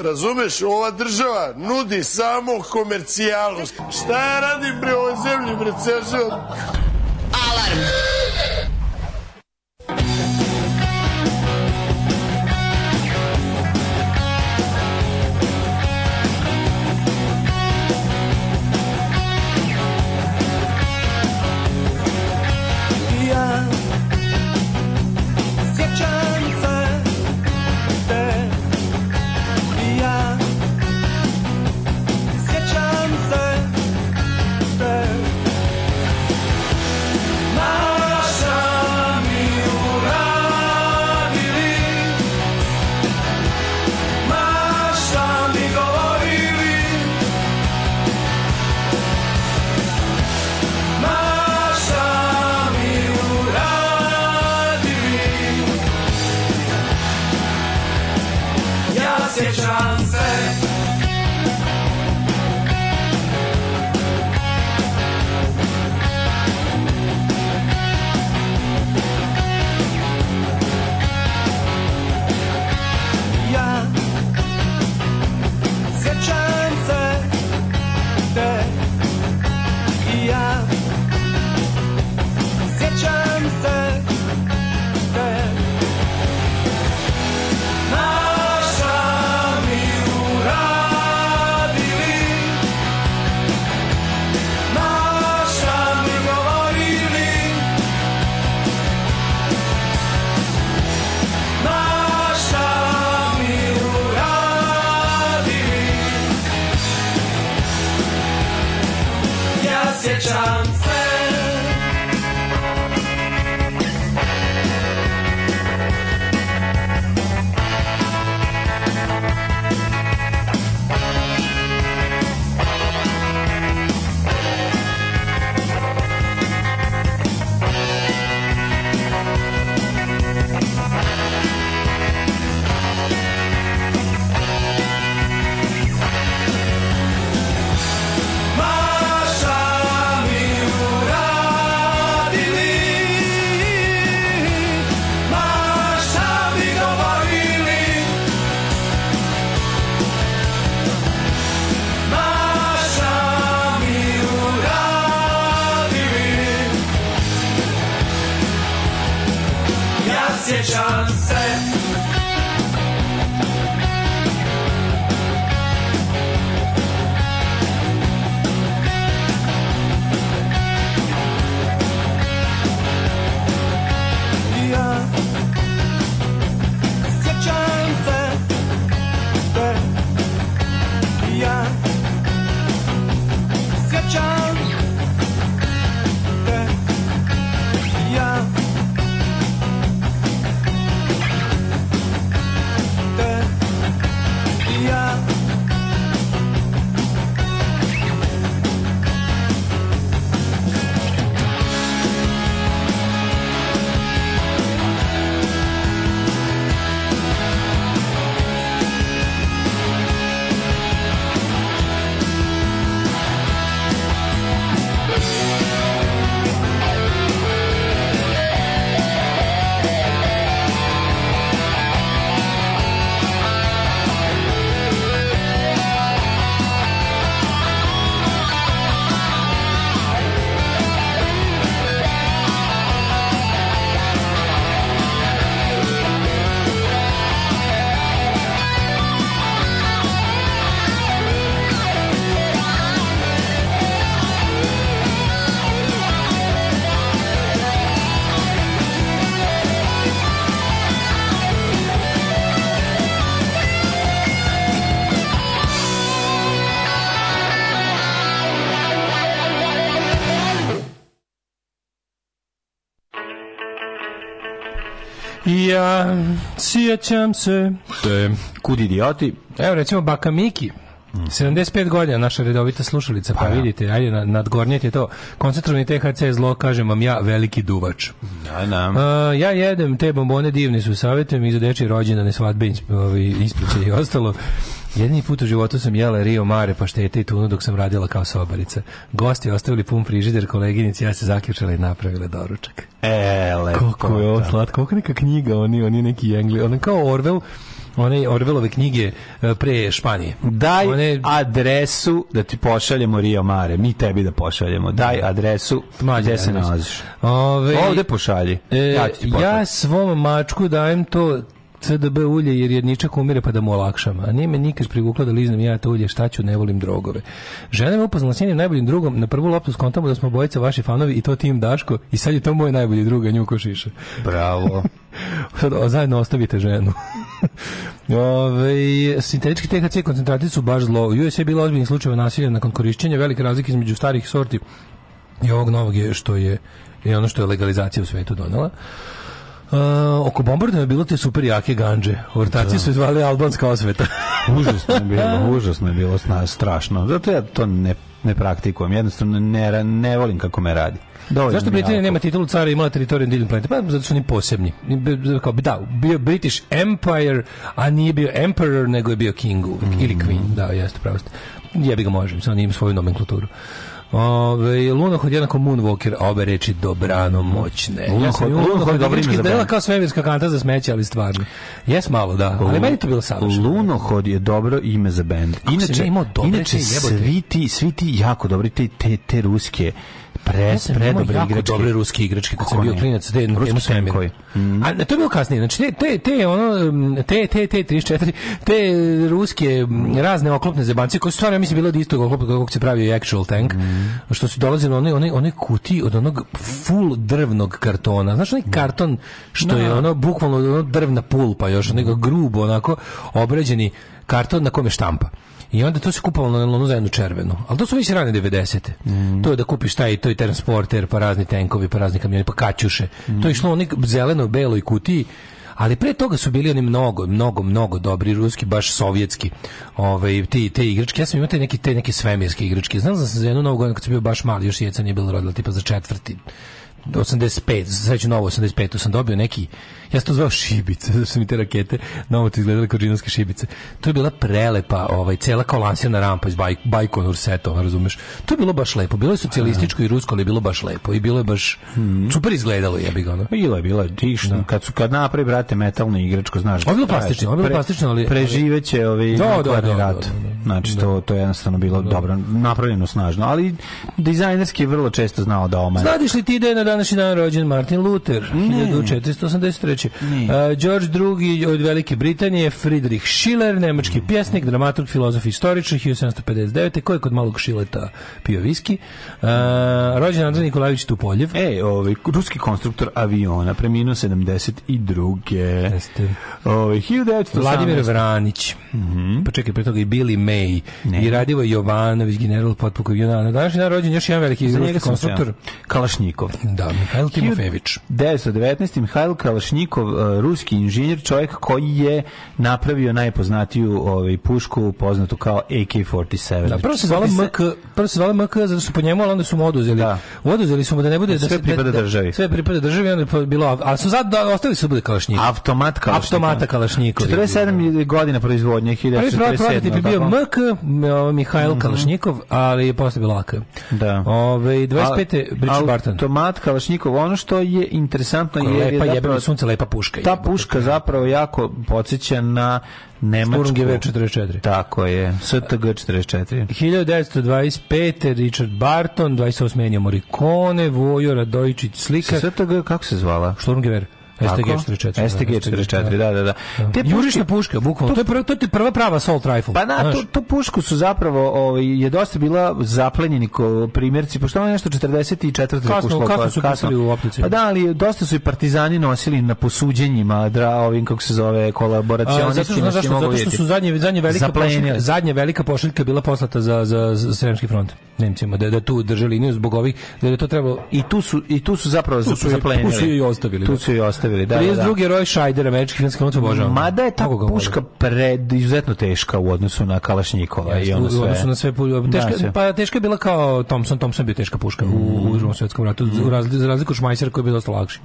Razumeš, ova država nudi samo komercijalu. Šta ja radim bre ovoj zemlji, bre, život? Alarm. Ja sjećam se. Te. Kud idioti? Evo recimo Baka Miki. 75 godina naša redovita slušalica, pa, vidite, ajde na, nadgornjete to. Koncentrovani THC zlo, kažem vam ja, veliki duvač. Da, da. A, ja jedem te bombone divni su savjetujem i za dečje rođendane, svadbe, ispriče i ostalo. Jedini put u životu sam jela Rio Mare, paštete i tunu dok sam radila kao sobarica. Gosti ostavili pun frižider, koleginici, ja se zaključala i napravila doručak. Koliko je ovo slatko, koliko je neka knjiga, oni, oni neki engli, on kao Orwell, one Orwellove knjige e, pre Španije. Daj One- adresu da ti pošaljemo Rio Mare. Mi tebi da pošaljemo. Daj adresu Mlađe gde se nalaziš. Ove, Ovde pošalji. E, ja ja svom mačku dajem to CDB ulje jer jedničak umire pa da mu olakšam. A nije me nikad privukla da liznem ja to ulje, šta ću, ne volim drogove. Žena me upoznala s njenim najboljim drugom, na prvu loptu skontamo da smo bojice vaši fanovi i to tim Daško i sad je to moj najbolji drug, a nju ko šiša. Bravo. Sad zajedno ostavite ženu. Ove, sintetički THC koncentrati su baš zlo. U USA je bilo ozbiljnih slučajeva nasilja nakon korišćenja, velike razlike između starih sorti i ovog novog je što je i ono što je legalizacija u svetu donela. Uh, oko bombardovanja je bilo te super jake ganđe. Ortaci su zvali albanska osveta. užasno je bilo, užasno je bilo strašno. Zato ja to ne, ne praktikujem. Jednostavno ne, ne volim kako me radi. Dovoljno Zašto Britanija nema titulu cara i imala teritoriju diljem planete? Pa zato su oni posebni. Kao, da, bio British Empire, a nije bio Emperor, nego je bio King Mm. ili Queen. Da, jeste, pravo. Jebi ga možem, samo ima svoju nomenklaturu. Ove, lunohod jednako Moonwalker, a obe reči dobrano moćne. ja Lunohod- ju Lunohod je dobro ime za band. kao svemirska kanta za smeće, ali stvarno. Jes malo, da. Ali meni to bilo savršeno. Lunohod je dobro ime za sam Inače, ja inače svi ti, svi ti jako dobri te, te, te ruske Imao predobre jako igračke. dobre ruske igračke kad sam bio klinac, te Ruski tenkovi. Mm. A to je bilo kasnije. Znači te te te ono mm, te te te 34 te ruske mm, razne oklopne zebancije koje su stvarno ja mislim bile od istog oklopa kako se pravio actual tank. Što su dolazili one one one kuti od onog full drvnog kartona. Znaš onaj karton što je ono bukvalno ono drvna pulpa još onaj grubo onako obrađeni karton na kome štampa. I onda to se kupovalo na nailonu zajedno červeno. Ali to su već rane 90. To je da kupiš taj, to je transporter, pa razni tenkovi, pa razni kamioni, pa kaćuše. To je išlo u onih zeleno, beloj kutiji ali pre toga su bili oni mnogo, mnogo, mnogo dobri ruski, baš sovjetski. Ovaj ti te igračke, ja sam imao te neki te neke svemirske igračke. Znam da sam za jednu novu godinu kad sam bio baš mali, još jeca nije bilo rodila tipa za četvrti 85, sreću novo 85, sam dobio neki, ja sam to zvao šibice, zato su mi te rakete novo to izgledale kao džinovske šibice. To je bila prelepa, ovaj, cela kao lansirna rampa iz Baj, Bajkonur seta, razumeš? To je bilo baš lepo, bilo je socijalističko i rusko, ali je bilo baš lepo i bilo je baš super izgledalo, jebi ga, ono. Bilo je, bilo je. Ti što, kad su kad napravi brate metalnu igračku, znaš. Ovo je bilo plastično, ovo je bilo plastično, ali- preživeće Da, da, nuklearni da, da, rat. da, da. Znači to to je jednostavno bilo dobro napravljeno snažno, ali dizajnerski je vrlo često znao da omane. Znadiš li ti da je na današnji dan rođen Martin Luther, 1483. Uh, George II od Velike Britanije, Friedrich Schiller, nemački pjesnik, dramaturg, filozof istoričar, 1759. Koji je kod malog Šileta pio viski. Uh, rođen Andrej Nikolajević Tupoljev. E, ovaj ruski konstruktor aviona preminuo 72. Jeste. Ovaj 1918. Vladimir Vranić. Pa čekaj, pre toga i Billy May. I Radivo Jovanović, general potpukovog Junana. Na današnji dan rođen još jedan veliki ruski konstruktor. Kalašnikov. Da, Mihajl Timofević. 1919. Mihajl Kalašnikov, uh, ruski inženjer, čovjek koji je napravio najpoznatiju ovaj, pušku poznatu kao AK-47. Da, prvo se zvala MK, prvo se zvala MK zato što su po njemu, ali onda su mu oduzeli. Da. Oduzeli su mu da ne bude da Sve se- pripada da- državi. Sve pripada državi, onda je pa bilo, a su sad da ostavili su da bude Kalašnjikov. Automat Kalašnikov. Automata Kalašnjikov. 47 godina proizvodnje, Prvi pro- 1947. prototyp je bio? MK, m, ovo, Mihajl Kalašnjikov, ali je posle bilo AK. Da. Ove, 25. Richard Barton. Automat Kalašnikov, ono što je interesantno je, Lepa, je jebeno sunce, lepa puška. ta puška zapravo jako podsjeća na nemačku. Sturmgewehr 44. Tako je, STG 44. 1925. Richard Barton, 28. Ennio Morricone, Vojo Radojičić, slika. STG, kako se zvala? Sturmgewehr. STG Tako? 44. STG 44, da, da, da. Te puške- puška, bukvalno. To, je prva, to je prva prava assault rifle. Pa da, znaš. to, to pušku su zapravo ovaj, je dosta bila zaplenjeni ko primjerci, pošto ono je nešto 44. Kasno- kasno pa- su pisali u optici. Pa da, ali dosta su i partizani nosili na posuđenjima, dra, ovim, kako se zove, A, kolaboracionisti. zato što, zašto? Zato što su zadnje, zadnje velika pošiljka, zadnja velika pošiljka bila poslata za, za, za Sremski front. Nemcima, da, da tu drže liniju zbog ovih, da je to trebalo... I tu su, i tu su zapravo Tu su, je- zaplenili. tu su i ostavili. Tu da. su i ostavili, da, da, 32. da. Roy Scheider, američki filmski glumac obožavam. Mada je ta puška pred, izuzetno teška u odnosu na Kalašnjikova i Jeste, ono u sve. odnosu na sve pu- teška, Da, sve. pa teška je bila kao Thompson, Thompson je bio teška puška u, u drugom svjetskom ratu, za razliku, za razliku od Šmajsera koji je bio dosta lakši.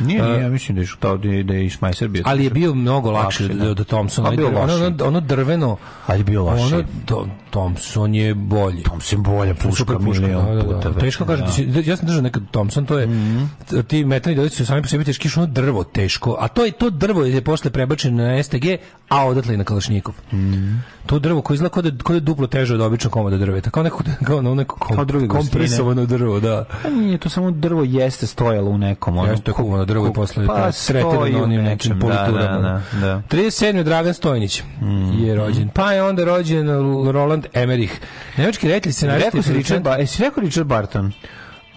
Nije, nije, ja mislim da je, što, da je, da je i Šmajser bio. Ali je bio mnogo lakši Lakši, od, da. od Thompsona. Bio ono, ono, ono drveno, Ali bio lošiji. ono, to, Thompson je bolji. Thompson bolja puška, Super puška, milion da, da, da. puta Teško kaže, da. da. ja sam držao nekad Thompson, to je t- ti metalni delici su sami po sebi teški, što ono drvo teško, a to je to drvo je posle prebačeno na STG, a odatle i na Kalašnikov. To drvo koje izgleda kao da, kao da je duplo teže od običnog komada drveta, kao neko, kao ono neko kom, Kao kompresovano drvo, da. Pa nije, to samo drvo jeste stojalo u nekom. Ono, Jeste kuvano drvo i posle pa, u onim nekim da, politurama. Da, da, da. 37. Dragan Stojnić je rođen. Pa je onda rođen Roland Emmerich. Nemački reditelj, scenarista Rekao si Richard, ba, rekao Richard Barton?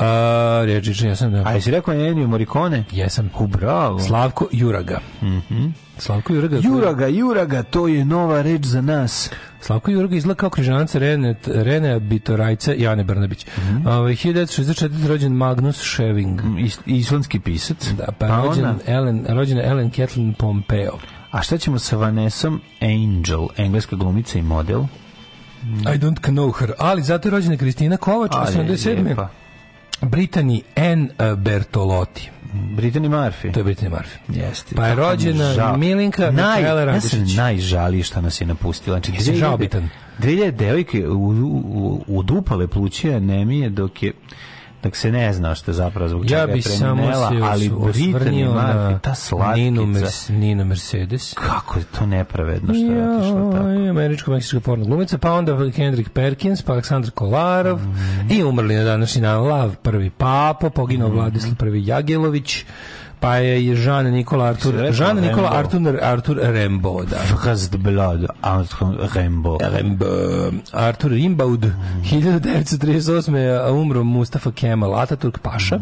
A, reči, ja sam da. A jesi rekao Ennio Morricone? Jesam. U, bravo. Slavko Juraga. Slavko Juraga. Juraga, Juraga, to je nova reč za nas. Slavko Juraga izgleda kao križanac Rene, Rene Bitorajca i Ane Brnabić. Mhm. Ovaj 1964. rođen Magnus Scheving. Is, islandski pisac. Da, pa je rođen ona- Ellen, rođena Ellen Kathleen Pompeo. A šta ćemo sa Vanessom Angel, engleska glumica i model? I don't know her. Ali zato je rođena Kristina Kovač, Ali je 87. Britani N. Bertolotti. Brittany Murphy. To je Brittany Murphy. Jeste. Pa je rođena žao. Milinka Naj, Mikaela Ja sam najžaliji što nas je napustila. Znači, Jesi žalbitan? 2000 devojke u, u, udupale pluće anemije dok je dok se ne zna što je zapravo zbog čega Ja je bi samo preminela, se ali osvrnio na Murphy, ta slatkica, Mers, Ninu Mercedes. kako je to nepravedno što je otišlo tako. Joj, američko-meksička porno glumica, pa onda Kendrick Perkins, pa Aleksandar Kolarov i umrli na današnji dan Lav prvi Papo, poginuo Vladislav prvi Jagelović, Pa je Jean Nikola Artur, Jean Nikola. Artur, Artur Rimbaud, da. First blood, Arthur Rimbaud. Rimbaud. Artur Rimbaud, 1938. a umro Mustafa Kemal Ataturk Paša,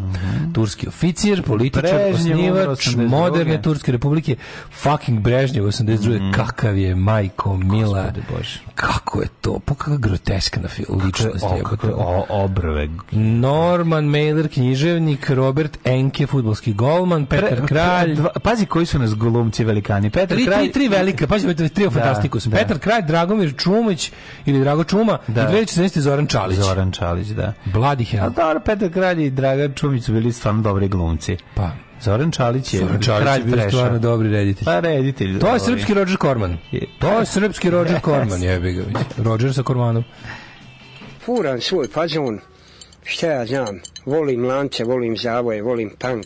turski oficir, političar, Brežnjev osnivač 82.. moderne Turske republike, fucking Brežnjev 82. Kakav je majko Mila. Gospode Bože. Kako je to? Pa kakva groteskna fil- ličnost. O, jebote. kakve o, obrve. Norman Mailer, književnik, Robert Enke, futbolski golman, Petar Kralj, Dva- Pazi koji su nas golumci velikani. Petar Tri, Kralj. tri, tri velika, pazi, ovo je trio fantastikus. da. Petar Kralj, Dragomir Čumić ili Drago Čuma Da. i 2014. Zoran Čalić. Zoran Čalić, da. A hell. dobro, Petar Kralj i Dragan Čumić su bili stvarno dobri glumci. Pa, Zoran Čalić je Zoran Čalić kralj je bio treša. stvarno dobri reditelj. Pa reditelj. To je ovaj. srpski Roger Corman. Je- To je srpski Roger Corman, jebi ga. Roger sa Cormanom. furam svoj fazon, šta ja znam, volim lance, volim zavoje, volim punk.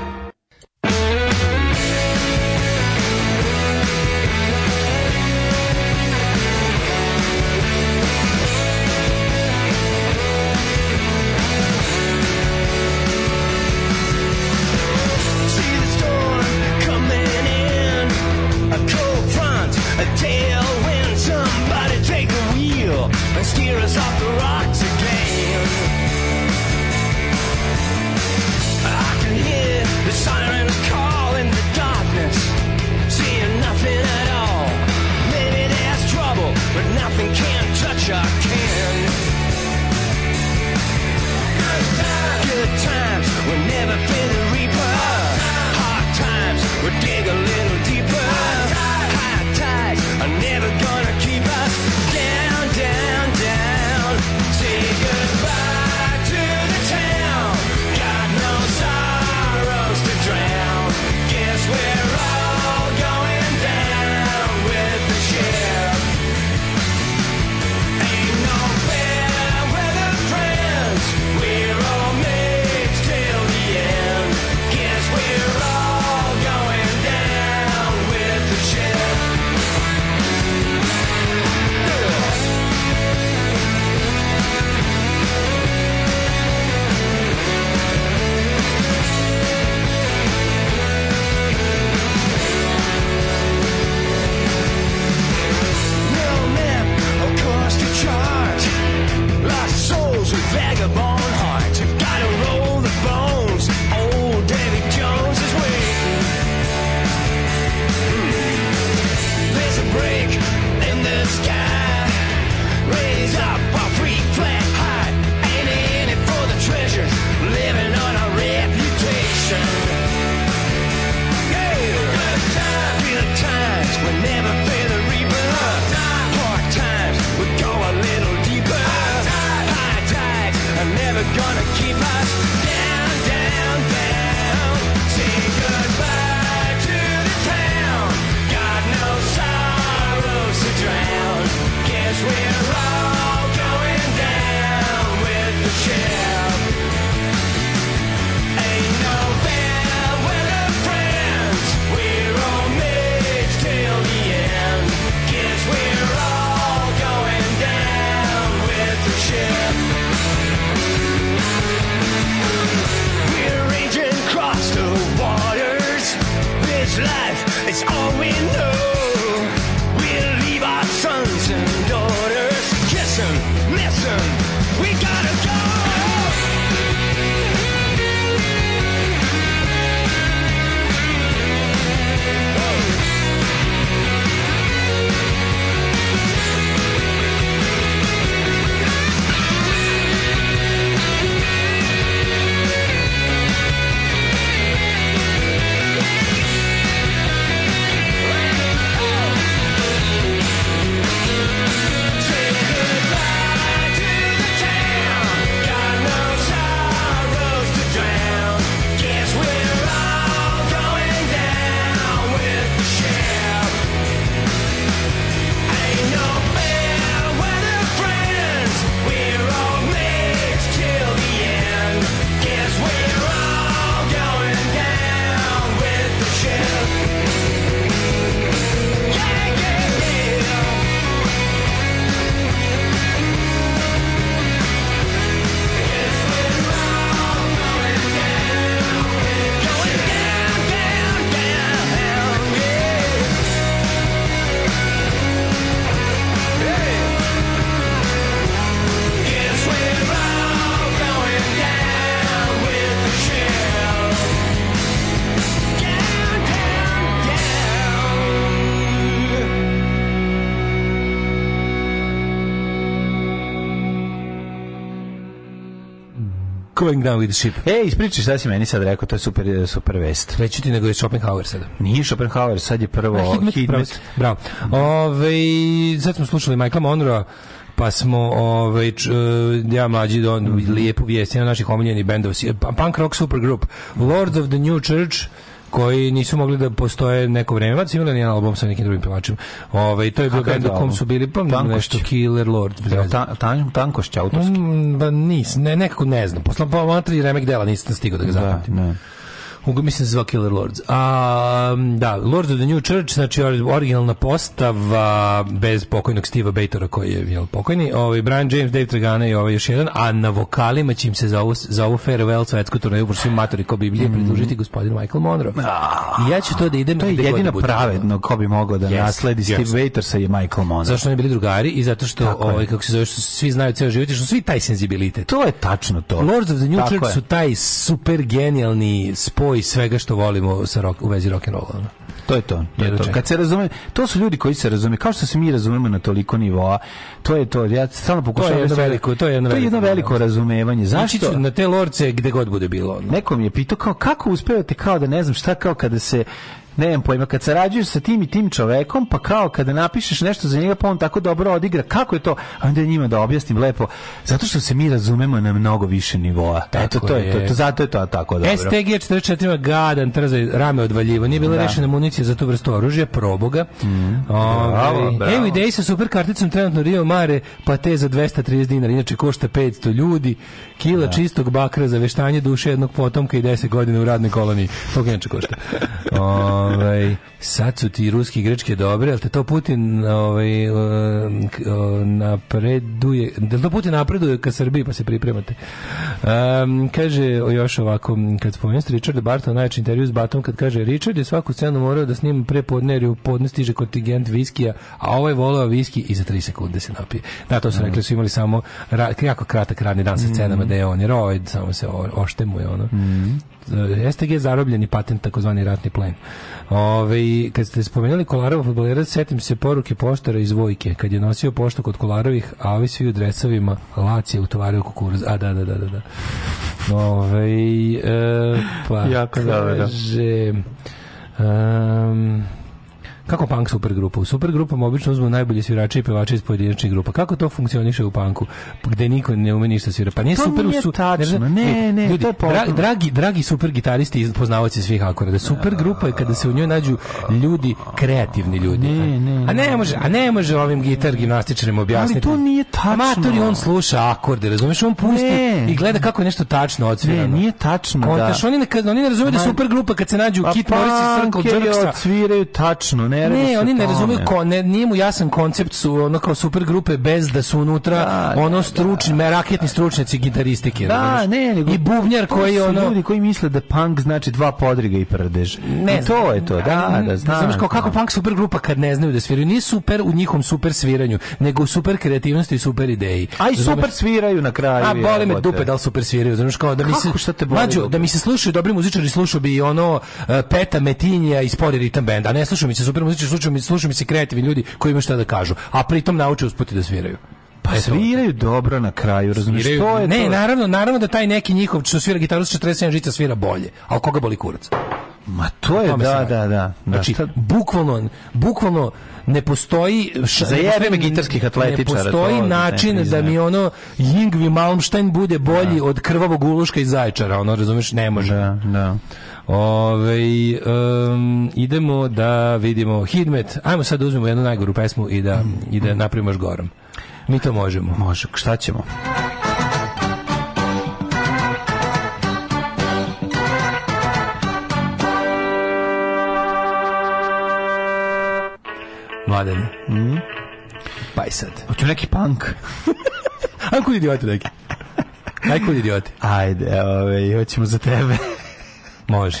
Going down with the ship. E, ispričaj šta si meni sad rekao, to je super, super vest. Reći ti nego je Schopenhauer sada. Nije Schopenhauer, sad je prvo A, Hidmet. Bravo. Ove, sad smo slušali Michaela Monroe, pa smo ovaj ja mlađi don Mhm. lijepu vijest jedan naših omiljenih bendova punk rock supergroup Lords of the New Church koji nisu mogli da postoje neko vreme, su imali jedan album sa nekim drugim pevačima. Ovaj to je bio bend kom su bili pa nešto Killer veze. ta, tan, tankošć autorski? Mm, ba nis, ne, nekako ne znam. Posle pa tri remek dela nisam stigao da ga Da, zapamtim. ne. Mislim se zvao Killer Lords. A, da, Lords of the New Church, znači or- originalna postava bez pokojnog Steva Batora koji je jel, pokojni, ovaj, Brian James, Dave Tragana i ovaj još jedan, a na vokalima će im se za ovu, za ovu farewell svetsku turneju, pošto svi matori ko Biblije, pridružiti gospodin Michael Monroe. I ja ću to da idem To je jedino da pravedno ko bi mogao da Yes, nasledi yes. Steve Waitersa je Michael Monroe. Zašto oni bili drugari i zato što, Tako ovaj, kako se zove, što svi znaju ceo život i što svi taj senzibilitet. To je tačno to. Lords of the New Tako Church je. su taj super genijalni spoj svega što volimo sa rock, u vezi rock and rolla. To je to. to, je to. Kad se razume, to su ljudi koji se razume, kao što se mi razumemo na toliko nivoa. To je to. Ja stalno pokušavam jedno da se- veliko- to je jedno to je jedno veliko- razumevanje. Zašto? na te lorce gde god bude bilo. ono. Neko mi je pitao kao kako uspevate kao da ne znam šta kao kada se ne znam pojma, kad sarađuješ sa tim i tim čovekom, pa kao kada napišeš nešto za njega, pa on tako dobro odigra, kako je to? A onda njima da objasnim lepo, zato što se mi razumemo na mnogo više nivoa. Eto, Tako to je, to, je. to, zato je to tako dobro. STG 44 ima gadan trzaj rame odvaljivo. Nije bila Da. rešena municija za tu vrstu oružja, proboga. Ovaj, Bravo, bravo. Evo ideji sa super karticom trenutno Rio Mare, pa te za 230 dinara, inače košta 500 ljudi, kila čistog bakra za veštanje duše jednog potomka i 10 godina u radnoj koloniji. To inače košta. Ovaj, sad su ti ruski i grčke dobre, ali te to Putin ovaj, k- o, napreduje, da to Putin napreduje ka Srbiji pa se pripremate. Um, kaže još ovako, kad spomenuo ste Richarda Bartona, najveći intervju s Batom, kad kaže Richard je svaku scenu morao da snima pre podne, jer je u podne stiže kontingent viskija, a ovo je voleo viski i za 3 sekunde se napije. Da, to su rekli, da su imali samo ra- jako kratak radni dan sa scenama, da je on je roid, samo se oštemuje ono. E, STG je zarobljeni patent, takozvani ratni plen. Ove, kad ste spomenuli Kolarova futbolera, setim se poruke poštara iz Vojke, kad je nosio poštu kod Kolarovih, a ovi svi u dresovima Laci je utovario kukuruz. A, da, da, da, da. da. Ove, e, pa Jako kaže... Um, kako punk supergrupa? U supergrupama obično uzmu najbolji svirače i pevače iz pojedinačnih grupa. Kako to funkcioniše u punku? Gde niko ne ume ništa svira. Pa nije To super nije su... tačno. Ne, ne, ljudi, to je dra- dragi, dragi super gitaristi i poznavaoci svih akorda. Super grupa je kada se u njoj nađu ljudi, kreativni ljudi. Ne, ne, a ne može, a ne može ovim gitar gimnastičarima objasniti. Ali to nije tačno. Amator on sluša akorde, razumeš? On pusti Ne. i gleda kako je nešto tačno odsvirano. Ne, nije tačno Kontaš, da... oni ne, oni ne razumeju da super grupa kad se nađu Pa Kit Morris i Circle Jerksa. odsviraju tačno, ne se Ne, oni ne tome. razumeju ko, ne, nije mu jasan koncept su ono kao super grupe bez da su unutra Da, ono da, stručni, me raketni stručnjaci gitaristike. Da, ne, nego I bubnjar koji su ono ljudi koji misle da punk znači dva podriga i prdež. ne I to je to, da, da, znam. Znaš kao kako punk super grupa kad ne znaju da sviraju, nije super u njihovom super sviranju, nego u super kreativnosti i super ideji. A i super sviraju na kraju. A boli me dupe da li super sviraju, znaš kao da mi se Kako, šta te boli dupe? da mi se slušaju dobri muzičari, slušao bi ono e, Peta Metinija i Spori Ritam Band, a ne slušaju mi se super muzičari, slušaju mi, slušaju mi se kreativni ljudi koji imaju šta da kažu, a pritom nauče usput i da sviraju. Pa sviraju dobro na kraju, razumiješ? Sviraju- To je ne, to. naravno, naravno da taj neki njihov što svira gitaru sa 47 žica svira bolje, a koga boli kurac? Ma to je, da, radi. da, da. Znači, šta- bukvalno, bukvalno ne postoji š- Za ne jebe postoji- me gitarskih atletičara, Ne postoji to ne način da mi ono Yingvi Malmstein bude bolji od krvavog uluška iz Zaječara, ono razumeš, ne može. Da, da. Ove, um, idemo da vidimo Hidmet. Ajmo sad da uzmemo jednu najgoru pesmu i da, i da napravimo još gorom. Mi to možemo. Može, šta ćemo? Mladen. Pa i sad. Hoću neki punk. Ajmo kod idioti neki. Aj kod idioti. Ajde, ove, hoćemo za tebe. Može.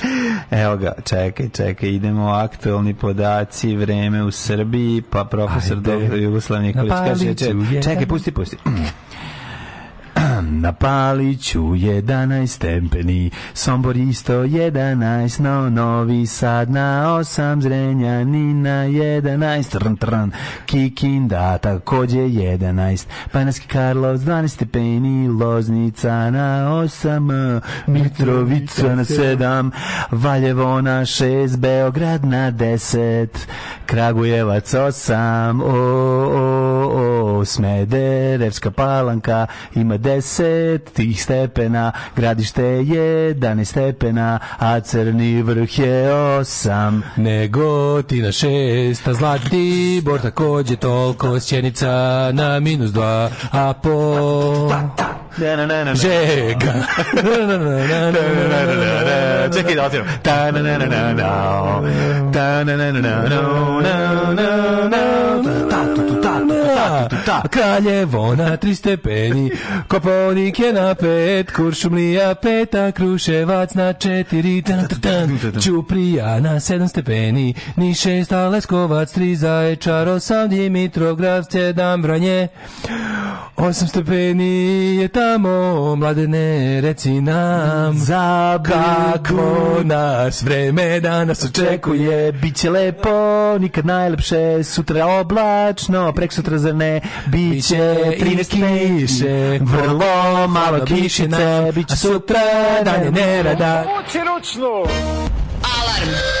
Evo ga, čekaj, čekaj, idemo aktualni podaci, vreme u Srbiji, pa profesor Ajde. Dr. Jugoslav Nikolić kaže, čekaj, pusti, pusti. Na Paliću 11 stepeni, Sombor isto 11, no Novi Sad na 8, Zrenjanin na 11, trn, trn, Kikinda takođe 11, Banarski Karlovac 12 stepeni, Loznica na 8, Mitrovica na 7, Valjevo na 6, Beograd na 10, Kragujevac 8, o, o, o, Smederevska palanka ima 10 tih stepena, gradište je 11 stepena, a crni vrh je 8. Negotina šesta, Zlatibor takođe toliko, Sjenica na minus dva, a po... Žega. Čekaj da otiram. Ta na na na na na. Ta na na na na na na na. Ta ta ta. Kraljevo na tri stepeni, Koponik je na pet, Kuršumlija peta, Kruševac na četiri, tan, tan, tan, Ćuprija na sedam stepeni, ni šest, Leskovac tri, Zaječar osam, Dimitrovgrad sedam, Vranje, osam stepeni je tamo, mladene, reci nam, Za kako nas vreme danas očekuje, Biće lepo, nikad najlepše, sutra oblačno, prek sutra zar ne, biće 13 kiše, vrlo malo kišice, biće sutra danje nerada. Alarm. Twenty nine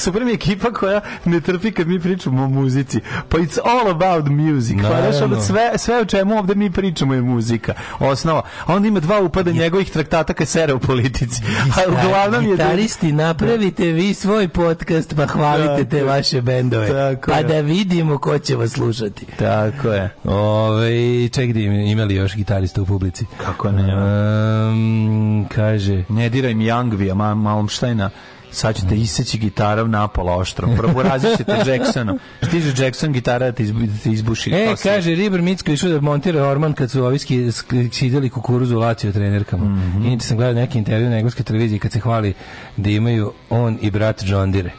Super mi ekipa koja ne trpi kad mi pričamo o muzici. Pa it's all about music. Pa znaš, ono, Naravno. sve, sve o čemu ovde mi pričamo je muzika. Osnova. A onda ima dva upada njegovih traktata kad sere u politici. A uglavnom je... Gitaristi, napravite vi svoj podcast pa hvalite te vaše bendove. Tako pa da vidimo ko će vas slušati. Tako je. Ove, ček da im- ima li još gitarista u publici? Kako ne? Um, kaže... Ne diraj mi Youngvija, Ma Malmsteina, sad ćete iseći gitarom napola oštro. Prvo razit ćete Jacksonom. Stiže Jackson gitara da te, izbu, da te izbuši. E, To kaže, Riber Micko išao da montira Orman kad su ovi ski- sk- skidali kukuruzu u Lazio trenerkama. Mhm. Inače sam gledao neki intervju na engleskoj televiziji kad se hvali da imaju on i brat John Dire.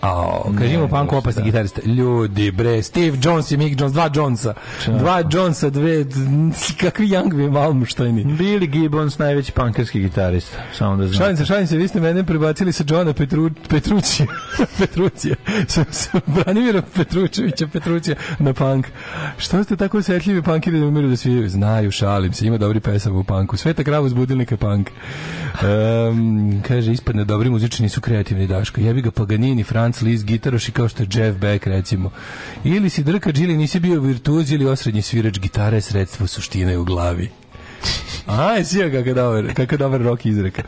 A, kaže ima punk opasni gitarista. Ljudi, bre, Steve Jones i Mick Jones, dva Jonesa. Dva Jonesa, dve, kakvi Youngvi Malmštajni. Billy Gibbons, najveći punkerski gitarista. Samo da znate. Šalim se, šalim se, vi ste mene prebacili sa Johna Petru, Petrucija, Petrucija, sa, sa Branimira Petručevića, Petrucija na punk. Što ste tako osjetljivi punkiri da umiru da sviraju? Znaju, šalim se, ima dobri pesama u punku. Sveta krava uz budilnika punk. Um, kaže, ispadne dobri muzični nisu kreativni Daško. Jebi ga Paganini, Franz Liszt, gitaroši kao što je Jeff Beck recimo. Ili si drka džili, nisi bio virtuoz ili osrednji svirač gitara je sredstvo suštine u glavi. Aj, sija kakav dobar, kakav dobar rok izreka.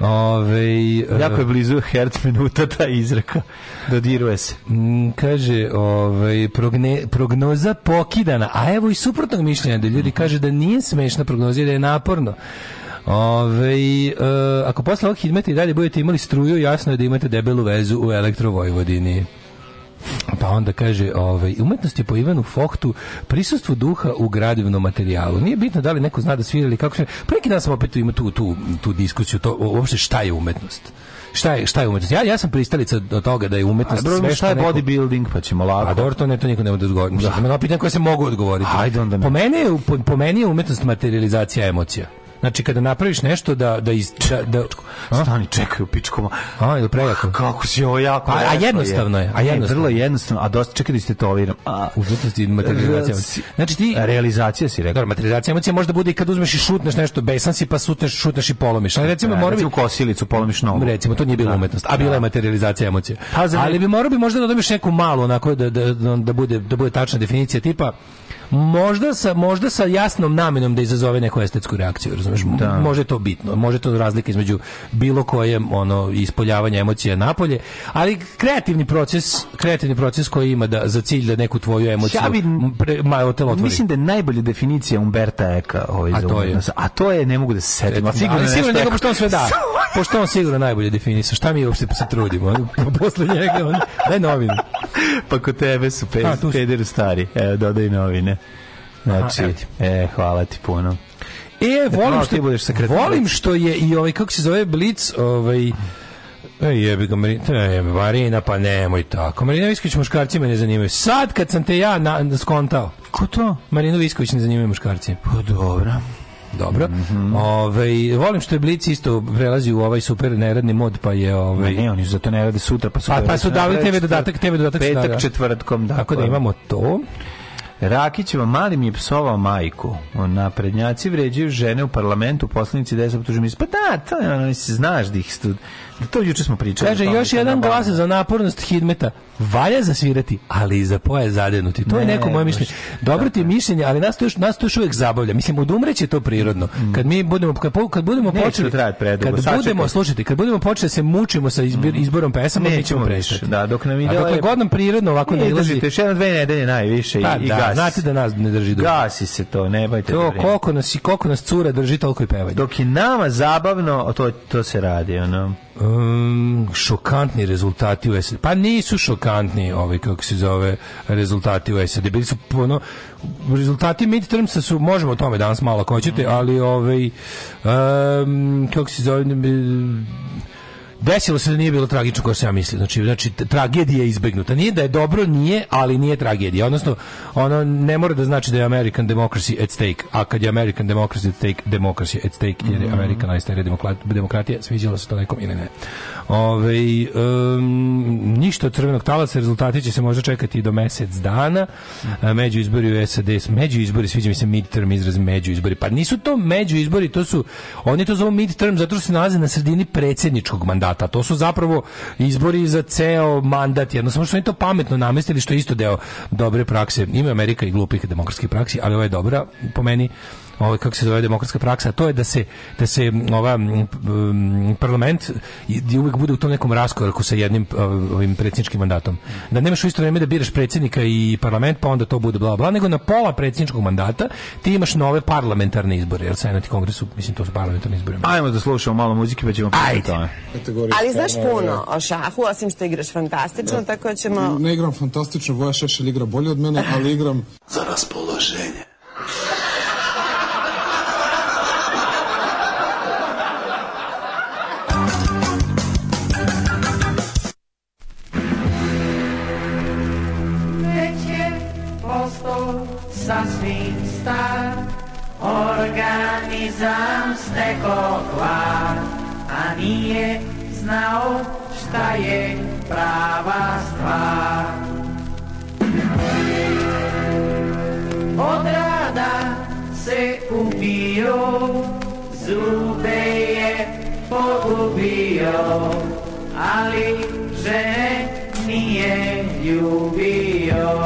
Ove, Jako je blizu herc minuta ta izreka. Dodiruje se. Mm, kaže, ovaj, progne, prognoza pokidana, a evo i suprotnog mišljenja, da ljudi kaže da nije smešna prognoza da je naporno. Ove, e, ako posle ovog hidmeta i dalje budete imali struju, jasno je da imate debelu vezu u elektrovojvodini. Pa onda kaže, ovaj, umetnost je po Ivanu Fohtu prisustvo duha u gradivnom materijalu. Nije bitno da li neko zna da svira ili kako se... Pa neki dan sam opet ima tu, tu, tu diskusiju, to, uopšte šta je umetnost. Šta je, šta je umetnost? Ja, ja sam pristalica od toga da je umetnost Dobro, sve šta je neko- bodybuilding, pa ćemo lako. a dobro, to ne, to niko ne može da odgovori. Da. Ima pitanja koje se mogu odgovoriti. Ajde onda ne. Po mene je, po, po meni je umetnost materializacija emocija. Znači, kada napraviš nešto da... da, iz, da, da Stani, čekaj u pičkoma. a, ili prejako? Kako si ovo jako A- a jednostavno je, a jednostavno. vrlo jednostavno, a dosta, čekaj da tetoviram. A, Umetnost i materializacija. Znači ti... Realizacija si rekao. Dobro, materializacija emocija može da bude i kad uzmeš i šutneš nešto, besan si pa šutneš, šutneš i polomiš. Ali recimo, mora bi, recimo kosilicu, polomiš nogu. recimo, to nije bila umetnost, a bila je materializacija emocije. Pa Ali bi morao bi možda da dobiješ neku malu, onako, da, da, da, da bude, da bude tačna definicija tipa, možda sa, možda sa jasnom namenom da izazove neku estetsku reakciju, razumeš? Da. Može to bitno, može to razlika između bilo koje ono ispoljavanja emocija napolje, ali kreativni proces, kreativni proces koji ima da za cilj da neku tvoju emociju Ja bi- pre, ma, otvori. Mislim da je najbolja definicija Umberta Eka ovaj A to je? A to je, ne mogu da se setim. a sigurno ali sigurno nešto njega, pošto on sve da. Pošto on sigurno najbolje definisao. Šta mi uopšte se trudimo? ono, Posle njega, on, daj novine. Pa kod tebe su pe, A, pederu stari. Evo, dodaj novine. Znači, Aha, e, hvala ti puno. E, volim malo što, ti budeš volim što je i ovaj, kako se zove, Blic, ovaj, Ej, jebi ga, Marina, Marina, pa nemoj tako. Marina Visković muškarci me ne zanimaju. Sad kad sam te ja na, skontao, Ko to? Marinu Visković ne zanimaju muškarci. Pa dobro. Dobro. Mhm. Ovaj, volim što je Blic isto prelazi u ovaj super neradni mod, pa je... Ovaj, Ne, oni zato ne rade sutra, pa su... Pa, pa su dali TV dodatak, TV dodatak Petak, četvrtkom, da. Tako da imamo to. Rakićeva mali mi je psovao majku. Naprednjaci vređaju žene u parlamentu, poslanici deset optužuju Pa da, to je ono, znaš da ih. Da to juče smo pričali. Kaže, još je jedan glas za napornost Hidmeta. Valja zasvirati, ali i za poje zadenuti. To je Ne, neko moje mišljenje. Dobro ti je mišljenje, ali nas to još, nas to još uvijek zabavlja. Mislim, odumreće to prirodno. Kad mi budemo, kad, kad budemo Mm. Neće počeli... predugo, Kad budemo, slušajte, kad budemo počeli da se mučimo sa izbir, izborom pesama, mi ćemo prestati. da, dok nam ide A dokle god nam prirodno ovako ne ilazi... još jedno dve nedelje najviše Pa i, i da, gasi. znate da nas ne drži dugo. Gasi se to, ne bajte da To koliko nas, koliko nas cura drži, toliko i pevanje. Dok je nama zabavno, to, to se radi, ono. Um, šokantni rezultati u SAD. Pa nisu šokantni, ovaj kako se zove, rezultati u SAD. Bili su ono rezultati midtermsa su možemo o tome danas malo ako hoćete, ali ovaj um, kako se zove desilo se da nije bilo tragično kao sam ja mislio. Znači, znači tragedija je izbegnuta. Nije da je dobro, nije, ali nije tragedija. Odnosno, ono ne mora da znači da je American democracy at stake, a kad je American democracy at stake, democracy at stake, jer je Amerika najstarija demokrat- demokratija, sviđalo se to nekom ili ne. Ove, um, ništa od crvenog talaca, rezultati će se možda čekati i do mesec dana. A, Među izbori u SAD, među izbori, sviđa mi se midterm izraz među izbori. Pa nisu to među izbori, to su, oni to zovu midterm zato što se nalaze na sredini predsjedničkog mandata. To su zapravo izbori za ceo mandat. Jednostavno što oni to pametno namestili, što je isto deo dobre prakse. Ima Amerika i glupih demokratskih praksi, ali ovo je dobra po meni ovaj kako se zove demokratska praksa, to je da se da se ova m, m, parlament i, uvek bude u tom nekom raskoraku sa jednim ovim predsjedničkim mandatom. Da nemaš u isto vrijeme da biraš predsjednika i parlament, pa onda to bude bla bla, nego na pola predsjedničkog mandata ti imaš nove parlamentarne izbore, jer senat i kongres su, mislim to su parlamentarni izbori. Ajmo da slušamo malo muzike pa ćemo pričati o tome. Ali znaš puno o šahu, osim što igraš fantastično, tako da ćemo... Ne igram fantastično, Voja Šešelj igra bolje od mene, ali igram... Za raspoloženje. Sasvim star Organizam stekao kvar A nije znao šta je prava stvar. Od rada se ubio Zube je pogubio Ali žene nije ljubio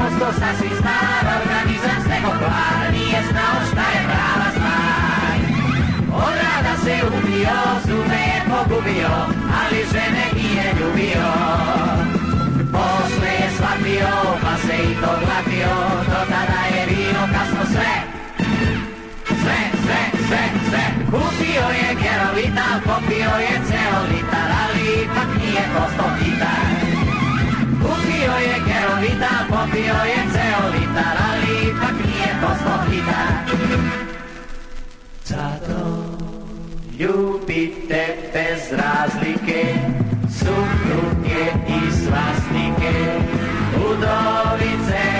Već je postao sasvim star organizam snego par Nije znao šta je prava stvar Od rada se ubio, zube je pogubio Ali žene nije ljubio Posle je shvatio, pa se i to glatio Do tada je bio kasno sve. Sve, sve, sve, sve. Kupio je gerovita, popio je ceo litar Ali ipak nije gitar Kupio je gerovita, popio je ceo litar, ali ipak nije postao hitar. Zato ljubite bez razlike, supruge i svastike, udovice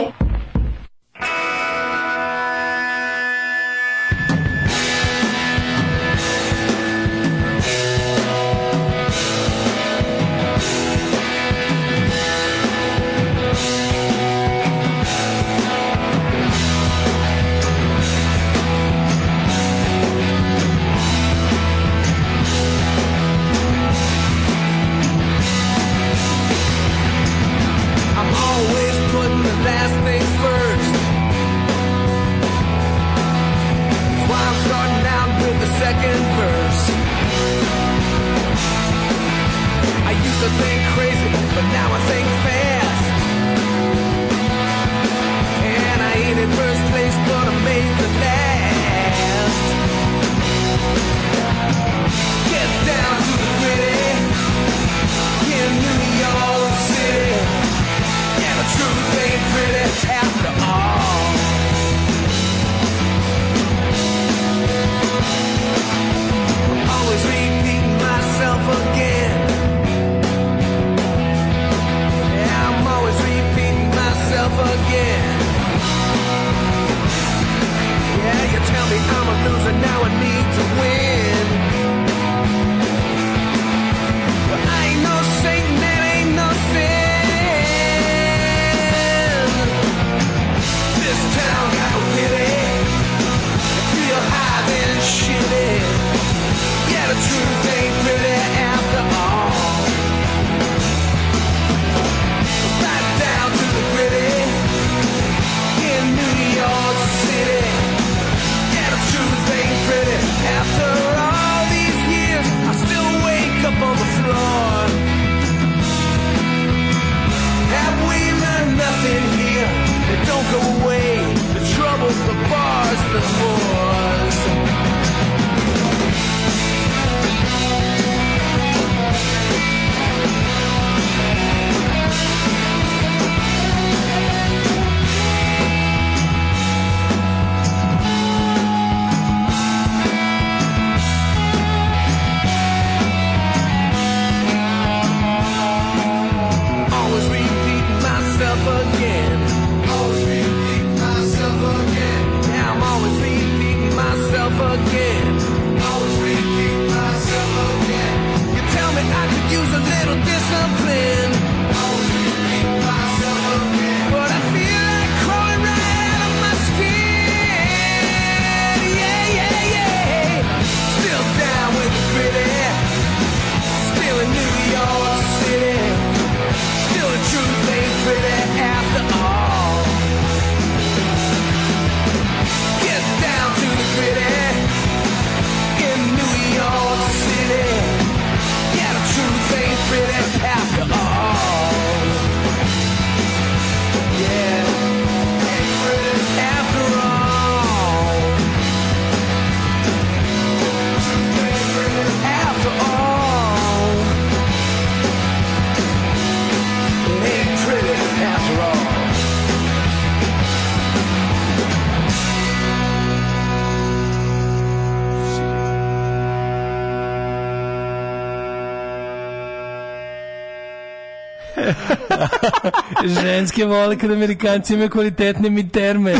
Ženske vole kad Amerikanci imaju kvalitetne midterme.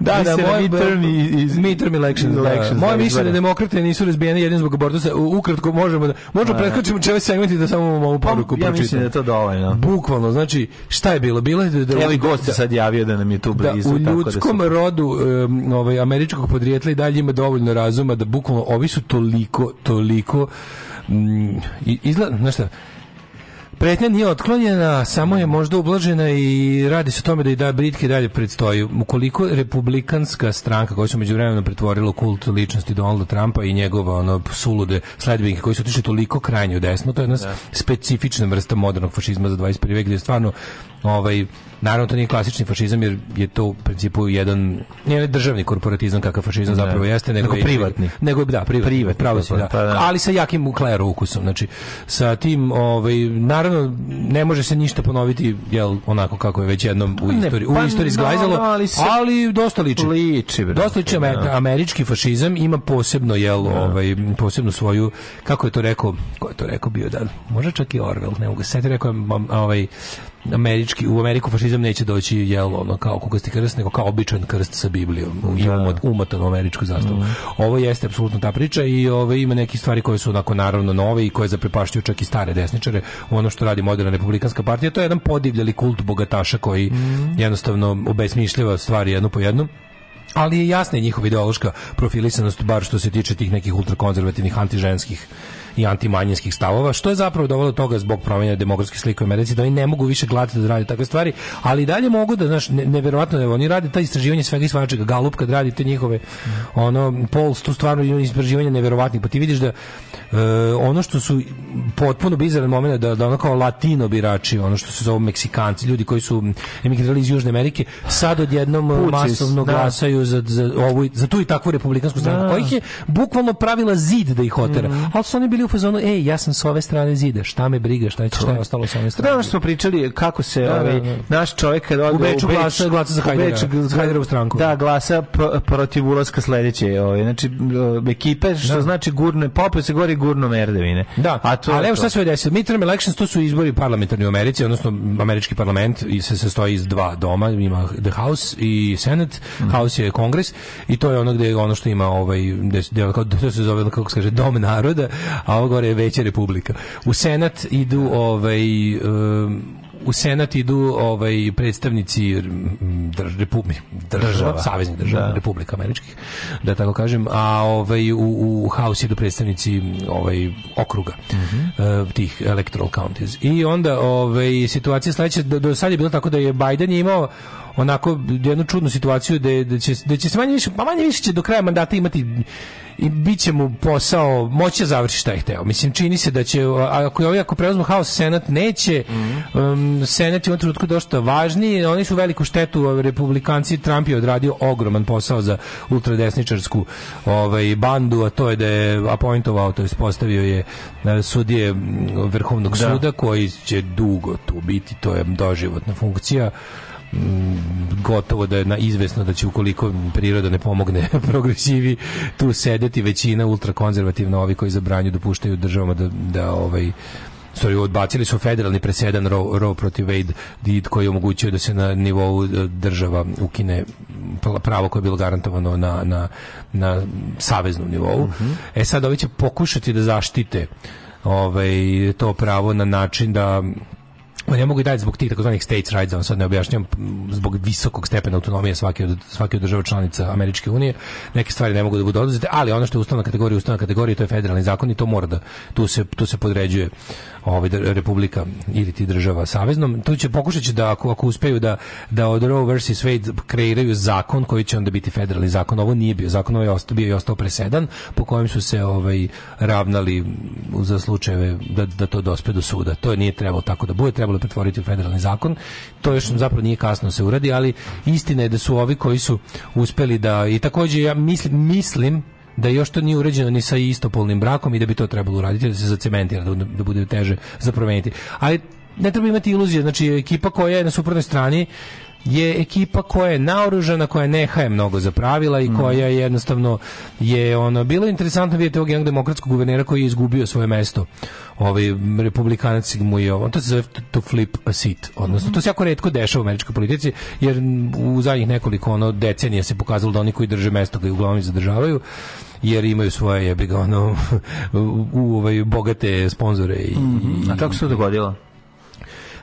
Da, da, moj midterm iz- midterm elections. Da. elections, Moje da, mišljenje da demokrate nisu razbijene jedino zbog abortusa. U- Ukratko možemo da možemo Da. preskočimo čeve segmenti da samo ovu poruku Pa, ja mislim pročitam. da je to dovoljno. Bukvalno, znači, šta je bilo? Bilo je da, da Evo i gost da- sad javio da nam je tu da blizu. u tako ljudskom da se- rodu um, ovaj, američkog podrijetla i dalje ima dovoljno razuma da bukvalno ovi su toliko, toliko mm, izgleda, šta, Pretnja nije otklonjena, samo je možda ublažena i radi se o tome da i da Britke dalje predstoji. Ukoliko republikanska stranka koja se među vremenom pretvorila u kult ličnosti Donalda Trumpa i njegova ono sulude sledbenike koji su otišli toliko krajnje u desno, to je jedna specifična vrsta modernog fašizma za 21. vek gdje je stvarno ovaj naravno to nije klasični fašizam jer je to u principu jedan nije državni korporatizam kakav fašizam Ne. zapravo jeste nego, Nego je- privatni. nego da privatni, Privatni, pravo si, da. pa da. ali sa jakim uklero ukusom znači sa tim ovaj naravno ne može se ništa ponoviti jel onako kako je već jednom u Ne, istoriji pa u istoriji zglajzalo no, ali se- ali dosta liči Liči, brate, dosta liči da. američki fašizam ima posebno jel ovaj posebno svoju kako je to rekao ko je to rekao bio da može čak i Orwell ne mogu se rekao ovaj američki u Ameriku fašizam neće doći jel ono kao kukasti krst nego kao običan krst sa Biblijom i umot- umotan u američku zastavu. Ovo jeste apsolutno ta priča i ove ima neke stvari koje su onako naravno nove i koje zaprepašćuju čak i stare desničare u ono što radi moderna republikanska partija. To je jedan podivljali kult bogataša koji jednostavno obesmišljava stvari jednu po jednu. Ali je jasna njihova ideološka profilisanost, bar što se tiče tih nekih ultrakonzervativnih, antiženskih i antimanjinskih stavova, što je zapravo dovelo do toga zbog promjene demografske slike u Americi da oni ne mogu više gledati da rade takve stvari, ali i dalje mogu da znaš ne, neverovatno je oni rade ta istraživanje svega i svačega Galup kad radi te njihove ono Polls tu stvarno istraživanja neverovatnih pa ti vidiš da e, ono što su potpuno bizaran moment da da ono kao latino birači ono što se zovu Meksikanci ljudi koji su emigrirali iz Južne Amerike sad odjednom Puci, masovno da. glasaju za, za, ovu, za tu i takvu republikansku stranu Da. kojih je bukvalno pravila zid da ih otera Mhm. ali su oni bili u fazonu ej ja sam s ove strane zida šta me briga šta je, šta je ostalo s ove strane Da, ono što smo pričali kako se Da, da, ovaj da. naš čovjek kad ode U Beču glasa- glasa za u Hajdera, Beč Hajderovu stranku. Da, glasa protiv ulaska sledeće, ovaj znači ekipe što Da. znači gurne popio se gori gurno merdevine. Da, a to ali evo šta se desilo. Midterm elections, to su izbori parlamentarni u Americi, odnosno američki parlament i se sastoji iz dva doma, ima the House i Senate, Mhm. House je Kongres i to je ono gdje ono što ima ovaj, gde, gde, kao, to se zove, kako se kaže, dom naroda, a ovo gore je veća republika. U Senat idu ovaj, um, u Senat idu ovaj predstavnici mm, drž, repu, država, saveznih država, Da. republika američkih, da tako kažem, a ovaj u, u House idu predstavnici ovaj okruga eh, tih electoral counties. I onda ovaj situacija sledeća do, do sad je bilo tako da je Biden je imao onako jednu čudnu situaciju da, da će da će se manje više pa manje više će do kraja mandata imati i bit će mu posao moći da završi šta je hteo. Mislim, čini se da će, ako je ovaj, ako preuzmu House, Senat neće, um, Senat je u trenutku dosta važniji, oni su veliku štetu, republikanci, Trump je odradio ogroman posao za ultradesničarsku ovaj, bandu, a to je da je appointovao, to je postavio je e, sudije Vrhovnog Da. suda, koji će dugo tu biti, to je doživotna funkcija, Mm, gotovo da je na izvesno da će ukoliko priroda ne pomogne progresivi tu sedeti većina ultrakonzervativna ovi koji zabranju dopuštaju državama da, da ovaj Sorry, odbacili su federalni presedan Roe, Roe protiv Wade did koji omogućuje da se na nivou e, država ukine pravo koje je bilo garantovano na, na, na saveznom nivou. E sad ovi će pokušati da zaštite ovaj, to pravo na način da ne mogu i dalje zbog tih takozvanih states rights, vam sad ne objašnjam, zbog visokog stepena autonomije svake od, svake od država članica Američke unije, neke stvari ne mogu da budu oduzete, ali ono što je ustavna kategorija, ustavna kategorija, to je federalni zakon i to mora da, tu se, tu se podređuje ovaj, republika ili ti država saveznom. Tu će pokušat će da, ako, ako uspeju da, da od Roe vs. Wade kreiraju zakon koji će onda biti federalni zakon. Ovo nije bio zakon, ovo je ostao, bio i ostao presedan po kojem su se ovaj, ravnali za slučajeve da, da to dospe do suda. To nije trebalo tako da bude, trebalo je pretvoriti u federalni zakon. To još zapravo nije kasno da se uradi, ali istina je da su ovi koji su uspeli da i takođe ja mislim mislim da još to nije uređeno ni sa istopolnim brakom i da bi to trebalo uraditi da se zacementira da, da bude teže za promeniti. Ali ne treba imati iluzije, znači ekipa koja je na suprotnoj strani je ekipa koja je naoružana, koja ne haje mnogo za pravila i koja jednostavno je ono bilo je interesantno vidjeti ovog jednog demokratskog guvernera koji je izgubio svoje mesto. Ovaj republikanac mu je on to se zove to flip a seat. Odnosno to se jako retko dešava u američkoj politici jer u zadnjih nekoliko ono decenija se pokazalo da oni koji drže mesto ga uglavnom zadržavaju jer imaju svoje jebi ga ono u, u ovaj bogate sponzore i, i A kako se to dogodilo?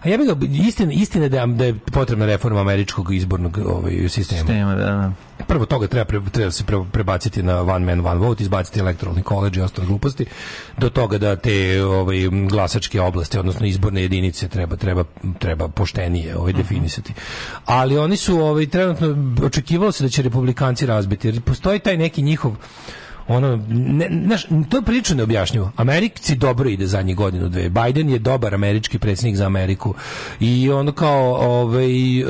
A ja bih ga, istina, istina da, da je potrebna reforma američkog izbornog ovaj, sistema. Sistema, da, da. Prvo toga treba, treba se pre- prebaciti na one man, one vote, izbaciti electoralni college i ostale gluposti, do toga da te ovaj, glasačke oblasti, odnosno izborne jedinice treba, treba, treba poštenije ovaj, definisati. Ali oni su ovaj, trenutno, očekivalo se da će republikanci razbiti, jer postoji taj neki njihov ono, ne, znaš, to je prilično neobjašnjivo. Americi dobro ide zadnjih godinu, dve. Biden je dobar američki predsjednik za Ameriku i ono kao ovaj, e,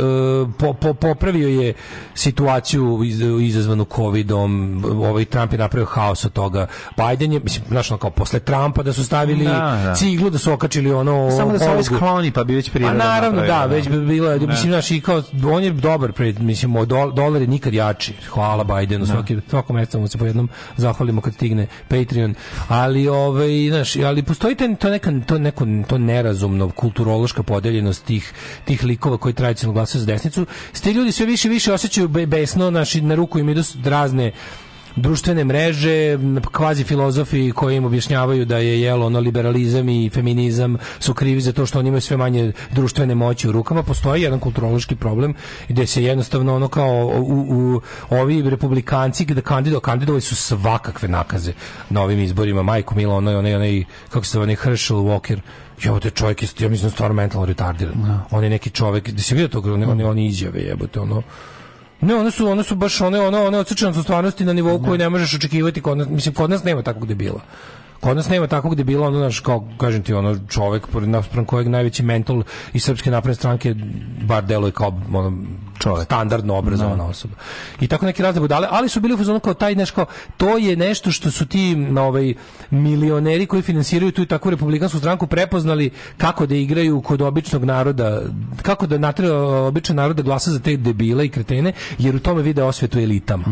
po, po, popravio je situaciju iz, izazvanu covidom, ovaj Trump je napravio haos od toga. Biden je, mislim, znaš, ono kao posle Trumpa da su stavili Da, da. ciglu, da su okačili ono... Samo da se ovaj skloni, pa bi već a priroda naravno, da, napravila, već bi bilo, mislim, znaš, i kao, on je dobar pred, mislim, dolar je nikad jači. Hvala Bidenu, svaki, svako mesto mu se po jednom zahvalimo kad stigne Patreon. Ali, ovaj, znaš, ali postoji ten- to, neka, to neko to nerazumno kulturološka podeljenost tih, tih likova koji tradicionalno glasaju za desnicu. S ti ljudi sve više više osjećaju be- besno, naši, na ruku im idu razne društvene mreže, kvazi filozofi koji im objašnjavaju da je jelo ono liberalizam i feminizam su krivi za to što oni imaju sve manje društvene moći u rukama. Postoji jedan kulturološki problem gde se jednostavno ono kao u, u ovi republikanci gde kandido kandidovali su svakakve nakaze na ovim izborima. Majko Mila, onaj, onaj, onaj, kako se zove, onaj Herschel Walker, Jebote, čovjek je, ja mislim, stvarno mentalno retardiran. On je neki čovjek, da se vidio toga, one, one, one izjave, jebote, ono, ne, one su, one su baš one, one, one u stvarnosti na nivou koji ne možeš očekivati kod nas. Mislim, kod nas nema takvog debila. Kod nas nema takvog debila, ono, znaš, kao, kažem ti, ono, čovek, naspram kojeg najveći mental iz Srpske napredne stranke, bar deluje kao, ono, čovek. standardno obrazovana osoba. I tako neki razne budale, ali su bili u fazonu kao taj nešto, to je nešto što su ti na ovaj milioneri koji finansiraju tu i takvu republikansku stranku prepoznali kako da igraju kod običnog naroda, kako da natraju običan narod da glasa za te debile i kretene, jer u tome vide osvetu elitama.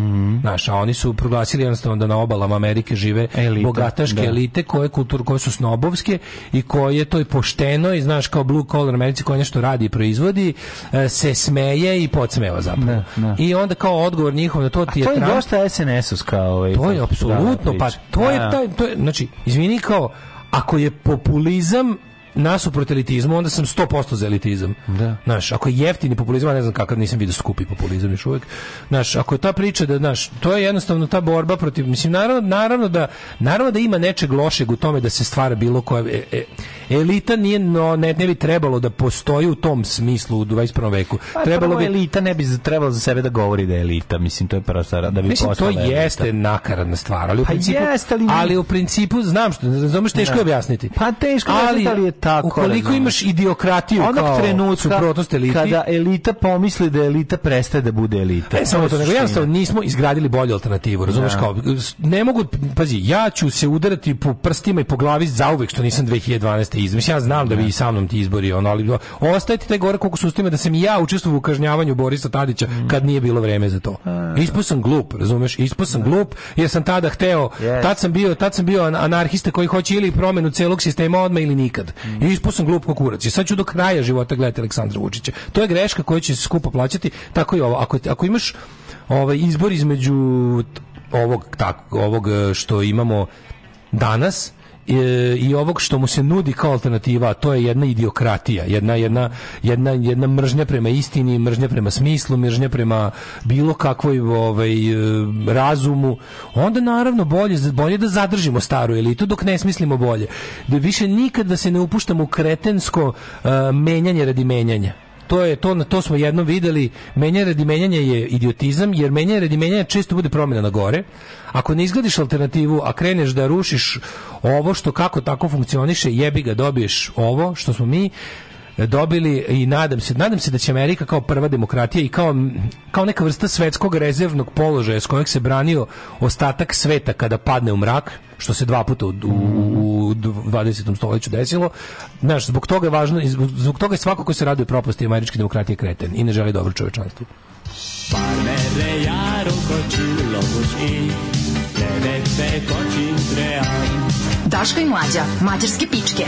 Znaš, a oni su proglasili jednostavno da na obalama Amerike žive Elite, bogataške da. elite koje kultur koje su snobovske i koje to je pošteno i znaš kao blue collar Americi koja nešto radi i proizvodi e, se smeje i podsmeva zapravo. I onda kao odgovor njihov na to ti je To je Trump- dosta SNS-ovska ovaj. to je apsolutno, pa to je taj, to je, znači, izvini kao, ako je populizam nasuprot elitizmu, onda sam 100% za elitizam. Da. Znaš, ako je jeftini populizam, ja ne znam kakav, nisam vidio skupi populizam još uvijek. Znaš, ako je ta priča da, znaš, to je jednostavno ta borba protiv, mislim, naravno, naravno da, naravno da ima nečeg lošeg u tome da se stvara bilo koja, e, e, elita nije, no, ne, ne bi trebalo da postoji u tom smislu u 21. veku. Pa, trebalo bi, elita ne bi trebalo za sebe da govori da je elita, mislim to je stvar da bi Mislim, to postala elita. jeste nakaradna stvar, ali u Pa principu, jeste, ali- ali u principu znam što, razumeš, teško je Da. objasniti. Pa teško objasniti, ali je tako, Ukoliko razumeš. imaš idiokratiju Onog kao trenutka eliti, kada elita pomisli da elita prestaje da bude elita. Ne samo to, nego jednostavno nismo izgradili bolju alternativu, razumeš Da. kao, ne mogu, pazi, ja ću se udarati po prstima i po glavi zauvek što nisam 2012. izbor. Mislim, ja znam da vi i sa mnom ti izbori, ono, ali ostaje ti taj gore koliko su da sam i ja učestvovao u kažnjavanju Borisa Tadića Mm. kad nije bilo vreme za to. Ispao sam glup, razumeš? Ispao sam glup jer sam tada hteo, Yes. tad sam bio, tad sam bio an- anarhista koji hoće ili promenu celog sistema odmah ili nikad. Mm. I ispao sam glup kao kurac. I sad ću do kraja života gledati Aleksandra Vučića. To je greška koju će se skupo plaćati. Tako i ovo. Ako, ako imaš ovaj izbor između ovog tako ovog što imamo danas e, i ovog što mu se nudi kao alternativa, to je jedna idiokratija, jedna, jedna, jedna, jedna mržnja prema istini, mržnja prema smislu, mržnja prema bilo kakvoj ovaj, e, razumu, onda naravno bolje, bolje da zadržimo staru elitu dok ne smislimo bolje. Da više nikad da se ne upuštamo u kretensko e, menjanje radi menjanja to je to to smo jednom videli. Menjanje radi menjanja je idiotizam jer menjanje radi menjanja često bude promjena na gore. Ako ne izglediš alternativu a kreneš da rušiš ovo što kako tako funkcioniše jebi ga dobiješ ovo što smo mi dobili i nadam se nadam se da će Amerika kao prva demokratija i kao kao neka vrsta svetskog rezervnog položaja s kojeg se branio ostatak sveta kada padne u mrak što se dva puta u, u, u 20. stoljeću desilo. Znaš, zbog toga je važno, i zbog, zbog toga je svako ko se raduje propasti američke demokratije kreten i ne želi dobro čovečanstvu. Parmere járok a csillagos ég, levegtek a csintreán. Daško i mlađa, mađarske pičke.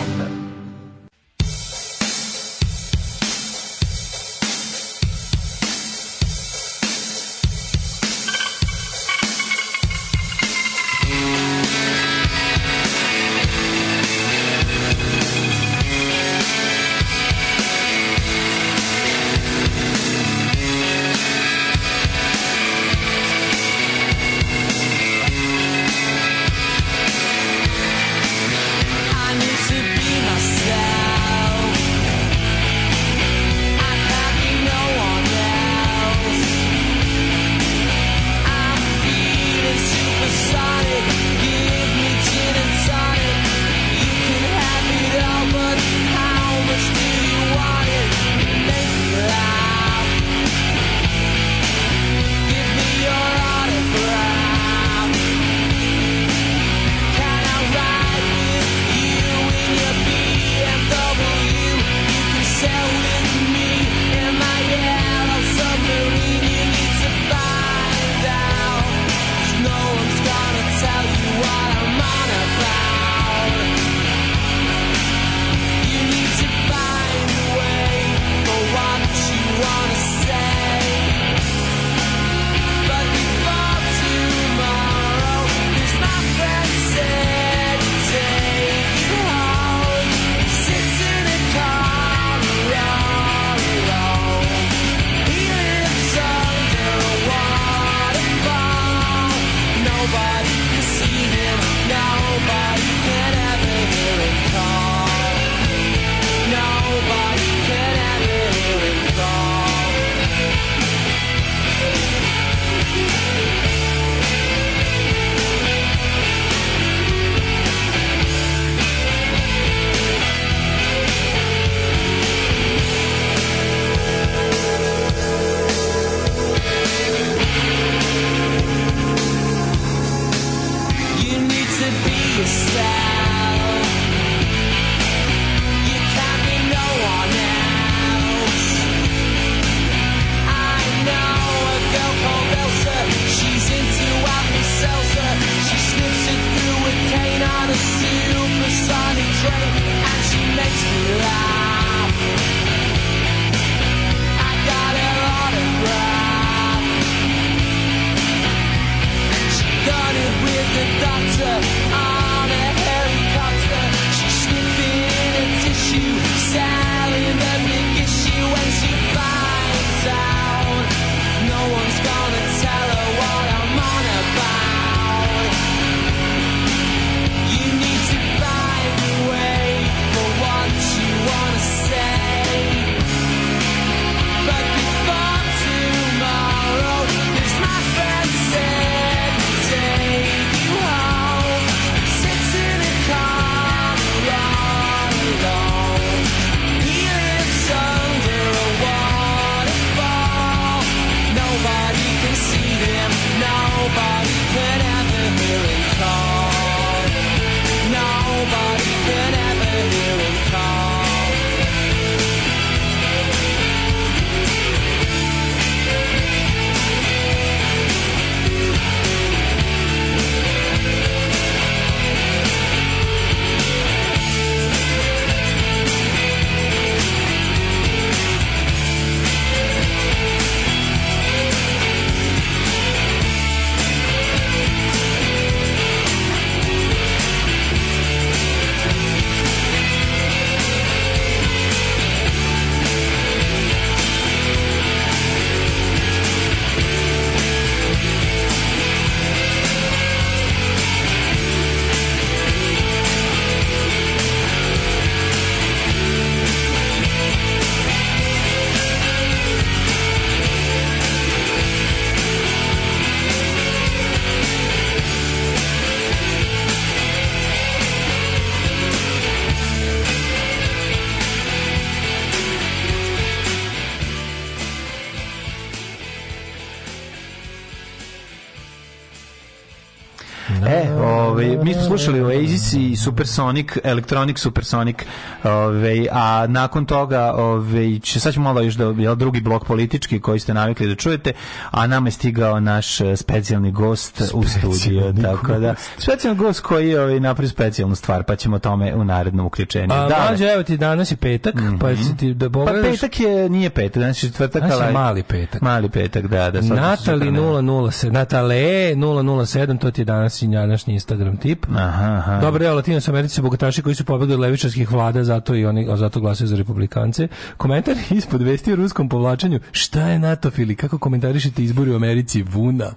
I Supersonic, Electronic Supersonic, ovaj, a nakon toga ovaj, će, sad ćemo malo još da, jel, drugi blok politički koji ste navikli da čujete, a nama je stigao naš eh, specijalni gost u studiju, tako da, specijalni gost koji ovaj, napravi specijalnu stvar, pa ćemo tome u narednom uključenju. A, Da, mlađe, evo ti danas je petak, pa si ti da Pa pogledaš... petak je, nije petak, danas je četvrtak, Danas je ali- mali petak. Mali petak, da, da. Natali sutra ne. 007, Natale 007, to ti je danas i današnji Instagram tip. Aha, aha. Dobro, evo, Latinac Americi su bogataši koji su pobegli od levičarskih vlada, zato i oni zato glasaju za republikance. Komentar ispod vesti o ruskom povlačenju. Šta je NATO fili? Kako komentarišete izbori u Americi? Vuna.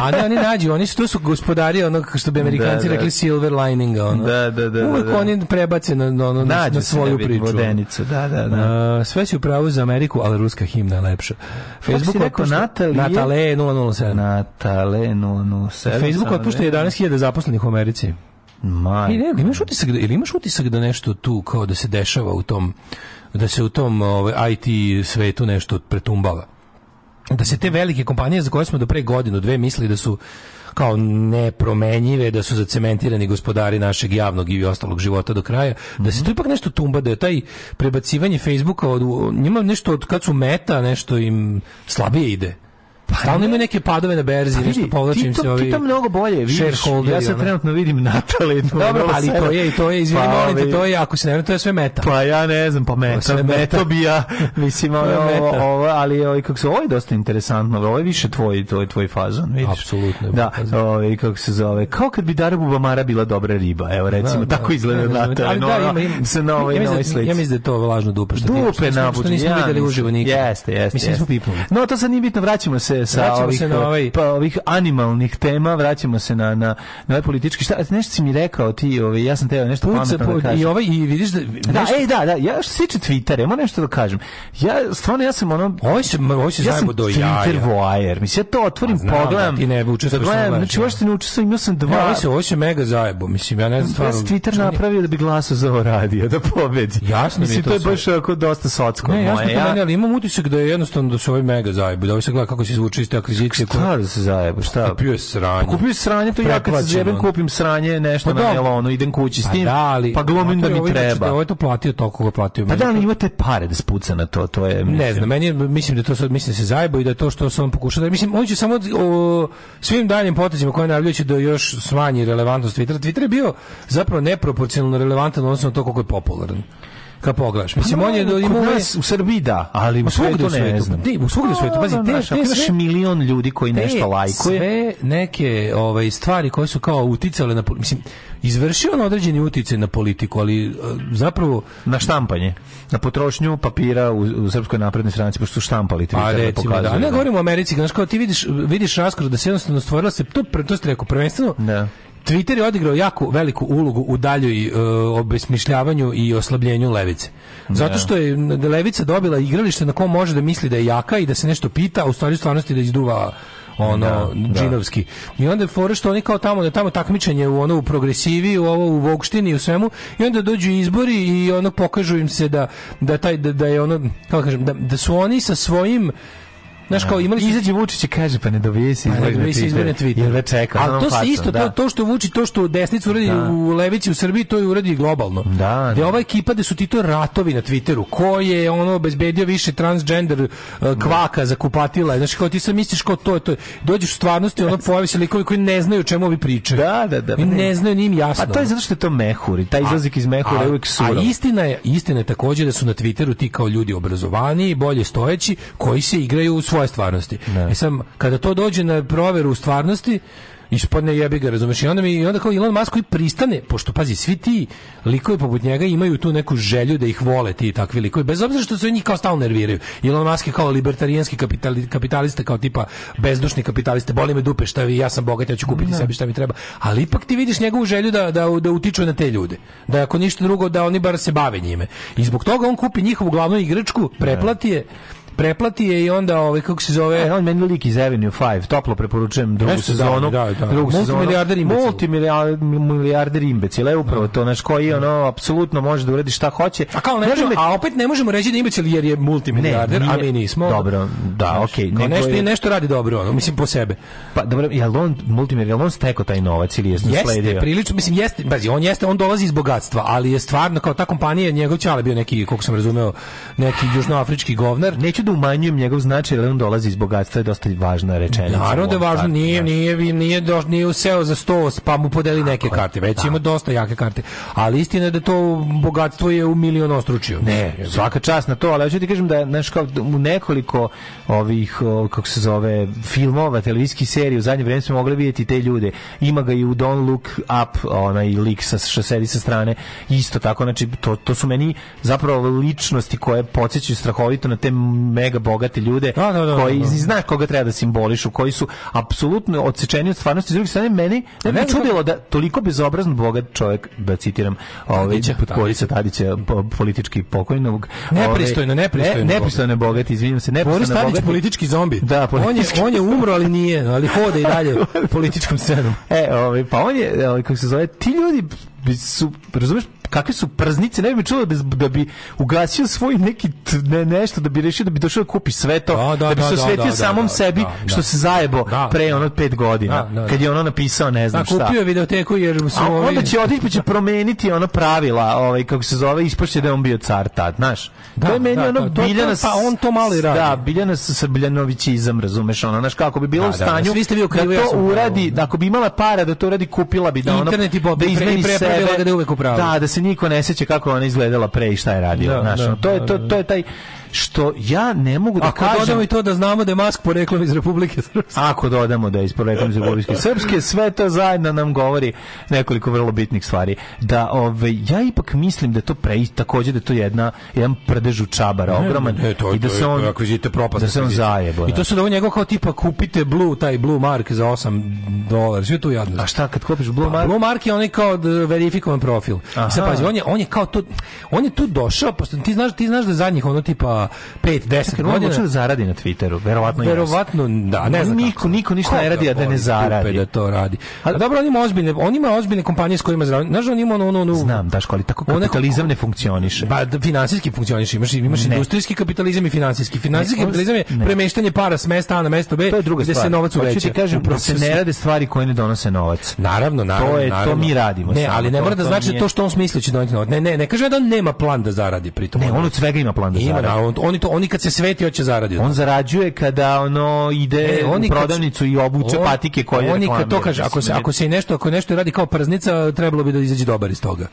A ne, oni nađu, oni su, to su gospodari onog što bi Amerikanci Da, da. rekli silver lininga. Ono. Da, da, da, Uvijek da, da. oni prebace na, na, na, na, svoju priču. vodenicu, da, da, da. A, sve si u pravu za Ameriku, ali ruska himna je lepša. Facebook si rekao, Natalije? Natale 007. Natale 007. Facebook otpušta 11.000 zaposlenih u Americi. Maj. I ne, imaš utisak da, ili imaš utisak da nešto tu kao da se dešava u tom da se u tom ovaj, IT svetu nešto pretumbava. Da se te velike kompanije za koje smo do pre godinu, dve mislili da su kao nepromenjive, da su zacementirani gospodari našeg javnog i ostalog života do kraja, da se tu ipak nešto tumba, da je taj prebacivanje Facebooka od, njima nešto od kad su meta, nešto im slabije ide. Stalno imaju neke padove na berzi, Pa nešto vidi, povlači im ti to, se ovi ti to mnogo bolje vidiš. Ja ono. trenutno vidim Natale 007. Dobro, ali to je, i to je, izvini, Pa, molim te, to je, ako se ne to je sve meta. Pa ja ne znam, pa meta, meta, meta. bi ja, mislim, ovo, To je ovo, ovo, ali ovaj, kako se, ovo je dosta interesantno, ovo je više tvoj, tvoj, tvoj fazon, vidiš. Apsolutno je Da, ovaj, kako se zove, kao kad bi Dara Bubamara bila dobra riba, evo recimo, Da, tako da, izgleda Natale, no, da, mislim novoj da- slici. Ja mislim da je to lažno dupe što, nismo- videli uživo nikad. Jeste, jeste. Jeste. No, to sad nije bitno, vraćamo se sa Vraćamo ovih, se na ovaj- pa, ovih animalnih tema, vraćamo se na, na, na ovaj politički. Šta, nešto si mi rekao ti, ovaj, ja sam teo nešto pametno da po- kažem. i ovaj, i vidiš da... Da, nešto- ej, da, da, ja što se tiče Twittera, ja moram nešto da kažem. Ja, stvarno, ja sam ono... Ovo se, ovo se ja sam zajebo do jaja. Twitter voajer. Mislim, ja to otvorim, Pa znam pogledam. da ti ne učestvuješ, da gledam, Znači, uopšte ne učestvujem, imao sam dva... ovo se, ovo se mega zajebo, mislim, ja ne znam Ja stvarno... sam Twitter napravio da bi glasao za ovo radio, da pobedi. Jasno mi Mislim, to to je baš ako dosta socko. Ne, jasno moje. to Ja- meni, ali imam utisak da je jednostavno da su ovi mega zajebo, da ovo se gleda kako se zvuči iz te akvizicije. Šta da se zajebo, šta? Kupio je sranje. Kupio je sranje, to ja kad se zjebem kupim sranje, nešto Pa na da. melonu, idem kući s Pa tim, da, ali... pa glumim da mi ovo je- treba. Ovo je to platio to koga platio. Pa da, ali imate pare da spuca na to, to je... Ne mislim- znam, meni mislim da to sad mislim da se zajebo i da to što se on pokuša da mislim on će samo o, svim daljim potezima koje najavljuje će da još smanji relevantnost Twittera. Twitter je bio zapravo neproporcionalno relevantan odnosno na to koliko je popularan. Kad pogledaš. Mislim, Pa on je... ima nas u Srbiji da, ali u svetu ne svetu. znam. Ne, u svugde u svetu. Pazi, Pa, te- znaš, te ako imaš milion ljudi koji nešto lajkuje. Sve neke ovaj, stvari koje su kao uticale na... Mislim, izvršio on određeni uticaj na politiku, ali e, zapravo... Na štampanje, na potrošnju papira u, u Srpskoj naprednoj stranci, pošto su štampali Twitter Pa da recimo, da. ne govorimo o Americi, znaš kao ti vidiš, vidiš raskoro da se jednostavno stvorila se, to, to ste rekao, prvenstveno, Da. Twitter je odigrao jako veliku ulogu u daljoj uh, obesmišljavanju i oslabljenju levice. Zato Da. što je levica dobila igralište na kom može da misli da je jaka i da se nešto pita, a u stvari stvarnosti da izduva ono Da, da. džinovski. I onda je fora što oni kao tamo da tamo takmičenje u ono u progresivi, u ovo u vokštini i u svemu i onda dođu izbori i ono pokažu im se da da taj da, da je ono kako da kažem da, da su oni sa svojim Znaš, kao imali su... Izađe Vučić i kaže, pa ne dobije se Pa, na dobije se. Twitteru. Jer čeka. Onom to se isto, da. to, to što vuči, to što desnica uradi Da. u levici u Srbiji, to je uradi globalno. Da, Gde ova ekipa da su ti to ratovi na Twitteru, ko je ono obezbedio više transgender uh, kvaka za kupatila, znači kao ti sad misliš kao to je to. Dođeš u stvarnosti, ono pojavi se likovi koji ne znaju o čemu ovi pričaju. Da, da, da. I ne znaju ni im jasno. A to je zato što je to mehur i taj izlazak iz mehura je uvijek A surov. istina je, istina je također da su na Twitteru ti kao ljudi obrazovani, bolje stojeći, koji se igraju u svoje stvarnosti. E sam, kada to dođe na proveru u stvarnosti, ispadne jebi ga, razumeš? I onda, mi, i onda kao Elon Musk koji pristane, pošto, pazi, svi ti likovi poput njega imaju tu neku želju da ih vole ti takvi likovi, bez obzira što se njih kao stalno nerviraju. Elon Musk je kao libertarijanski kapitali, kapitalista, kao tipa bezdušni kapitaliste, boli me dupe šta vi, ja sam bogat, ja ću kupiti sebi šta mi treba. Ali ipak ti vidiš njegovu želju da, da, da utiču na te ljude. Da ako ništa drugo, da oni bar se bave njime. I zbog toga on kupi njihovu glavnu igračku, preplati je, preplati je i onda ovaj kako se zove E, on meni lik iz Avenue 5, toplo preporučujem drugu Jeste, sezonu. da, da, da. Drugu sezonu. Multimilijarder imbecil. Je upravo to, naš koji ono, apsolutno može da uradi šta hoće. A kao ne Može možemo, me- a opet ne možemo reći da je imbecil jer je multimilijarder, Ne, a mi nismo. Dobro, da, okej. Nego nešto, je- nešto radi dobro, ono, mislim po sebe. Pa dobro, jel on multimilijarder, on stekao taj novac ili je Jeste, prilično, mislim, jeste, bazi, on jeste, on dolazi iz bogatstva, ali je stvarno, kao ta kompanija, njegov ćale bio neki, koliko sam razumeo, neki južnoafrički govnar. Neću da umanjujem njegov značaj, ali on dolazi iz bogatstva, je dosta važna rečenica. Naravno da je važno, startu, nije, da. nije, nije, nije, doš, nije useo za sto, pa mu podeli neke karte, već ima dosta jake karte. Ali istina je da to bogatstvo je u milion ostručio. Ne, svaka čast na to, ali hoću ti kažem da znaš kao u nekoliko ovih kako se zove filmova, televizijskih serija u zadnje vreme smo mogli vidjeti te ljude. Ima ga i u Don't Look Up, onaj lik sa što sedi sa strane, isto tako, znači to, to su meni zapravo ličnosti koje podsjećaju strahovito na te mega bogate ljude Da, da, da, koji da. znaš koga treba da simbolišu, koji su apsolutno odsečeni od stvarnosti. S druge strane, meni ne bi čudilo da toliko bezobrazno bogat čovjek, da citiram, ovaj, Borisa Tadića, po- politički pokojnog. Nepristojno, ovaj, nepristojno Ne, nepristojno bogat, izvinjam se, Boris nepristojno Tadić bogat. politički zombi. Da, on je, politički. on je umro, ali nije, ali hoda i dalje političkom scenom. E, ovaj, pa on je, ovaj, kako se zove, ti ljudi su, razumeš, kakve su prznice, ne bi me čulo da, da bi ugasio svoj neki t- ne, nešto, da bi rešio da bi došao da kupi sve to, Da, da, da, bi da, se da, osvetio da, samom da, sebi, da, da. što se zajebo Da, pre ono pet godina, Da, da, da. kad je ono napisao ne znam Da, šta. kupio je videoteku jer su ovi... onda će otići pa će promeniti ono pravila, ovaj kako se zove, ispašće da je on bio car tad, znaš. Da, to je meni da, ono Biljana, pa on to malo i radi. Da, Biljana sa Srbljanovićizam, razumeš, ono, znaš kako bi bilo Da, u da, da, stanju svi ste vi u da ja to pravu. uradi, da ako bi imala para da to uradi, kupila bi da ono Internet i po- da izmeni sebe. da je uvek u pravu. Da, da se niko ne seća kako ona izgledala pre i šta je radila, Da, znaš. da, ono, to je da, to da. to je taj što ja ne mogu da Ako kažem dodamo i to da znamo da je Mask poreklom iz Republike Srpske. Ako dodamo da je iz poreklom iz Republike Srpske, sve to zajedno nam govori nekoliko vrlo bitnih stvari. Da ove, ja ipak mislim da to pre, takođe da to jedna, jedan prdež u čabara, ogroman, Ne, to, i da to se on, to je akvizite propast. da se on zajebo. I da. to su da ovo njegov kao tipa kupite Blue, taj Blue Mark za 8 dolara. Sve tu jadno. A šta kad kupiš Blue Mark? Blue Mark je onaj kao verifikovan profil. Aha. I sad pazi, on je, on je kao to, on je tu došao, pošto ti znaš, ti znaš da zadnjih ono tipa 5, 10 Čekaj, on godina. hoće da zaradi na Twitteru, verovatno. Verovatno, da, ne znam. Niko, niko ništa ne radi, a da ne zaradi. da to radi. A dobro, on ima ozbiljne, on ima ozbiljne kompanije s kojima zaradi. Znaš, on ima ono, ono, Znam, Daško, ali tako kapitalizam ne funkcioniše. Da, finansijski funkcioniše, imaš, imaš industrijski kapitalizam i finansijski. Finansijski kapitalizam je premeštanje para s mesta A na mesto B, To je druga gde stvar. se novac Hoću uveća. ti kažem da se ne rade stvari koje ne donose novac. Naravno, naravno. To je- to mi radimo Ne, ali ne mora da znači to što on smisli će doneti novac. Ne, ne, ne kažem da on nema plan da zaradi pritom. Ne, on od svega ima plan da ima, zaradi. da, on, oni, to, oni kad se sveti, hoće zaradi. On zarađuje kada ono ide E, oni u kad- prodavnicu i obuče on- patike koje Oni kad to kaže, ako se, ako se nešto, ako nešto radi kao prznica, trebalo bi da izađe dobar iz toga.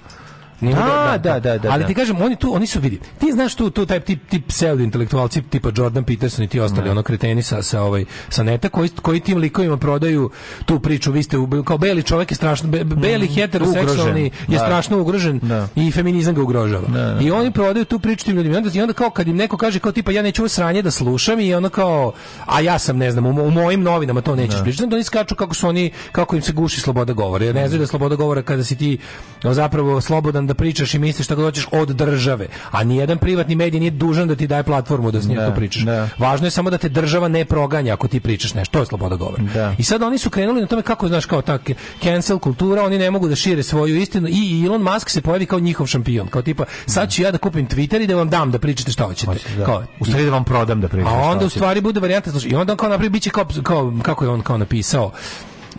Nije Da, da, da, da, Ali da. ti kažem, oni tu, oni su vidi. Ti znaš tu, tu taj tip, tip pseudo intelektualci tipa Jordan Peterson i ti ostali, ono kreteni sa, sa, ovaj, sa neta, koji, koji tim likovima prodaju tu priču, vi ste, u- kao beli čovjek je strašno, be, beli heteroseksualni Ugrožen, je da. strašno ugrožen Da. i feminizam ga ugrožava. da. I oni prodaju tu priču tim ljudima. I onda, I onda kao kad im neko kaže kao tipa ja neću ovo sranje da slušam i ono kao a ja sam ne znam u, u mojim novinama to nećeš pričati, onda oni skaču kako su oni kako im se guši sloboda govora. Jer ne znaju da je sloboda govora kada si ti zapravo slobodan da pričaš i misliš šta god hoćeš od države. A nijedan privatni medij nije dužan da ti daje platformu da s njim Da, to pričaš. da. Važno je samo da te država ne proganja ako ti pričaš nešto. To je sloboda govora. Da. I sad oni su krenuli na tome kako znaš kao ta cancel kultura, oni ne mogu da šire svoju istinu i Elon Musk se pojavi kao njihov šampion, kao tipa sad ću ja da kupim Twitter i da vam dam da pričate šta hoćete. Da. Kao, U stvari da vam prodam da pričam. a onda u stvari bude varijanta slušaj, i onda on kao napravi biće kao, kao kako je on kao napisao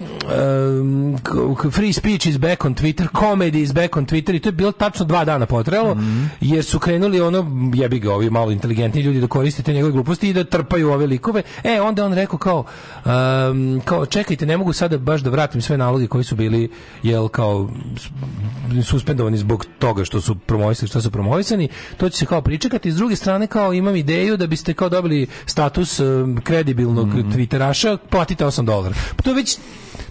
um, free speech is back on Twitter, comedy is back on Twitter i to je bilo tačno dva dana potrebalo, jer su krenuli ono, jebi ga, ovi malo inteligentni ljudi da koriste te njegove gluposti i da trpaju ove likove. E, onda on rekao kao, um, kao čekajte, ne mogu sada baš da vratim sve naloge koji su bili, jel, kao suspendovani zbog toga što su promovisani, što su promovisani, to će se kao pričekati. S druge strane, kao imam ideju da biste kao dobili status um, kredibilnog Twitteraša, platite 8 dolara. Pa to je već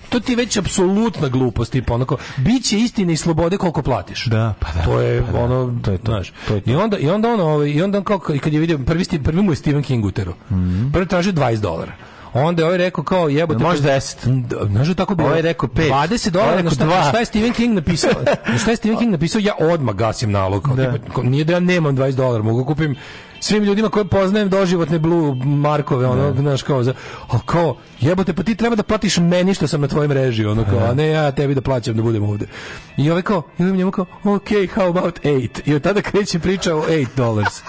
to ti je već apsolutna glupost, tipa onako, bit će istine i slobode koliko platiš. Da, pa da. To je pa da. ono, To je to. znaš. To je to. I onda i onda on ovaj i onda on kao i kad je vidio prvi sti- prvi mu je Stephen King utero. Prvi tražio 20 dolara. Onda je ovaj rekao kao jebote. Može pa- 10. Da, Znaš da je tako bilo? Ovaj rekao pet. 20 Ovaj dolara, je na šta, na šta je Stephen King napisao? Na šta je Stephen King napisao? Ja odmah gasim nalog. Kao, Da. tipa, nije da ja nemam 20 dolara, mogu kupim svim ljudima koje poznajem doživotne blue markove, ono, znaš, kao, za, a kao, jebote, pa ti treba da platiš meni što sam na tvojoj mreži, ono, kao, a ne ja tebi da plaćam da budem ovde. I ovaj kao, i ovaj njemu kao, ok, how about 8? I od tada kreće priča o 8 dollars.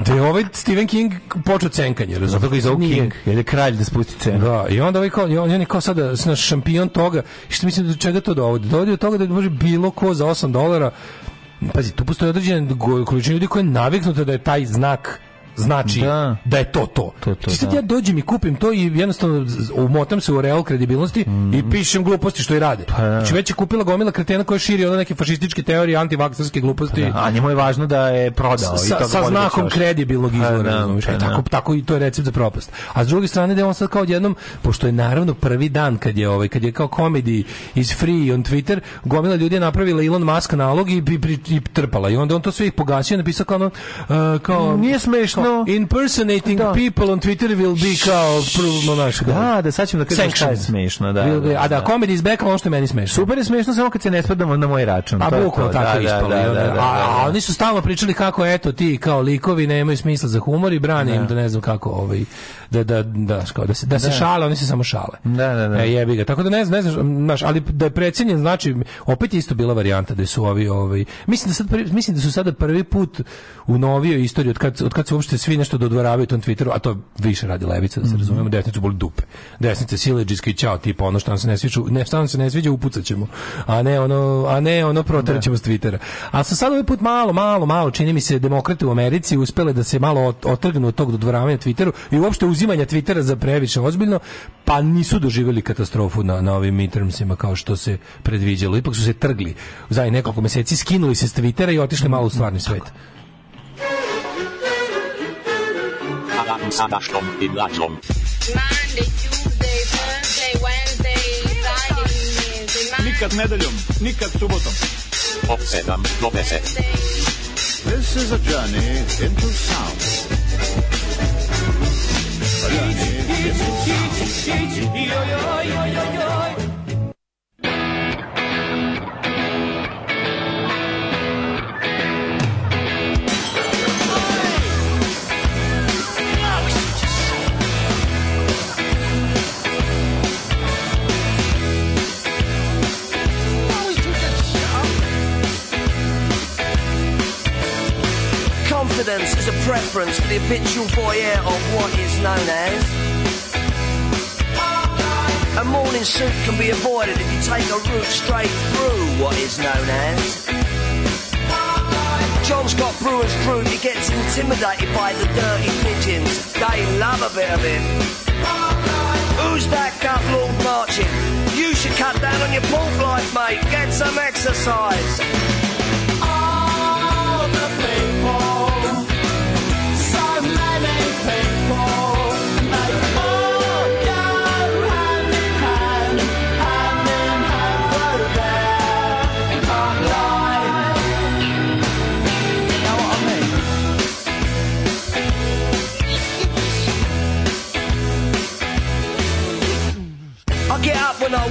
Da je ovaj Stephen King počeo cenkanje? Zato ga je zovu Nije- King, jer je kralj da spusti cenu. da, i onda ovaj kao, i on, on je kao sada znaš, šampion toga. I što mislim do čega to dovodi? Dovodi do toga da može bilo ko za 8 dolara Pazi, tu postoji određena količina ljudi koja je naviknuta da je taj znak znači da, Da. je to to. To to, Ti sad da. ja dođem i kupim to i jednostavno umotam se u real kredibilnosti i pišem gluposti što i rade. Mhm. Pa da. Znači već je kupila gomila kretena koja širi ono neke fašističke teorije, antivakserske gluposti. Da, a njemu je važno da je prodao. i sa, toga sa voli da znakom kredibilnog Pa izvora, da, razumiješ? pa E, da. tako, tako i to je recept za propast. A s druge strane da je on sad kao odjednom, pošto je naravno prvi dan kad je ovaj kad je kao komedi iz free on Twitter, gomila ljudi je napravila Elon Musk nalog i, i, i, i trpala. I onda on to sve ih pogasio i napisao kao ono, uh, kao Nije smešno. Kao, impersonating Da. people on Twitter will be kao prvo naš Da, da, sad ćemo da kažem šta je smešno. Da, be- da, a da, comedy is back, ono što je meni smešno. Super je smešno samo kad se ne spadamo na moj račun. A To je bukvalno tako Da, ispalo. da, I da, onda- da, da, a, a da. oni su stalno pričali kako eto ti kao likovi nemaju smisla za humor i brane im da ne znam kako ovaj da da da kao da se da se Da. šale, oni se samo šale. Da, da, da. E, jebi ga. Tako da ne znam, ne znam, znaš, ali da je precenjen znači opet je isto bila varijanta da su ovi ovaj mislim da sad mislim da su sada prvi put u novijoj istoriji od kad od kad se uopšte svi nešto dodvoravaju tom Twitteru, a to više radi levica da se razumemo, desnicu boli dupe. Desnice siledžijski ćao tipa ono što nam se ne sviđa, ne šta nam se ne sviđa upucaćemo. A ne ono, a ne ono protrćemo s Twittera. A sa sad ovaj put malo, malo, malo čini mi se demokrate u Americi uspele da se malo ot- otrgnu od tog dodvoravanja Twitteru i uopšte uzimanja Twittera za previše ozbiljno, pa nisu doživjeli katastrofu na, na ovim midtermsima kao što se predviđalo. Ipak su se trgli. Za nekoliko meseci skinuli se s Twittera i otišli malo u stvarni svet. Nikad nedeljom, nikad subotom. Od 7 do 10. This is a journey into sound. A journey into sound. Confidence is a preference for the habitual voyeur of what is known as. A morning suit can be avoided if you take a route straight through what is known as. John Scott Brewer's group, he gets intimidated by the dirty pigeons. They love a bit of him. Who's that gut lord marching? You should cut down on your pork life, mate. Get some exercise.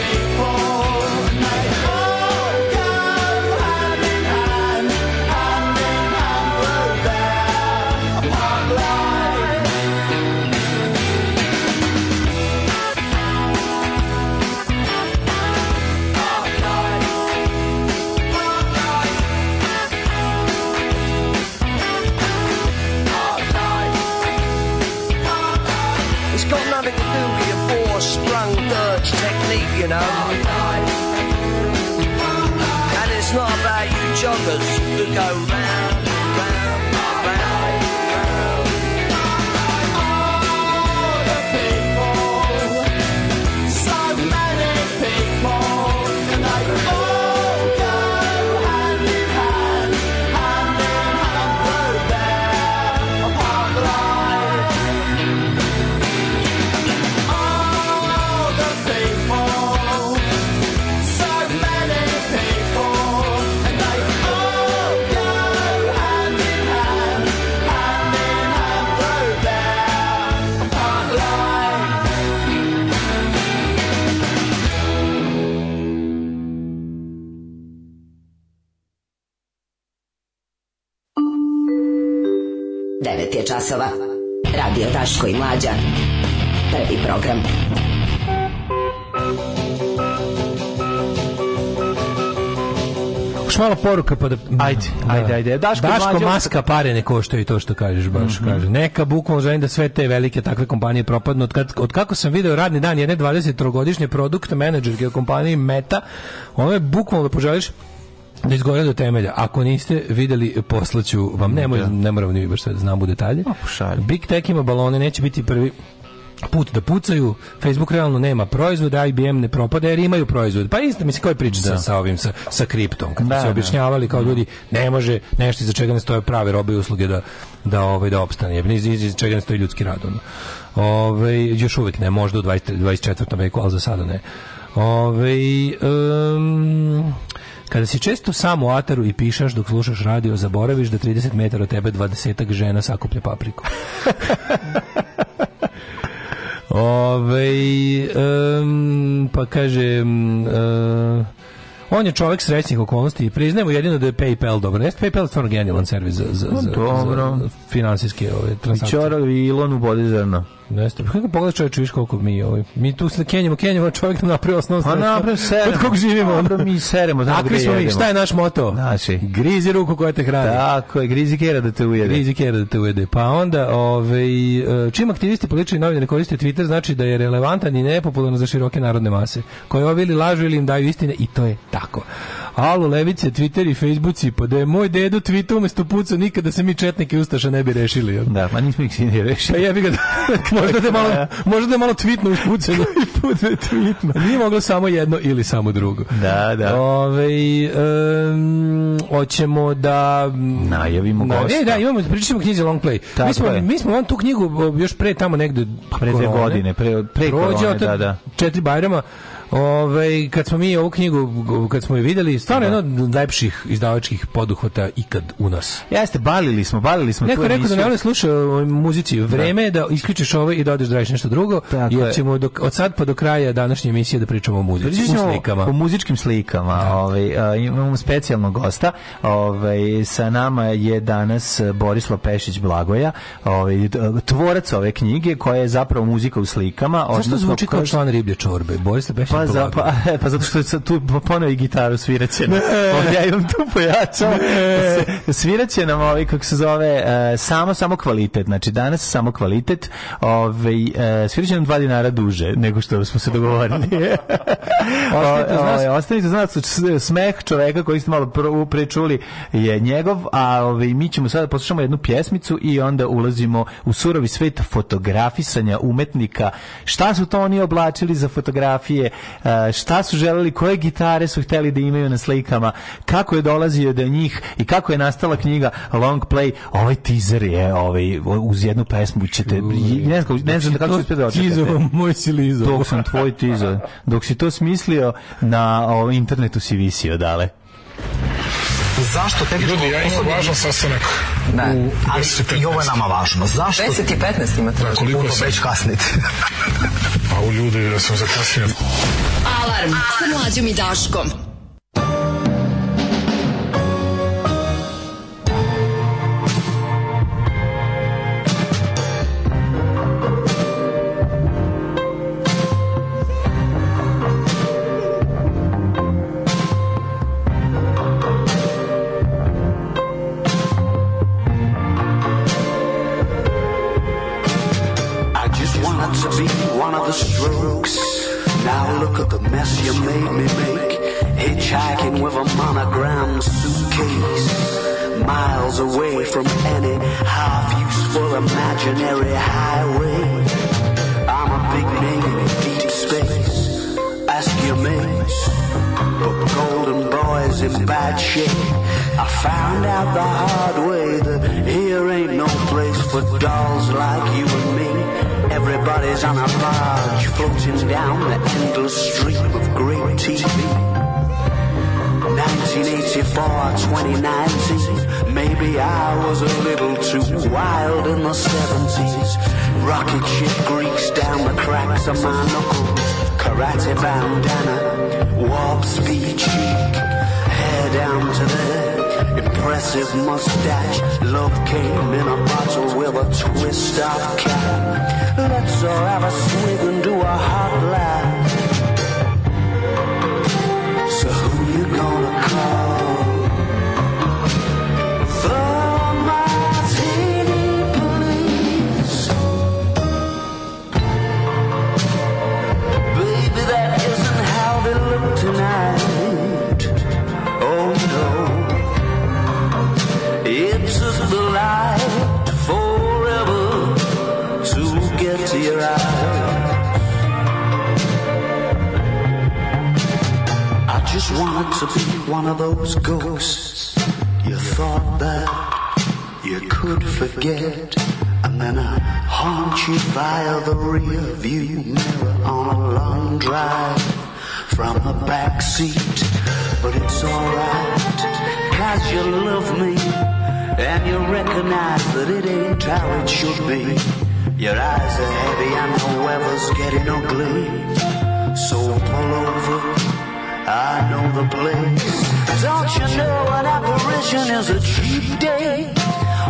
faithful. Know. And it's not about you joggers who go round, časova. Radio Daško i Mlađa. Prvi program. Još malo poruka pa da... Ajde, ajde, ajde. Daško Daško Mlađa- maska pare ne koštaju to što kažeš, baš kaže. Neka bukvalno želim da sve te velike takve kompanije propadnu. Od, kad, od kako sam video radni dan jedne 23-godišnje produkt menadžerke u kompaniji Meta, ono je bukvalno da poželiš da izgore do temelja. Ako niste videli, poslaću vam. Nemoj, ne moramo ni baš sve da znamo u detalje. Big Tech ima balone, neće biti prvi put da pucaju, Facebook realno nema proizvoda, IBM ne propada jer imaju proizvod. Pa isto mislim koji priča sa, Da. sa ovim sa, sa kriptom, kad Da, se da. objašnjavali kao ljudi ne može nešto za čega ne stoje prave robe i usluge da da ovaj da opstane. Jebni iz, iz čega ne stoji ljudski rad. Ono. Ovaj još uvijek ne, možda u 20, 24. veku, ali za sada ne. Ovaj em, kada si često sam u ataru i pišaš dok slušaš radio, zaboraviš da 30 metara od tebe 20 žena sakuplja papriku. Ove, em, pa kaže em, e, on je čovjek srećnih okolnosti i priznajemo jedino da je PayPal dobro. Jeste PayPal je stvarno genijalan servis za, za, za, Dobro. za finansijske ove, transakcije. Čora i Ilon u bodi zrno. Jeste. Pa Kako pogledaš čovječe, viš koliko mi, ovaj, mi tu se kenjamo, kenjamo, čovjek nam napravio osnovno Pa sredstvo. napravio seremo. Od kog živimo. Dobro, mi seremo, Takvi smo mi, šta je naš moto? Znači. Grizi ruku koja te hrani. Tako je, grizi kera da te ujede. Grizi kera da te ujede. Pa onda, ovaj, e, čim aktivisti politički novinari koriste Twitter, znači da je relevantan i nepopularno za široke narodne mase, koje ovi ili lažu ili im daju istine i to je tako. Alo, levice, Twitter i Facebooci, pa da je moj dedo tweetao umesto puca, nikada se mi četnike Ustaša ne bi rešili. jel? Da, pa nismo ih svi ni rešili. Pa jebi ga, možda da je malo, možda da je malo tweetno uspucano. I put da je tweetno. Nije moglo samo jedno ili samo drugo. Da, da. Ove, um, hoćemo da... Najavimo Da, gosta. E, da, imamo, pričat ćemo o knjizi Long Play. Tako mi, smo, je. mi smo on tu knjigu još pre tamo negde Pre dve godine, pre, pre korone, da, da. četiri bajrama. Ove, kad smo mi ovu knjigu, kad smo je vidjeli, stvarno jedna od lepših izdavačkih poduhvata ikad u nas. Jeste, balili smo, balili smo Neko je rekao da ne vole sluša o muzici. Vreme je da isključiš ovo i da odeš da radiš nešto drugo. Tako jer je. ćemo dok, od sad pa do kraja današnje emisije da pričamo o muzici. Ćemo slikama. O muzičkim slikama. Ovaj, a, imamo specijalnog gosta. Ovaj, sa nama je danas Borislav Pešić Blagoja, ovaj, tvorac ove knjige koja je zapravo muzika u slikama. Zašto zvuči kao član riblje čorbe? Boris Pešić Pa, za, pa, e, pa zato što tu poneo i gitaru sviraće. Ne. ja imam tu pojačao. Sviraće nam ovaj, kako se zove, e, samo, samo kvalitet. Znači, danas samo kvalitet. Ovaj, e, sviraće nam dva dinara duže nego što smo se dogovorili. znaš, ostavite, znaš, smeh čoveka koji ste malo pr prečuli je njegov, a ovaj, mi ćemo sada poslušamo jednu pjesmicu i onda ulazimo u surovi svet fotografisanja umetnika. Šta su to oni oblačili za fotografije? E, šta su želeli? Koje gitare su hteli da imaju na slikama? Kako je dolazio do njih i kako je nastala knjiga Long Play? Ovaj teaser je ovaj, uz jednu pesmu ćete... Ne znam, ne znam kako ćete da moj si lizo. Dok sam tvoj tizo. Dok si to smislio, na o, internetu si visio, dale. Zašto tehničko Ljudi, ja imam važan sastanak. Ne, u ali 10 i ovo je nama važno. Zašto? 10 i 15 imate. Da, koliko Puno sam? već kasnite. A u ljudi da sam zakasnio. Alarm sa mlađom i Daškom. Imaginary highway. I'm a big name in deep space. Ask your mates. But golden boy's in bad shape. I found out the hard way that here ain't no place for dolls like you and me. Everybody's on a barge floating down the endless stream of great TV. 1984, 2019. Maybe I was a little too wild in the 70s. Rocket ship grease down the cracks of my knuckles. Karate bandana, warp speed cheek, hair down to there. Impressive mustache, love came in a bottle with a twist of cap. Let's all have a swig and do a hot laugh. One of those ghosts you thought that you could forget. And then I haunt you via the rear view mirror on a long drive from the back seat. But it's alright, cause you love me and you recognize that it ain't how it should be. Your eyes are heavy and the weather's getting ugly. So pull over, I know the place. Don't you know an apparition is a cheap day?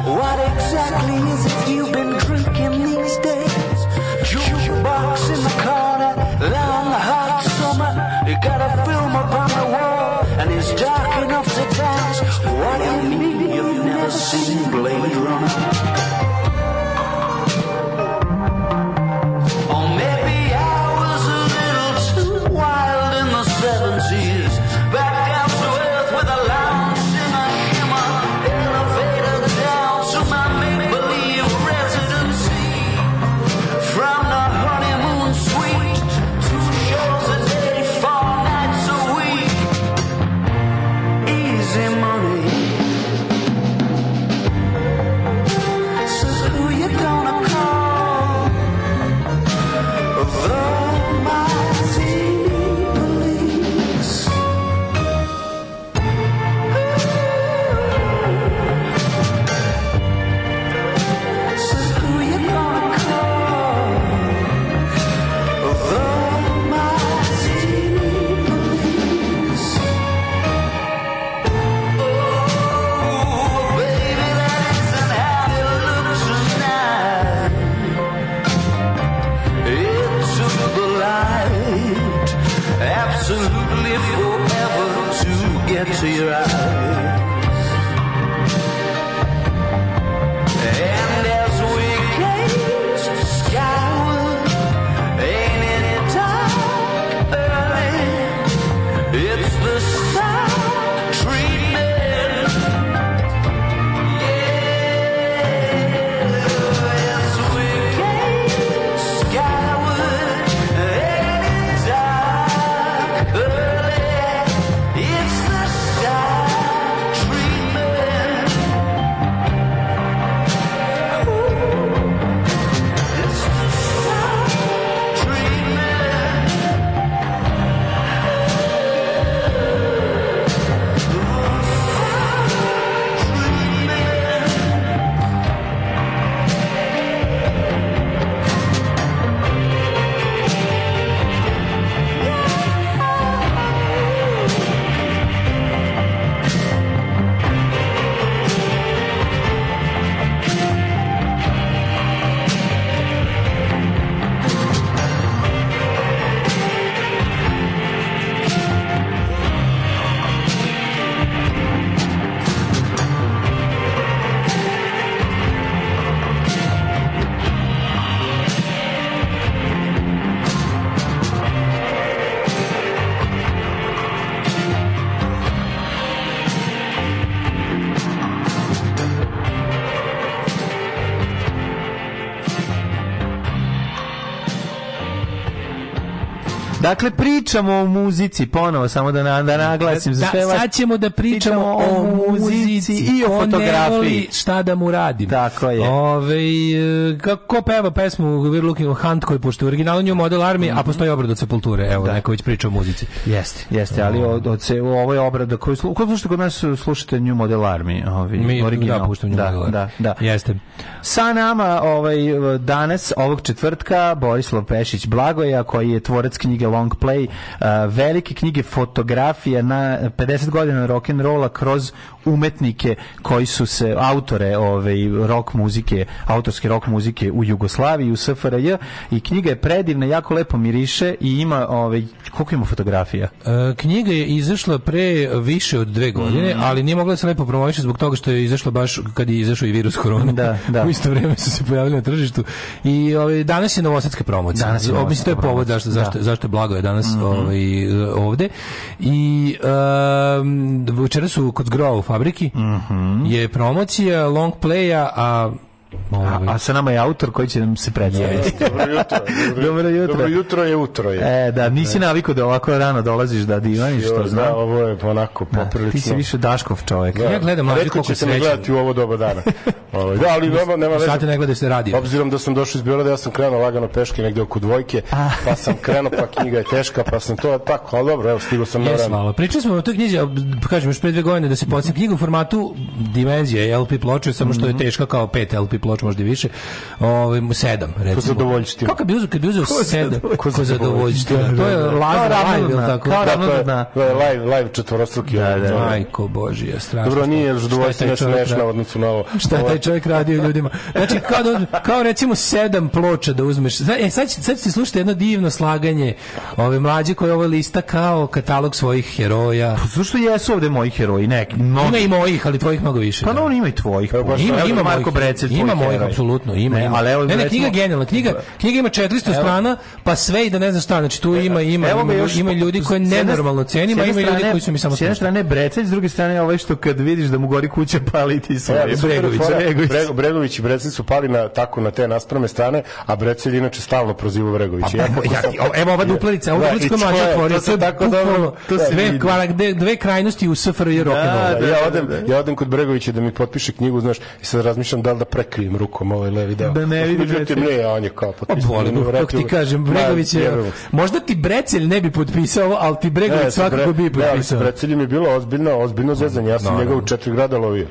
What exactly is it you've been drinking these days? Jukebox in the corner, long hot summer. You got a film up on the wall, and it's dark enough to dance. What do you mean you've never seen Blade Runner? Dakle, pričamo o muzici, ponovo, samo da, na, da naglasim za Da, sad ćemo da pričamo o muzici i o fotografiji. šta da mu radim. Tako je. Ove, e, kako peva pesmu We're Looking for Hunt koji pošto u originalu nju model armije, a postoji obrad od sepulture. Evo, neko već priča o muzici. Jeste, jeste, ali od, od se, ovo je obrada koju slu, ko slušate kod nas slušate New Model Army, ovi, Mi original. da puštamo da, da, da, da. Jeste. Sa nama ovaj, danas, ovog četvrtka, Borislav Pešić Blagoja, koji je tvorac knjige Long Play, velike knjige fotografija na 50 godina rock'n'rolla kroz umetnike koji su se, autore ovaj, rock muzike, autorske rock muzike u Jugoslaviji, u SFRJ i knjiga je predivna, jako lepo miriše i ima, ovaj, koliko ima fotografija? E, knjiga je izašla pre više od dve godine, Mhm. ali nije mogla da se lepo promoviše zbog toga što je izašla baš kad je izašao i virus korona. Da, da. U isto vrijeme su se pojavili na tržištu. I ovaj, danas je novosadska promocija. Danas je Mislim, to je povod zašto, zašto, da. zašto je blago je danas Mhm. ovaj, ovde. I um, večera su kod Zgrova fabriki. Mhm. Je promocija long playa, a A, a sa nama je autor koji će nam se predstaviti. Dobro jutro. Dobro jutro. Dobro jutro je utro je. E, da, nisi navikao da ovako rano dolaziš da divaniš, što da, znam. ovo je onako poprilično. Ti si više Daškov čovjek. Da. Ja gledam mlađe koliko ćete me sreće. gledati u ovo doba dana. Ovaj, da, ali nema, nema veze. Sad te ne gledaš se radi. Obzirom da sam došao iz Beograda, ja sam krenuo lagano peške negde oko dvojke, pa sam krenuo, pa knjiga je teška, pa sam to tako, ali dobro, evo, stigao sam na Jes, vreme. malo. Pričali smo o toj knjizi, kažem, još pre dve godine da se podsjeća knjiga u formatu dimenzije LP ploče, samo što je Mhm. teška kao pet LP ploča, možda i više. Ovaj sedam, recimo. zadovoljština. Kako bi uzeo, kad bi uzeo Ko sedam? Ko zadovoljština? Da, To da, je da. Lazar Kao live, ili ravnodna, tako? Da, to je, ravnodna. to je live, live četvorostruki. Da, da. Majko Božija, strašno. Dobro, nije smešna radio? u odnosu na ovo. Šta je taj čovjek radio ljudima? Znači, kao, da, kao recimo sedam ploča da uzmeš. E, sad, će- sad ćete slušati jedno divno slaganje ove mlađe koje ovo lista kao katalog svojih heroja. Zašto jesu ovde moji heroji? Neki, mnogi. Ima i mojih, ali tvojih mnogo više. Pa da. no, ima i tvojih. Baš Ima, ima Marko mojih, Brecelj, ima mojih, heroj. apsolutno, ima, ima. ali evo, ne, ne, recimo- knjiga je genijalna, knjiga, knjiga ima 400 Evo. strana, pa sve i da ne znam šta, znači tu ima, ima, Evo ima, ima ljudi koje nenormalno cenim, s a ima ljudi koji su mi samo S jedne strane Brecelj, s druge strane ovaj što kad vidiš da mu gori kuća pali ti sve. Ja, super Bregović, Bregović. Brego- Bregović i Brecelj su pali na, tako na te nasprome strane, a Brecelj inače stalno proziva Bregovića. Pa, ja, o- evo ova duplerica, ova Da, duplerica mlađa je- otvorio, to se je tako dobro- to se dve, vidi. kvara- dve, krajnosti u SFRJ rock'n'rolla. Da, ja odem, ja odem kod Bregovića da mi potpiše knjigu, znaš, i sad razmišljam da li da prekrijem rukom ovaj levi deo. Da ne vidi Međutim, ne, on je kao Pa potpisao. u kako ti kažem, Bregović je, možda ti Brecelj ne bi potpisao, ali ti Bregović svakako bi ne, ali potpisao. Breceljem je bilo ozbiljno, ozbiljno zezanje. Ja sam Naravno. njega u četiri grada lovio.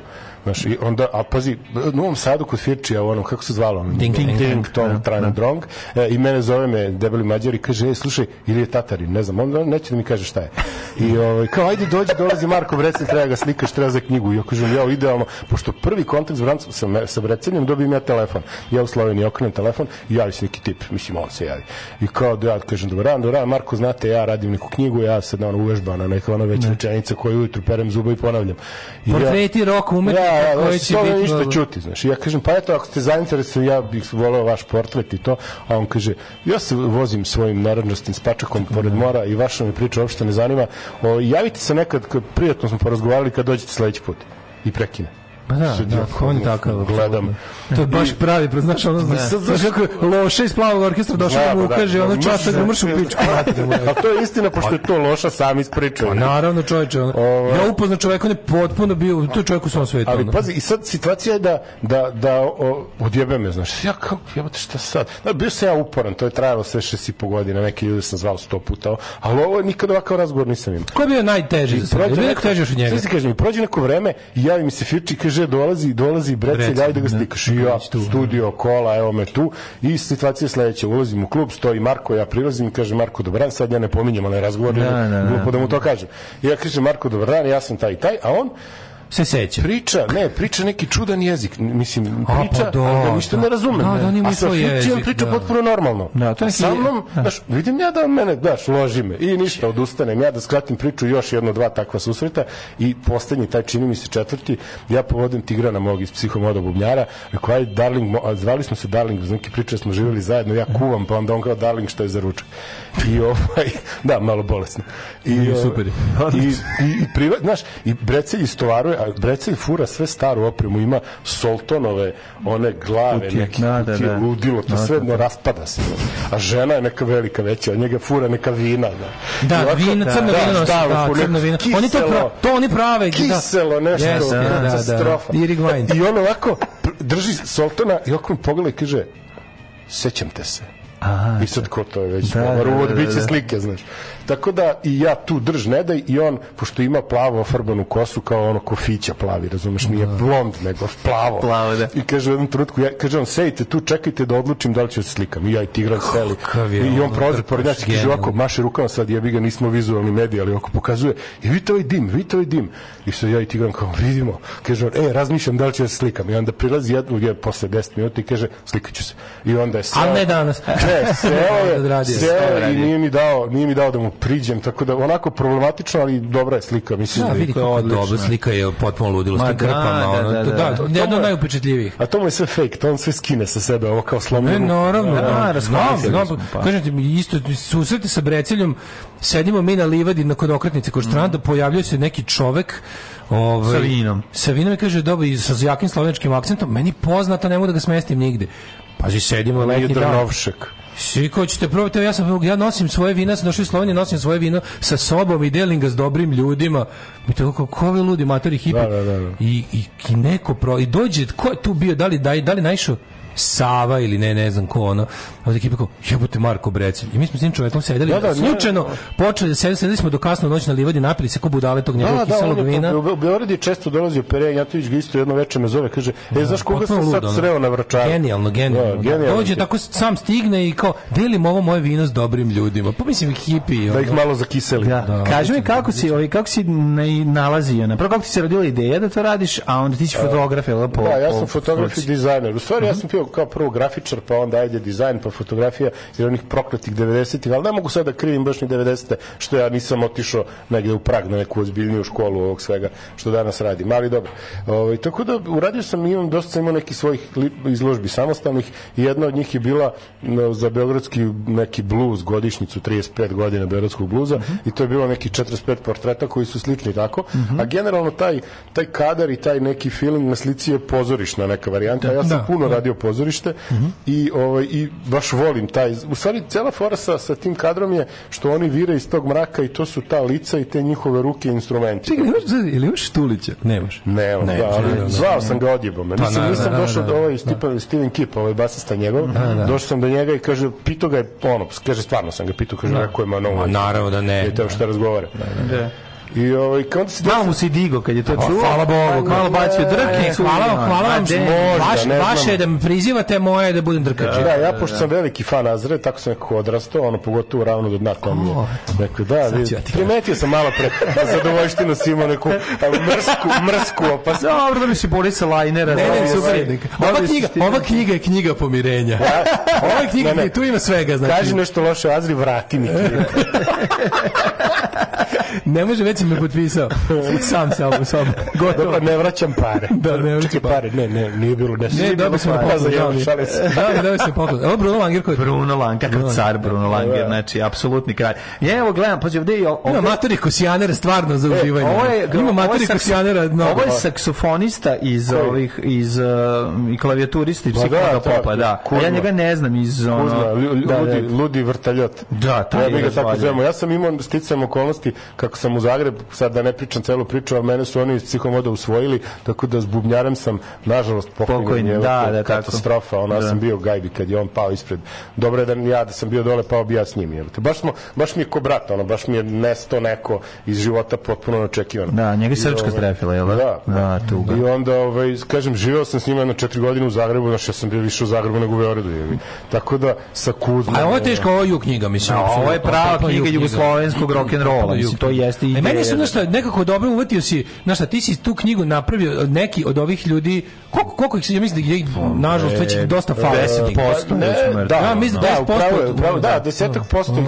Znaš, i onda, a pazi, u Novom Sadu kod Firčija, onom, kako se zvalo? Ono, Ding, ding, ding, ding. tong, Da, trajno da. drong. E, I mene zove me debeli mađar i kaže, e, slušaj, ili je Tatarin, ne znam, on neće da mi kaže šta je. I ovaj, kao, ajde, dođi, dolazi Marko Brecen, treba ga slikaš, treba za knjigu. I ja kažem, ja, idealno, pošto prvi kontakt s, Brancom, sa, sa Brecenjem dobijem ja telefon. Ja u Sloveniji okrenem telefon i javi se neki tip, mislim, on se javi. I kao, da ja kažem, dobar dan, dobar dan, Marko, znate, ja radim neku knjigu, ja sad ono uvežbana, neka ona već rečenica koju ujutru perem zuba i ponavljam. I ja- Portreti rock umetnika ja, ja, koji će to biti ništa čuti, znaš. Ja kažem, pa eto, ako ste zainteresovani, ja bih voleo vaš portret i to. A on kaže, ja se vozim svojim narodnostim spačakom pored mora i vaša me priča uopšte ne zanima. O, javite se nekad, kad prijatno smo porazgovarali, kad dođete sledeći put. I prekine. Pa da, Sad da, ja on je takav. Gledam. To je baš pravi, pa znaš, ono, znaš, znaš kako loše iz plavog orkestra došao da mu Da, ukaže, da, ono da, časa mrš- ga mršu pičku. A to je istina, pošto je to loša sam ispričao. Pa naravno čoveče, ono, ja upoznam čoveka, on je potpuno bio, to je čovjek u svom svetu. Ali ono. pazi, i sad situacija je da, da, da odjebe me, znaš, ja kao, jebate šta sad? Da, bio sam ja uporan, to je trajalo sve šest i po godina, neke ljude sam zvao sto puta, ali ovo nikad ovakav razgovor nisam imao. Ko je bio najteži? Je bio neko teži od njega? Sve se kažem, prođe neko vreme i javi mi se Firči i kaže dolazi, dolazi Brecelj, ajde ga da. slikaš. I ja, studio, kola, evo me tu. I situacija sledeća, ulazim u klub, stoji Marko, ja prilazim i kaže Marko, dobar dan, sad ja ne pominjem, ali razgovor, Da, da, da. glupo da mu to kažem. I ja kažem Marko, dobar dan, ja sam taj i taj, a on se seća. Priča, ne, priča neki čudan jezik. Mislim, A, priča, pa da, ništa da. ne razumem. Da, da, imaju a sa jezik, priča da. potpuno normalno. Da, to A sa neki- mnom, da. znaš, vidim ja da mene, znaš, loži me. I ništa, odustanem. Ja da skratim priču još jedno, dva takva susreta i poslednji, taj čini mi se četvrti, ja povodim Tigrana mog iz psihomoda bubnjara, rekao, ajde, darling, a zvali smo se darling, uz neke priče smo živjeli zajedno, ja kuvam, pa onda on kao darling, što je za ručak. I ovaj, da, malo bolesno. I, Nije, ovaj, super. I, i, i priva, znaš, i Brecelj istovaruje, a Brecelj fura sve staru opremu, ima Soltonove, one glave, Kutije, neki da, da, da. ludilo, to Da, sve da, ne raspada se. A žena je neka velika veća, od njega fura neka vina. Da, Da, ovako- vino, crno vino nosi, stalno da, fura, crno vino. kiselo, Oni to pra- to oni prave, da. Kiselo, nešto, Jeste, da, da, da. wine. I on ovako drži Soltona i mi pogleda i kaže, sećam te se. I sad ko to je već Da, da, da, bit će da. slike, znaš. Tako da i ja tu drž ne daj i on, pošto ima plavo ofarbanu kosu kao ono kofića plavi, razumeš, nije blond, nego plavo. Plavo, da. I kaže u jednom trenutku, ja, kaže on, sejte tu, čekajte da odlučim da li ću da se slikam. I ja i Tigran seli. I, on prolazi pored nas i kaže ovako, maše rukama sad, jebi ga, nismo vizualni mediji, ali ovako pokazuje, i vidite ovaj dim, vidite ovaj dim. I sad ja i Tigran kao, vidimo. Kaže on, e, razmišljam da li ću da se slikam. I onda prilazi jednu, je posle 10 minuta i kaže, slikat ću se. I onda je seo. Ali ne danas. Ne, seo je, seo i nije mi dao, nije mi dao da mu priđem, tako da onako problematično, ali dobra je slika, mislim Da, da, vidi kako je dobra slika je potpuno ludilo s Ma tim da, krpama, da, ono, da, to- da. da, jedno od najupečatljivijih. A to mu je sve fake, to on sve skine sa sebe, ovo kao slomljeno. Ne, naravno, Da, znam, pa. kažem ti, isto susreti sa Breceljom, sedimo mi na livadi na kod okretnice kod stranda, pojavljuje se neki čovek ovaj, Sa vinom. Sa vinom kaže, dobro, i sa jakim slovenačkim akcentom, meni poznata, ne mogu da ga smestim nigde. Pazi, sedimo Nije letnji dan. Drnovšek. Svi ko ćete probati, ja sam ja nosim svoje vino, ja sam došao iz Slovenije, nosim svoje vino sa sobom i delim ga s dobrim ljudima. Mi to kako ko ovi ludi matori hipi. Da, da, da, da. I, i, i neko pro i dođe ko je tu bio, da li da, da li naišao Sava ili ne, ne znam ko ono. Od ekipe kao, jebote Marko Brecelj. I mi smo s tim čovekom sedeli, Da, da, ne, slučajno počeli, sedeli, sedeli smo do kasno noć na livadi, napili se ko budale tog njegovog Da, da, kiselog vina. u, u Beogradu je često dolazio Pere Jatović ga isto jedno veče me zove, kaže, e, znaš koga sam sad sreo na vračaru? Genijalno, genijalno. Da, da. genijalno. Dođe tako sam stigne i kao delim ovo moje vino s dobrim ljudima. Pa mislim hipi. Da ono. ih malo zakiseli. Da. Kaži mi kako si, ovaj, kako si na- nalazio, na prvo kako ti se rodila ideja da to radiš, a onda ti si fotograf, da, po da, ja sam fotograf i dizajner. U stvari, ja sam bio kao prvo grafičar, pa onda ajde dizajn, pa fotografija, jer onih prokletih 90-ih, ali ne mogu sad da krivim baš ni 90-te, što ja nisam otišao negde u Prag na neku ozbiljniju školu ovog svega što danas radim. Ali dobro. Ovaj, tako da uradio sam, imam, dosta sam imao nekih svojih izložbi samostalnih i jedna od njih je bila za beogradski neki bluz, godišnjicu 35 godina beogradskog bluza i to je bilo neki 45 portreta koji su slični tako, a generalno taj, taj kadar i taj neki film na slici je pozorišna neka varijanta, ja sam Da, puno da. radio pozorište i, ovaj, i baš volim taj, u stvari cela fora sa, sa tim kadrom je što oni vire iz tog mraka i to su ta lica i te njihove ruke i instrumenti. Čekaj, imaš, ili imaš Štulića? Nemaš. Ne, on, Ne, da, ali naravno, zvao da. sam ga odjebom. Pa, Nisam, nisam da, došao da, do da. ovaj Steven, Steven Kip, ovaj basista njegov. Došao sam do njega i kaže, pitao ga je, ono, kaže, stvarno sam ga pitao, kaže, rekao je, ma no, Ma, naravno da ne. I to što razgovara. Da. I ovaj, kao onda se Malo mu se digo kad je to čuo. Hvala Bogu. Malo bacio drke. E, hvala vam, hvala vam. vaše je da me prizivate, moje je da budem drkač. Da, ja pošto sam veliki fan Azre, tako sam nekako odrastao, ono pogotovo ravno do dna je. Rekao, da, primetio sam malo pre, zadovoljštinu si imao neku mrsku, mrsku opasku. Dobro da mi se Borisa Lajnera. Ne, ne, super. Ova knjiga, ova knjiga je knjiga pomirenja. Ova knjiga, tu ima svega, znači. Kaži nešto loše Azri, vrati mi knjigu. Ne može, već me potpisao. Sam sam, sam. Gotovo. Dobro, ne vraćam pare. Da, ne vraćam pare. Ne, ne, nije bilo, ne, Ne, dobio sam poklon. se. Da, dobio sam poklon. Evo Bruno Langer koji... Bruno Langer, kakav car Bruno Langer, znači apsolutni kralj. Ja evo gledam, pa ovdje je Ima matori kosijanera stvarno za E, uživanje. ovo je, Ima saks- kosijanera mnogo. Ovo je saksofonista iz ovih iz uh, i klavijaturista i Pa da, psihoda da, popa, da. Ja njega ne znam iz ono da, ludi, da. ludi vrtaljot. Da, taj Ja bih ga je. Ja sam imao sticajem okolnosti kako sam u Zagreb, sad da ne pričam celu priču, ali mene su oni iz psihomoda usvojili, tako da s bubnjarem sam, nažalost, Pokojni, da, da, tako. katastrofa. Ono, ja Da. sam bio gajbi kad je on pao ispred. Dobro je da ja da sam bio dole, pao bi ja s njim. jebote. Baš, smo, baš mi je ko brat, ono, baš mi je nesto neko iz života potpuno neočekivano. Da, njega je srčka ovaj, strefila, jel da? Da, Da, tuga. I onda, ovaj, kažem, živeo sam s njima na četiri godine u Zagrebu, znaš, ja sam bio više u Zagrebu nego u Beogradu. jebi. Tako da, sa Kuzmom... A ovo je teško, ovo je knjiga, mislim. A ovo je prava knjiga jugoslovenskog rock'n'rolla, mislim, to knjiga. jeste E, meni ideja. su nešto nekako dobro uvatio si, znaš šta, ti si tu knjigu napravio od neki od ovih ljudi, koliko, koliko ih se, ja mislim da ih, nažalost, već dosta fali. 10% Ne, već mrtvi. da, Ja mislim da da, 10% upravo je, da,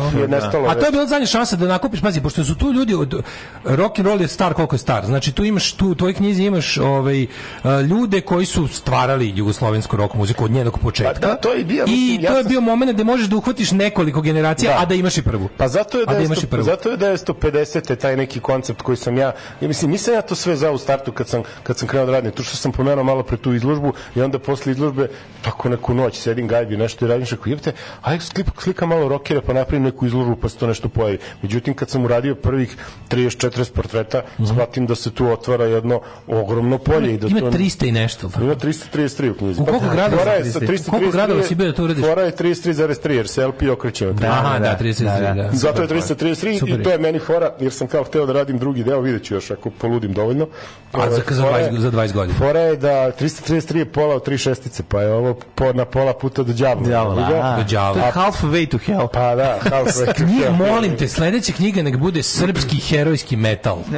ih je nestalo. A to je bila zadnja šansa da nakupiš, pazi, pošto su tu ljudi od rock and roll je star koliko je star. Znači tu imaš tu u tvojoj knjizi imaš ovaj ljude koji su stvarali jugoslovensku rock muziku od njenog početka. Pa da, to je bio, I mislim, ja to je bio momenat da možeš da uhvatiš nekoliko generacija, Da. a da imaš i prvu. Pa zato je da imaš i 900, prvu. zato je 950 taj neki koncept koji sam ja, ja mislim nisam ja to sve za u startu kad sam kad sam krenuo da radim, to što sam pomenuo malo pre tu izložbu i onda posle izložbe tako neku noć sedim gajbi nešto i radim što jebote, aj slika, slika malo rokera pa napravim neku izložbu pa se to nešto pojavi. Međutim kad sam uradio prvih 30 40 portreta, shvatim da se tu otvara jedno ogromno polje i da. Ima to 300 i nešto. Ima 333 u knjizi. U koliko Pa, gradova fora je si sa 333? U koliko gradova si bio da to uradiš? Fora je 33,3 jer se LP okreće. Aha, da, 33, da. Zato je 333 Super i to je meni fora, jer sam kao hteo da radim drugi deo, vidjet ću još ako poludim dovoljno. A za, za, Fora je- 20, za 20 godina. Fora je da 333 je pola od tri šestice, pa je ovo po, na pola puta do đavola. Đavola, Jebi ga? a. Do je halfway to hell. Pa da, halfway to Knjiga, hell. molim te, sledeća knjiga nek bude srpski herojski metal.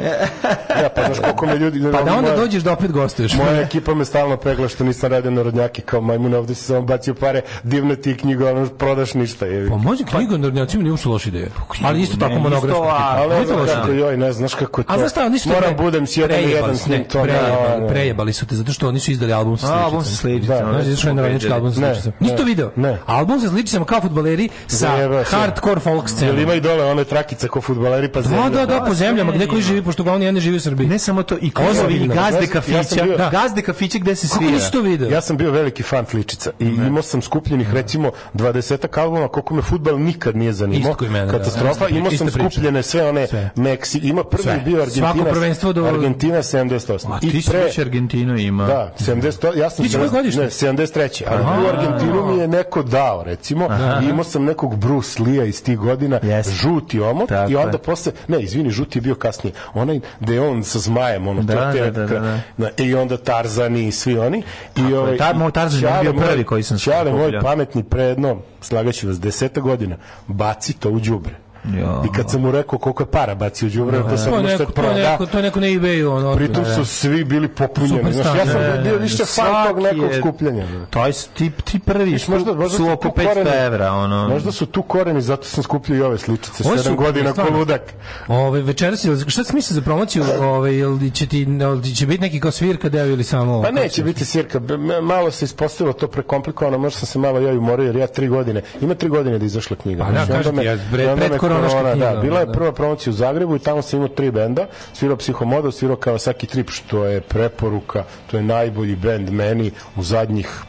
Ja, pa znaš koliko me ljudi... Pa da onda moja- dođeš da opet gostuješ. Moja ekipa me stalno pegla što nisam radio narodnjake kao majmun, ovde si samo bacio pare, divna ti knjiga, ono prodaš ništa. Je. Pa može knjiga na narodnjacima nije uopšte loša ideja. Ali isto tako monografska. Ali ne Nije znam loša kako, joj, ne znaš kako je to. A znaš šta, oni su Moram budem s jedan jedan s njim to. prejebali, prejebali su te zato što oni su izdali album sa A, sličicama. album sa sličicama, Da, znaš, izašao je narodnjački album sa sličicama. Nisi to video? ne. Album sa sličicama kao fudbaleri sa hardcore folk Jel scenom. ima i dole one trakice ko fudbaleri pa Da, zemlja? da, da, po zemljama, gde koji živi, pošto uglavnom jedan ne živi u Srbiji. Ne samo to, i klubovi, i gazde kafića, da. gazde kafića gde se Kako svira. nisi to video? Ja sam bio veliki fan Fličica i imao sam skupljenih recimo 20 albuma koliko me fudbal nikad nije zanimao. Isto kao i mene, da. Katastrofa. Imao sam skupljene sve one Sve. Meksi. Ima prvi Sve. bio Argentina. Svako prvenstvo do- Argentina 78. A ti si već Argentinu ima. Da, 70, ja sam Ti godište? ne, 73. Ali u Argentinu mi je neko dao, recimo, i imao sam nekog Bruce Lee iz tih godina, Jeste. žuti omot, Tako i onda posle, ne, izvini, žuti je bio kasnije, onaj da je on sa zmajem, ono, Da, da, da, da, da. i onda Tarzani i svi oni. I ovaj, Tar- moj Tarzan je bio prvi koji sam Ćale moj pametni predno, slagaću vas, deseta godina, baci to u đubre. Jo. I kad sam mu rekao koliko je para baci u đubre, to sam mu neko, sad to je proda. neko, to je neko na eBayu, ono. Pritom su svi bili popunjeni. Znaš, ja sam Ne, bio ne, više fan tog nekog je- skupljanja. To je ti, ti prvi Viš, možda, možda su oko 500 koreni- evra, ono. Možda su tu koreni, zato sam skupljio i ove sličice. Ovo su- Sedam godina ko stvarno. ludak. Ove večeras je šta se misli za promociju, ove jel će ti jel će biti neki kao svirka deo ili samo Pa neće biti m- Malo se ispostavilo to prekomplikovano, možda sam se malo ja umorio, jer ja tri godine, ima tri godine da izašla knjiga. Pa da, me- ja, pred- korona, knjiga, Da, bila je da. prva promocija u Zagrebu i tamo sam imao tri benda, svirao Psihomodo, svirao Kawasaki Trip, što je preporuka, to je najbolji bend meni u zadnjih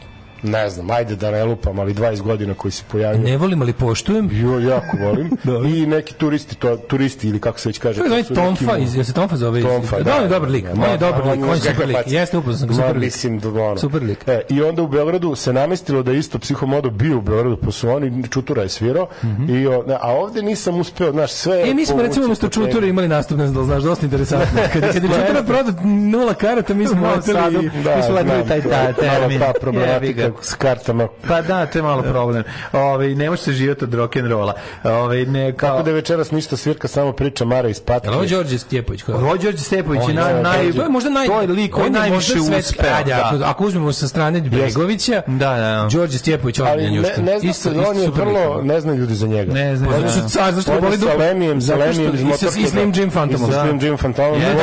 ne znam, ajde da ne lupam, ali 20 godina koji se pojavio. Ne volim, ali poštujem. Jo, jako volim. I neki turisti, to, turisti ili kako se već kaže. Kako zove to su Tonfa, neki- iz, jel se Tonfa zove? iz- Tonfa, da, on je dobar lik, on je dobar lik, on je super lik. Jeste upoznao sam ga, super lik. Mislim, da ono. Super lik. E, I onda u Beogradu se namestilo da je isto psihomodo bio u Beogradu, pa su oni, Čutura je svirao, i, o, a ovde nisam uspeo, znaš, sve... E, mi smo recimo umesto temi. Čutura imali nastup, ne znam da znaš, dosta interesantno. Kad, kad je Čutura prodat nula karata, mi smo Malo leteli, sadu. i- Da, mi smo leteli znam, taj to- termin. ta problematika. S kartama. Pa da, to je malo problem. Ove, ne može se živjeti od rock'n'rolla. Ove, ne, kao... Tako da je večeras ništa svirka, samo priča Mara iz Patke. Ovo Đorđe Stjepović? Ko je? Ovo Đorđe Stepović On je je- naj, naj, to je možda naj, to je lik koji on je najviše uspeo. Ajde, ako, da. ako uzmemo sa strane Bregovića, Da, da. Đorđe Stjepović Ali ozbiljan ne, njuška. ne zna Isto- isto on je vrlo, ne znaju ljudi za njega. Ne. Pa da. zato što car, zašto ga On je boli sa dupe? Što- Lemijem iz i Motorheada. I Slim Jim Phantomom. I sa Slim Jim Phantomom. Jedan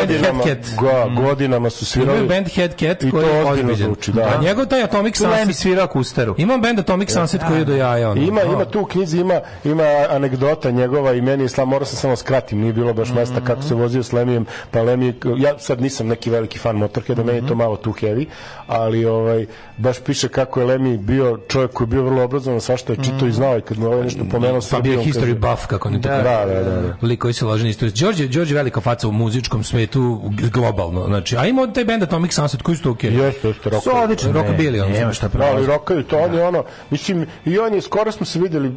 Godinama, su Imaju svirali. band Head Cat I to koji je ozbiljno zvuči, da. A njegov taj Atomic Tu Lemi Sunset. svira kustaru. Ima band Atomic Sunset koji je do jaja. ono. Ima, ima tu u knjizi, ima, ima anegdota njegova i meni je slam, morao sam samo skratim, nije bilo baš mesta kako se vozio s Lemijem, pa Lemi, ja sad nisam neki veliki fan Motorheada, meni je to malo tu heavy, ali ovaj, baš piše kako je Lemi bio čovjek koji je bio vrlo obrazovan, svašta je čitao i znao i kad mu ovaj nešto pomenuo Pa bio history kaže- buff, kako oni to Da, da, da, da. Lik koji se loži na istoriju. Đorđe, Đorđe velika faca u muzičkom svetu globalno. Znači, a ima taj band Atomic Sunset koji su to okej. Jeste, jeste, Su rockeri. odlični. Rockabilly, Ne, Nema su. šta Da, ali rokaju, to on je ono, mislim, i on je, skoro smo se videli,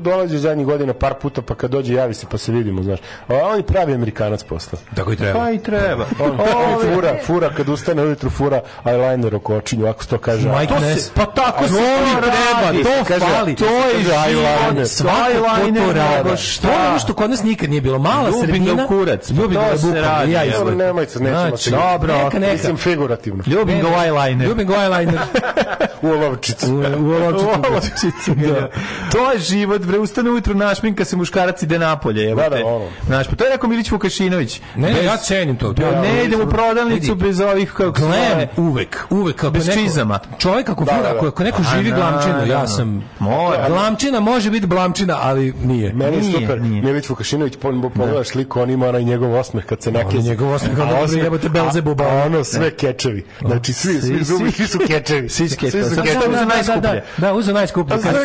dolazi zadnjih godina par puta, pa kad dođe javi se pa se vidimo, znaš. A on je pravi Amerikanac posle. Tako i treba. Pa i treba. On, fura, fura, kad ustane ujutru, fura eyeliner oko očinju, ako se to kaže. Mike To se-. Pa tako se to treba, to Kaže, fali. To je eyeliner. Svako ko to radi. Što je ono što kod nas nikad nije bilo? Mala Ljubim ga sredina. kurac. Ljubim ga bukvalno. Ja. Evo, nemojte, nećemo Znači, se. dobro, Neka, neka. Mislim figurativno. Ljubim ga eyeliner. Ljubim ga eyeliner. U olovčicu. U, u olovčicu. U olovčicu, da. To je život, bre, ustane ujutru, našminka se muškarac ide napolje, evo Da, da, te. ono. Znaš, pa to je rekao Milić Vukašinović. Ne, Bez- ja cenim to. Ja, Ja, ne idem u prodavnicu vidi. bez ovih, kako se Glam zove. uvek, uvek kako Bez neko, čizama. Čovjek ako Da, fura, da, da. ako, neko živi da, glamčinu, da, ja da. sam Mora. Glamčina može biti blamčina, ali nije. Meni je Nije, super. nije. Milić Vukašinović, po- pogledaš sliku, on ima onaj njegov osmeh kad se neke... On je njegov osmeh, ono, A dobro, jebote, Belzebuba. Ono, sve kečevi. Znači, svi, svi zubi, svi su kečevi. Svi su kečevi. Kečevi. što uzeo Da, da, najskuplje. Da, da, uzeo najskuplje. Kad, da,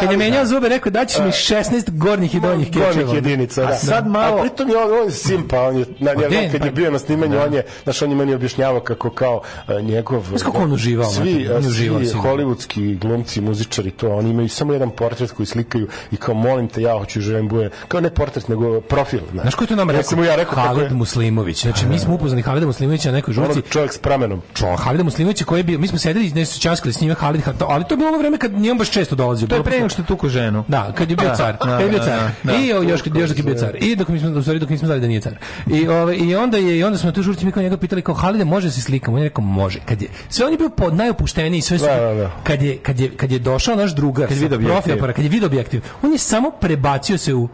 je da. menjao zube, rekao daćeš mi 16 gornjih i donjih kečeva. Gornjih jedinica, da. A sad malo- A pritom je on, simpa, on je, na, Pa ja, de, kad je pa- bio na snimanju, on je, znaš, on je meni objašnjavao kako kao uh, njegov... Znaš kako on uživao, Svi, svi hollywoodski glumci, muzičari, to, oni imaju samo jedan portret koji slikaju i kao, molim te, ja hoću želim bude, kao ne portret, nego profil, znaš. Ko je to nama Ja rekao? ja rekao Halid Muslimović. Znači, mi smo upoznali Halida Muslimovića na nekoj žurci. čovjek s pramenom. Čo, Halida Muslimovića koji je bio, mi smo sedeli nešto časkali s njime Halid, ali to je bilo ono vreme kad nije on baš često dolazio. To je pre nego što je tuko ženu. Da, kad je bio Da, car. da, kad je bio da, car. da, da. I o, još kad još dok je bio car. I dok mi smo u stvari dok nismo znali da nije car. I ove i onda je i onda smo tu žurci mi kao njega pitali kao Halide može se slikamo. On je rekao može. Kad je sve on je bio pod najopušteniji, sve su Da, da, da. kad je kad je kad je došao naš drugar Kad je video objektiv. kad je video objektiv, on je samo prebacio se u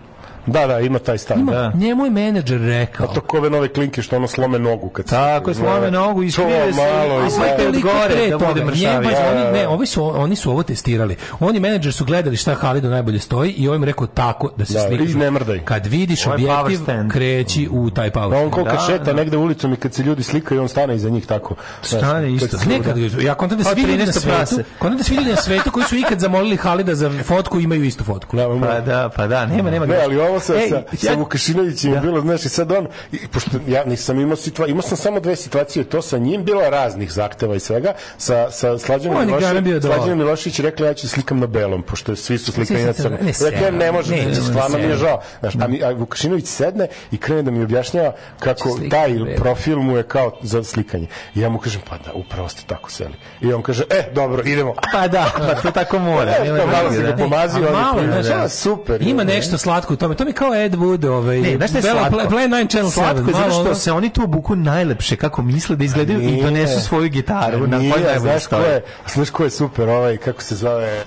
Da, da, ima taj ima, Da. njemu je menadžer rekao. A to kove nove klinke što ono slome nogu kad se- Tako je, slome nogu i To skrive se malo i i sve te gore Pre da toga, bude njemu, mršavije. pazi, oni, Da, da, ne, da. ovi su, oni su ovo testirali. Oni menadžer su gledali šta Halidu najbolje stoji i ovim rekao tako da se Da, slikaš. ne mrdaj. Kad vidiš objektiv, stand. kreći u taj power Da, on stand. koliko Da, šeta da. negde ulicom i kad se ljudi slikaju, on stane iza njih tako. Stane isto. Nekad, ja kontam da Pa, svi ljudi na 13 svetu, prase. kontam da svi ljudi na svetu koji su ikad zamolili Halida za fotku imaju istu fotku. Da, Pa da, pa da, nema, nema. Ne, ali ovo sa, Ej, sa, sa ja- Vukašinovićem je bilo, znaš, i sad on, i, pošto ja nisam imao situacije, imao sam samo dve situacije, to sa njim bilo je raznih zahteva i svega, sa, sa Slađanom je Milošević, dobar. Slađanom Milošević rekla ja ću slikam na belom, pošto svi su slikani na su crno. crno. Ne, Rekla ja, ne može, Ne, znači, ne, stvarno mi je žao. Znaš, a, mi, a Vukašinović sedne i krene da mi objašnjava kako slikati taj profil mu je kao za slikanje. I ja mu kažem, pa da, upravo ste tako seli. I on kaže, e, dobro, idemo. Pa da, pa to tako mora. E, nema to malo si ga da. pomazio, je malo, znaš, Da, super. Ima je. nešto slatko u tome. To mi je kao Ed Wood, ovaj, Ne, znaš šta je Bella slatko? Plan 9 Channel 7. Slatko je zato što se oni tu obuku najlepše kako misle da izgledaju i donesu svoju gitaru na kojoj znaš ko je, znaš ko je super, ovaj, kako se zove,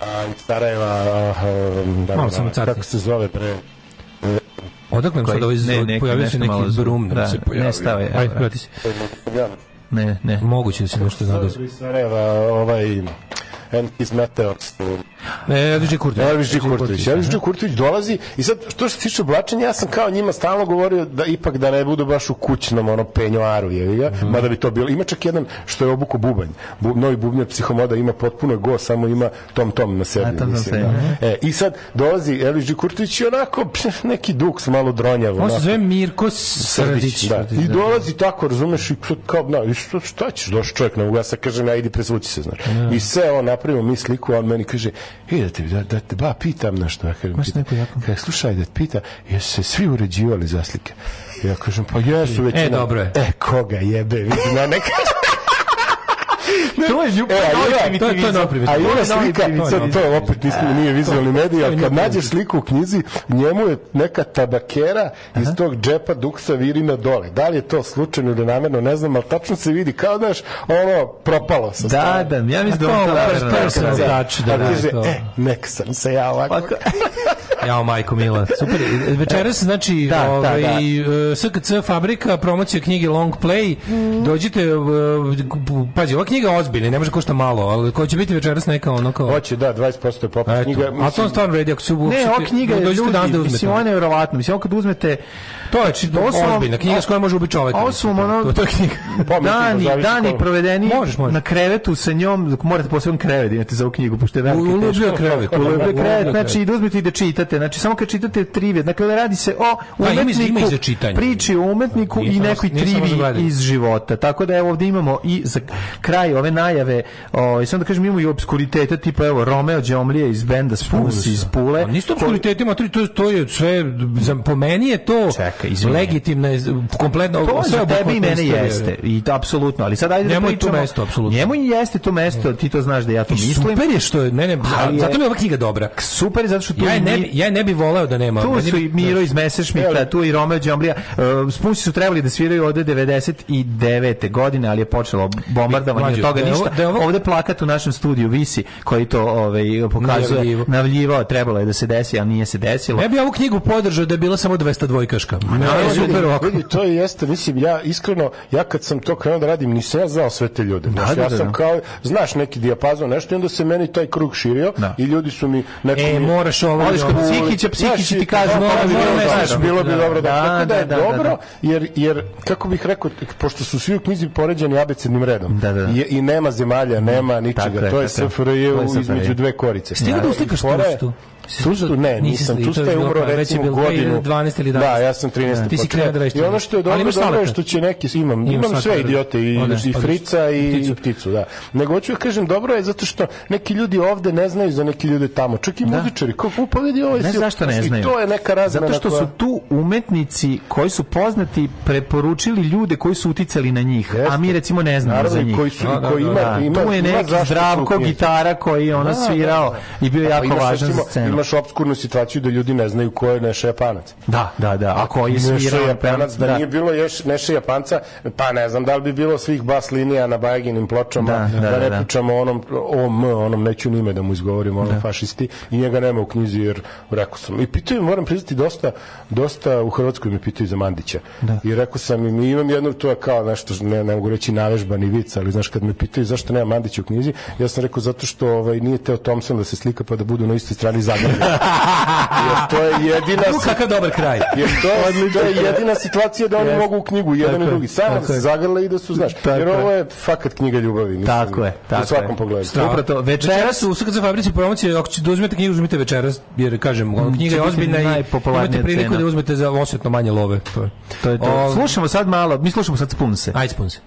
a, Sarajeva, a, a, da, Malo da, carti. kako se zove, bre, Odakle Koji- sad ovaj ne, neki- Pojavio se neki brum. Da, se pojavio. ne stave, evo, Ajde, vrati se. Ne, ne. Moguće da se nešto Sarajeva, nagazi. ovaj, and his meteors. Elvis G. Kurtović. Elvis G. Kurtović. Elvis G. Kurtović dolazi i sad što se tiče oblačenja, ja sam kao njima stalno govorio da ipak da ne budu baš u kućnom ono penjoaru, je ga, Mhm. mada bi to bilo. Ima čak jedan što je obuko bubanj. Bu, novi bubnjar psihomoda ima potpuno go, samo ima tom tom na sebi. A, tom, mislim, da. E, I sad dolazi Elvis G. Kurtović i onako pš, neki duks malo dronjav. On se zove Mirko Srdić. Da. I dolazi tako, razumeš, i kao, da, i šta, ćeš, došao čovjek na uga, ja sad kažem, ja idi presvuci se, znaš. I sve on napravimo mi sliku, on meni kaže, e, da te, da, da te ba, pitam nešto, ja kažem, pita, kaže, slušaj, da te pita, jesu se svi uređivali za slike? Ja kažem, pa jesu većina. E, dobro je. E, koga jebe, vidi, na neka... To je ljubav, E, a to je- to je novi a To je novi slika, to opet nismo, nije vizualni medij, ali kad nađeš sliku u knjizi, njemu je neka tabakera iz tog džepa duksa virina dole. Da li je to slučajno ili namerno, ne znam, ali tačno se vidi kao, znaš, ono, propalo sa Da, da, ja mislim da to to je namerno personal touch, da, A da, to. e, nek sam se ja ovako. Jao, majko Mila. Super. Večeras, znači, Da, da, ovaj, da. e, SKC fabrika, promocija knjige Long Play. Dođite, e, pazi, ova knjiga je ozbiljna, ne može košta malo, ali ko će biti večeras neka ono kao... Hoće, da, 20% je popis Eto, knjiga. a to on mislim, stvarno vredi, ako su... Ne, ova knjiga je dođite ljudi, danas da uzmete. mislim, ona je nevjerovatna. Mislim, kad uzmete... To je či- To su vam- ozbiljna knjiga s kojom može ubiti su vam ono... To, to je knjiga. Mislim, Dani, dani provedeni Možeš, možeš. na krevetu sa njom, dok morate poseban krevet imate za ovu knjigu, pošto je velika. Ulubio krevet. Ulubio krevet, znači da uzmete i da čitate. Znači, samo kad čitate trivije, dakle, radi se o Da, i- umetniku, i čitanje. priči o umetniku Nije i nekoj trivi iz života. Tako da evo ovdje imamo i za kraj ove najave, o, samo da kažem, imamo i obskuritete, tipa evo Romeo Đomlije iz benda Spus iz Pule. A Nisu to obskuritetima, to, to, to je sve, za, po meni je to Čekaj, legitimna, kompletno, To sve za tebe i mene jeste. I to apsolutno, ali sad ajde Njemu da je to pričamo. mesto, apsolutno. Njemu i jeste to mesto, ti to znaš da ja to I mislim. super je što je, ne, ne, Ali je- zato mi je ova knjiga dobra. Super je zato što tu Ja je i ne, mi- ja ne bi voleo da nema. Tu su i Miro iz Messerschmitta, tu i Romeo Đomblija. Uh, Spunci su trebali da sviraju ovde 99. godine, ali je počelo bombardovanje, od toga da ništa. da ovo- Ovde plakat u našem studiju visi, koji to ovaj, pokazuje, Najavljivo. navljivao, trebalo je da se desi, a nije se desilo. Ne bi ovu knjigu podržao da je bila samo 200 dvojkaška. Ne, Ne, je super vidi, to je jeste, mislim, ja iskreno, ja kad sam to krenuo da radim, nisam ja znao sve te ljude. Znaš, da, ja da, sam da. kao, znaš, neki dijapazon, nešto, i onda se meni taj krug širio i ljudi su mi... Neko E, mi- moraš ovo ovo- Psihića, Psihić Znaš, ti kaže, da, mora da, da, bilo bi dobro da, da, tako da je dobro, jer, jer, kako bih rekao, pošto su svi u knjizi poređeni abecednim redom Da, da, da. I, nema zemalja, nema ničega, to je. SFRJ između dve korice. Stigao da I uslikaš fora Tustu ne, nisam. Tusta je umro već recimo bilo godinu. 2012 ili 11. Da, ja sam 13. Da, ti si krenuo da I ono što je dobro, dobro je što će neki, imam, imam slatko, sve da. idiote, i, i frica i Pticu. i pticu, da. Nego hoću da kažem, dobro je zato što neki ljudi ovde ne znaju za neki ljude tamo, čak i muzičari, kako pa vidi ovaj Ne si- zašto ne i znaju. to je neka razmena Zato što koja- su tu umetnici koji su poznati preporučili ljude koji su uticali na njih, a mi recimo ne znamo Naravno, za i njih. koji su- i koji ima- ima- tu je neki zdravko gitara koji je ono Da, svirao da, da. i bio jako važan za scenu. Imaš obskurnu situaciju da ljudi ne znaju ko je Neša Japanac. Da, da, da. A koji je Neša Japanac, da, da. nije bilo još Neša Japanca, pa ne znam da li bi bilo svih bas linija na Bajaginim pločama, Da, da, da, ne da. pričamo o onom OM, onom neću ni ime da mu izgovorim, onom fašisti, i njega nema u knjizi jer rekao sam. I pitaju, moram priznati, dosta, dosta u Hrvatskoj mi pitaju za Mandića. I rekao sam im, imam jedno, to je kao nešto, ne, ne mogu reći navežbani vic, ali znaš, kad me pitaju zašto nema Mandića u knjizi, ja sam rekao zato što ovaj, nije Teo Thompson da se slika pa da budu na istoj strani zagrljeni. Jer to je jedina... U, kakav dobar kraj. Jer to, to je jedina situacija da oni Jeste. mogu u knjigu, jedan Tako i je, drugi. Samo da se je. zagrle i da su, znaš, Tako jer je. ovo je fakat knjiga ljubavi. Mislim, Tako je, tako U svakom je. pogledu. Upravo to. Večeras u SKC fabrici promocije, ako ćete da uzmete knjigu, uzmite večeras, jer kažem, knjiga je ozbiljna i imate priliku cena. da uzmete za osjetno manje love. To je. To je to. O, Slušamo sad malo, mi slušamo sad Spunse. Ajde, spunse.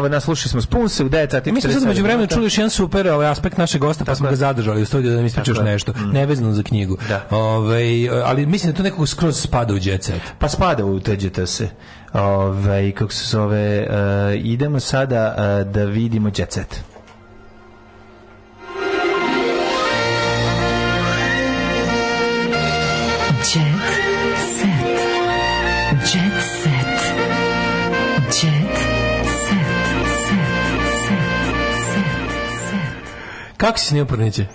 Evo, naslušali smo Spunse u 9 sati. Mi smo sad 47 među vremenu čuli još jedan super ovaj aspekt našeg gosta, pa smo ga zadržali u studiju da nam ispričaš nešto, nevezano za knjigu. Da. Ovaj, ali mislim da to nekako skroz spada u jet set. Pa spada u teđeta se. Ove, kako se zove, e, idemo sada e, da vidimo Jet Set. Kako si snio porniće?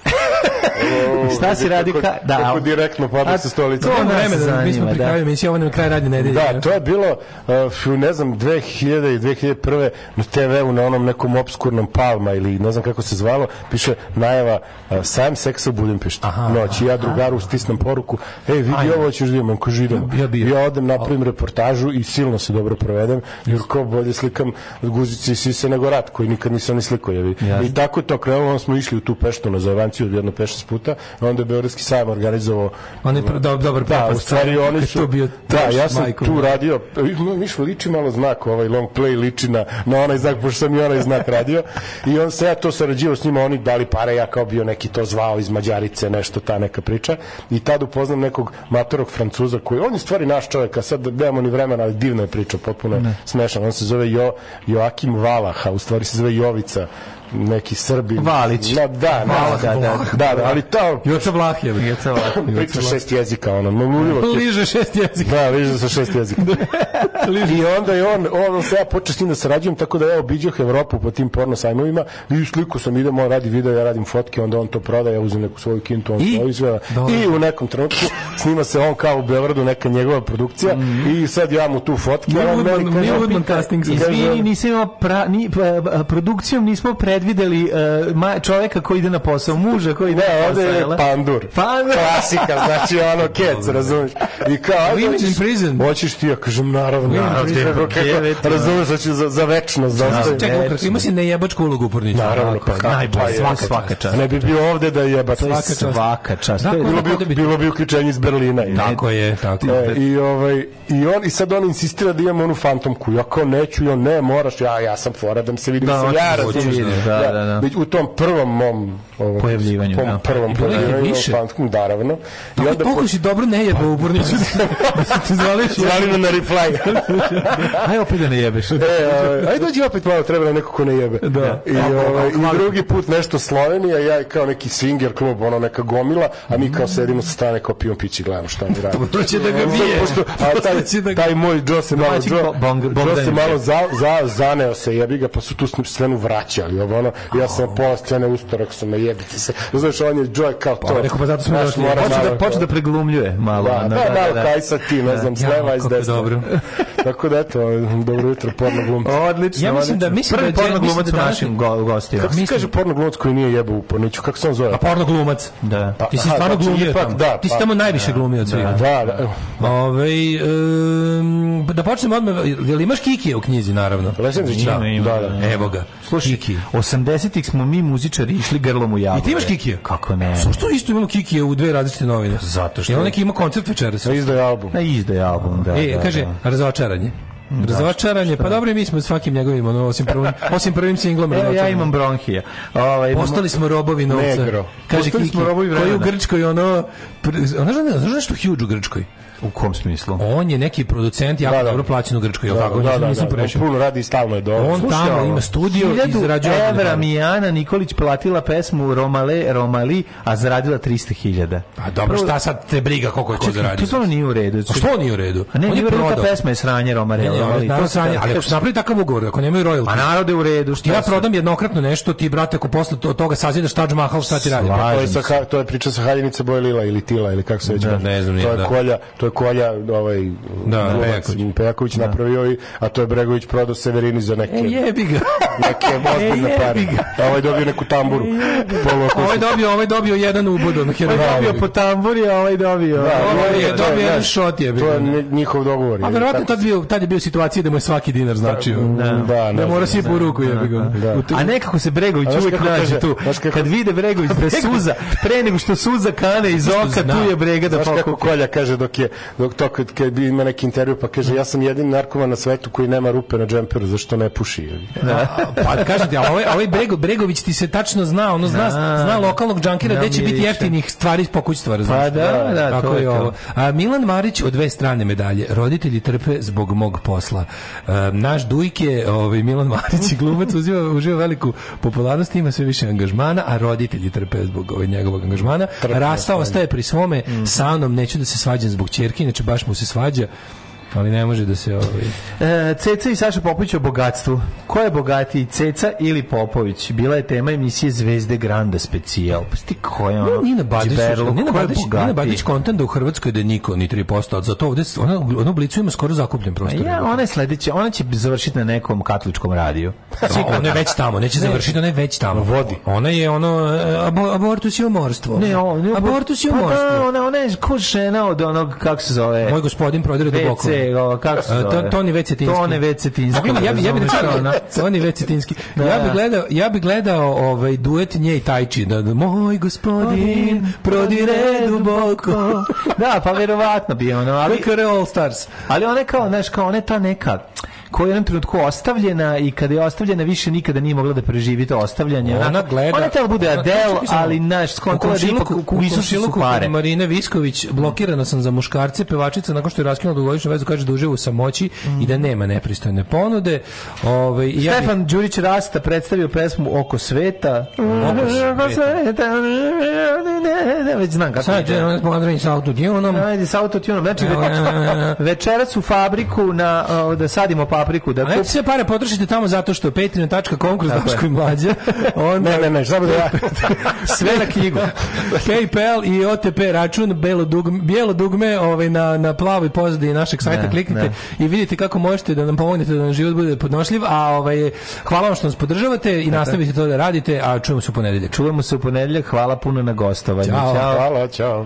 Šta si radi? Kako, Ka, da, kako direktno pada sa stolice. to vreme da mi smo pri da. kraju emisije, ovo nam kraj radnje nedelje. Da, to je bilo, uh, ne znam, 2000 i 2001. na TV-u na onom nekom obskurnom Palma ili ne znam kako se zvalo, piše najava uh, Sam seksa u Budimpešti. Noć. Ja drugaru stisnem poruku, ej, vidi ovo ćeš da imam, ko židom. Ja bio. Ja odem, napravim reportažu i silno se dobro provedem, jer ko bolje slikam guzice i sise nego rat, koji nikad nisam ni slikao. I tako to krenulo, smo išli u tu peštu na zavanciju jedno peš puta, a onda je Beogradski sajam organizovao On je pr- do- dobar da, u stvari oni su to bio da, ja sam majko tu radio viš liči malo znak ovaj long play liči na, na onaj znak pošto sam i onaj znak radio. I on se ja to sarađivao s njima oni dali pare ja kao bio neki to zvao iz Mađarice nešto ta neka priča. I tad upoznam nekog matorog Francuza koji on je stvari naš čovjek a sad nemamo ni vremena ali divna je priča potpuno je smešan. On se zove jo, Joakim Valaha u stvari se zove Jovica neki Srbin Valić. no, da, Valah, da, da, Vlah. da, da, ali to Joca Vlah je. Joca Vlah. priča šest jezika ono, ti. Liže šest jezika. Da, liže sa šest jezika. I onda je on, on se ja počeo s njim da sarađujem, tako da ja obiđoh Evropu po tim porno sajmovima i sliku sam, idemo, on radi video, ja radim fotke, onda on to proda, ja uzem neku svoju kintu, on I? to. Dobro. I u nekom trenutku snima se on kao u Beogradu, neka njegova produkcija i sad ja mu tu fotke. Neil meni Woodman- Neil Woodman casting. Izvini, nisam imao pra, ni, pa, pa, produkcijom nismo predvideli e, ma, čoveka koji ide na posao, muža koji ide Ne, na posao. je jel da? pandur. Pandur. Klasika, znači ono kec, razumiješ? I kao, ajde, Women in prison. Hoćeš ti, ja kažem, naravno. Naravno, Razumeš, hoću za, za večnost. za ostavim. Čekaj, Lukas, ima si nejebačku ulogu u porniću. Naravno, pa najbolje, pa je, svaka- svaka čast. Ne bi bio ovde da jeba. To je Svaka čast. svaka čast. Da, Bilo bi, Ovde bi- bilo bi uključenje iz Berlina. je. Tako je, tako E, je. i ovaj i on i sad on insistira da imam onu fantomku. Ja kao neću, on ne, moraš. Ja ja sam fora da mi se vidi, Da, hoćeš ja da razumeš. vidiš, da, da, da. Već U tom prvom mom ovom, Pojavljivanju, tom da. prvom I pojavljivanju više? fantomku, naravno. I Tako onda toliko si dobro ne jeba u. Da se ti zvališ. zvali na reply. Aj opet da ne jebeš. E, ovaj, aj dođi opet malo, treba neko ko ne jebe. Da. I, ovaj, I drugi put nešto Slovenija, ja kao neki swinger klub, ono neka gomila, a mi kao sedimo sa strane kao pijemo pići, gledamo šta mi radi. To će da ga bije. Pošto, a taj, da taj moj Joe se malo, Joe, se malo za, za, zaneo se, jebi ga, pa su tu svenu vraćali. Ovo, ono, ja sam pola scene ustorak su me jebite se. Znaš, on je Joy kao to. Pa, rekao, pa zato smo Znaš, došli. mora Počne da, počne da preglumljuje malo. Da, ono, da, malo kaj sad ti, ne znam, s Ja, leva i s desna. dobro. Tako da, eto, dobro jutro, porno glumci. Odlično, Ja mislim da- mislim Prvi da je- porno mislim glumac da u našim go, gostima. Kako se kaže porno glumac koji nije jebao u porniću? Kako se on zove? A porno glumac. Da. Pa, Ti si stvarno znači, glumio tamo. da, Ti si pa- tamo najviše glumio od svih. Da, da. Ove, da počnemo odmah, jel imaš Kikije u knjizi, naravno? Lesenzić, da, da, da. Evo ga. Slušaj, Kiki. 80-ih smo mi muzičari išli grlom u javu. I ti imaš Kikije? Kako ne? Što isto imamo Kikije u dve različite novine? Zato što- Jel neki ima koncert večeras? Na izdaje album. Na izdaje album, da. E, da, kaže, da. razočaranje. Razočaranje, pa dobro mi smo svakim njegovim, ono, osim prvim, osim prvim singlom Evo, ja imam bronhije. Ovaj, Postali smo robovi novca. Negro. Kaže Postali Kiki, smo robovi koji u vremena. Grčkoj ono... pr- Ono znaš, znaš nešto huge u Grčkoj? U kom smislu? On je neki producent jako Da, da. dobro plaćen u Grčkoj, jel tako? Da, da, nisam da, da, puno radi i stalno je dobro. On Slušaj tamo ima studio i 1000 zarađuje ogromne evra pare. mi je Ana Nikolić platila pesmu Romale, Romali, a zaradila 300.000. Pa dobro, šta sad te briga koliko je ko zaradio? to stvarno nije u redu. A što nije u redu? A ne, On je nije u redu, ta prodao. pesma je sranje Romare, Ne, ne, Romali. to se sranje, ali ako se napravi takav ugovor, ako nemaju royalty, Pa narode u redu, šta ja prodam jednokratno nešto, ti brate, ako posle to- toga sazidaš Taj Mahal, šta ti radi? To je, to je priča sa haljinice boje lila ili tila ili kako se već Da, ne znam, to je da. kolja, to je kolja ovaj Da, glumac, Pejaković. Pejaković napravio i a to je Bregović prodao Severini za neke E, jebi ga. neke ozbiljne E, pare. A ovaj dobio neku tamburu. Poluakustik. Ovaj dobio, ovaj dobio jedan ubod, ono, Ovaj dobio po tamburi, a ovaj dobio. Da, Ovaj je to dobio jedan šot, jebi To je njihov dogovor. A je, verovatno tad bio tad je bio situacija da mu je svaki dinar značio. Da, Da, ne mora znam, si u ruku jebi ga. Da. A nekako se Bregović uvijek nađe tu. Kad vide Bregović da suza, pre nego što suza kane iz oka, tu je Brega da Znaš kako pokupi. Kolja kaže dok je dok to kad, kad bi ima neki intervju pa kaže ja sam jedini narkoman na svetu koji nema rupe na džemperu zašto ne puši. Pa kažem ti, a ovaj, ovaj Brego, Bregović ti se tačno zna, ono zna, Da. zna lokalnog džankira Da, gde će biti jeftinih stvari pokućstva, razumiješ? Pa da, da, Tako to je ovo. A Milan Marić od dve strane medalje. Roditelji trpe zbog mog posla. E, naš Dujke, ovaj Milan Marić i glumac uživa, uživa veliku popularnost, ima sve više angažmana, a roditelji trpe zbog ovaj njegovog angažmana. Rastao ostaje pri svome, Mhm. sa mnom neću da se svađam zbog ćerke, inače baš mu se svađa. Ali ne može da se ovaj E, Ceca i Saša Popović o bogatstvu. Ko je bogatiji, Ceca ili Popović? Bila je tema emisije Zvezde Granda specijal. Pa ti ko je ono? Nina Badić, Džiberlo, Nina Badić, Nina? Badić kontent da u Hrvatskoj da niko ni 3%, a zato ovde ona ona u blicu ima skoro zakupljen A prostor. Ja, ona je sledeća, ona će završiti na nekom katoličkom radiju. Sigurno. Ona je već tamo, neće završiti, ona je već tamo. Vodi. Ona je ono, e, abo, abortus je umorstvo. Ne, on, ne, abortus pa umorstvo. da, ona, ona je ko žena od onog, kako se zove? Moj gospodin prodire duboko. WC, kako se zove? to- Toni Vecetinski. Tone Vecetinski. Ja bi ja bi recimo. Toni Vecetinski. Da. Ja bih gledao ja bih gledao ovaj duet nje i Tajči da, da moj gospodin prodire duboko. Da, pa verovatno bi ono, ali All Stars. Ali ona je kao, znaš, kao ona je ta neka koja je u jednom trenutku ostavljena i kada je ostavljena više nikada nije mogla da preživi to ostavljanje. Ona Onako, gleda. Ona je tela bude ona- Adele, Čekaj samo. ali naš U skontala da ipak u Isusu pare. kod Marine Visković blokirana sam za muškarce, pevačica nakon što je raskinula dugogodišnju vezu kaže da uživa u samoći i da nema nepristojne ponude. Ovaj i ja Stefan Đurić Rasta predstavio pesmu Oko sveta. Oko sveta. Ne, već znam kako Sad je smodrani sa autotunom. Ajde, sa autotunom. Znači, ve- večeras u fabriku na, da sadimo papriku. Da kup... sve pare potrošite tamo zato što patreon.com kroz Daško i mlađa. Onda Ne, ne, ne, samo da ja Sve na knjigu. PayPal i OTP račun belo dugme, bijelo dugme ovaj na na plavoj pozadini našeg sajta Ne, kliknite ne. i vidite kako možete da nam pomognete da nam život bude podnošljiv, a ovaj hvala vam što nas podržavate i nastavite to da radite, a čujemo se u ponedeljak. Čujemo se u ponedeljak. Hvala puno na gostovanju. Ćao. Hvala, čao.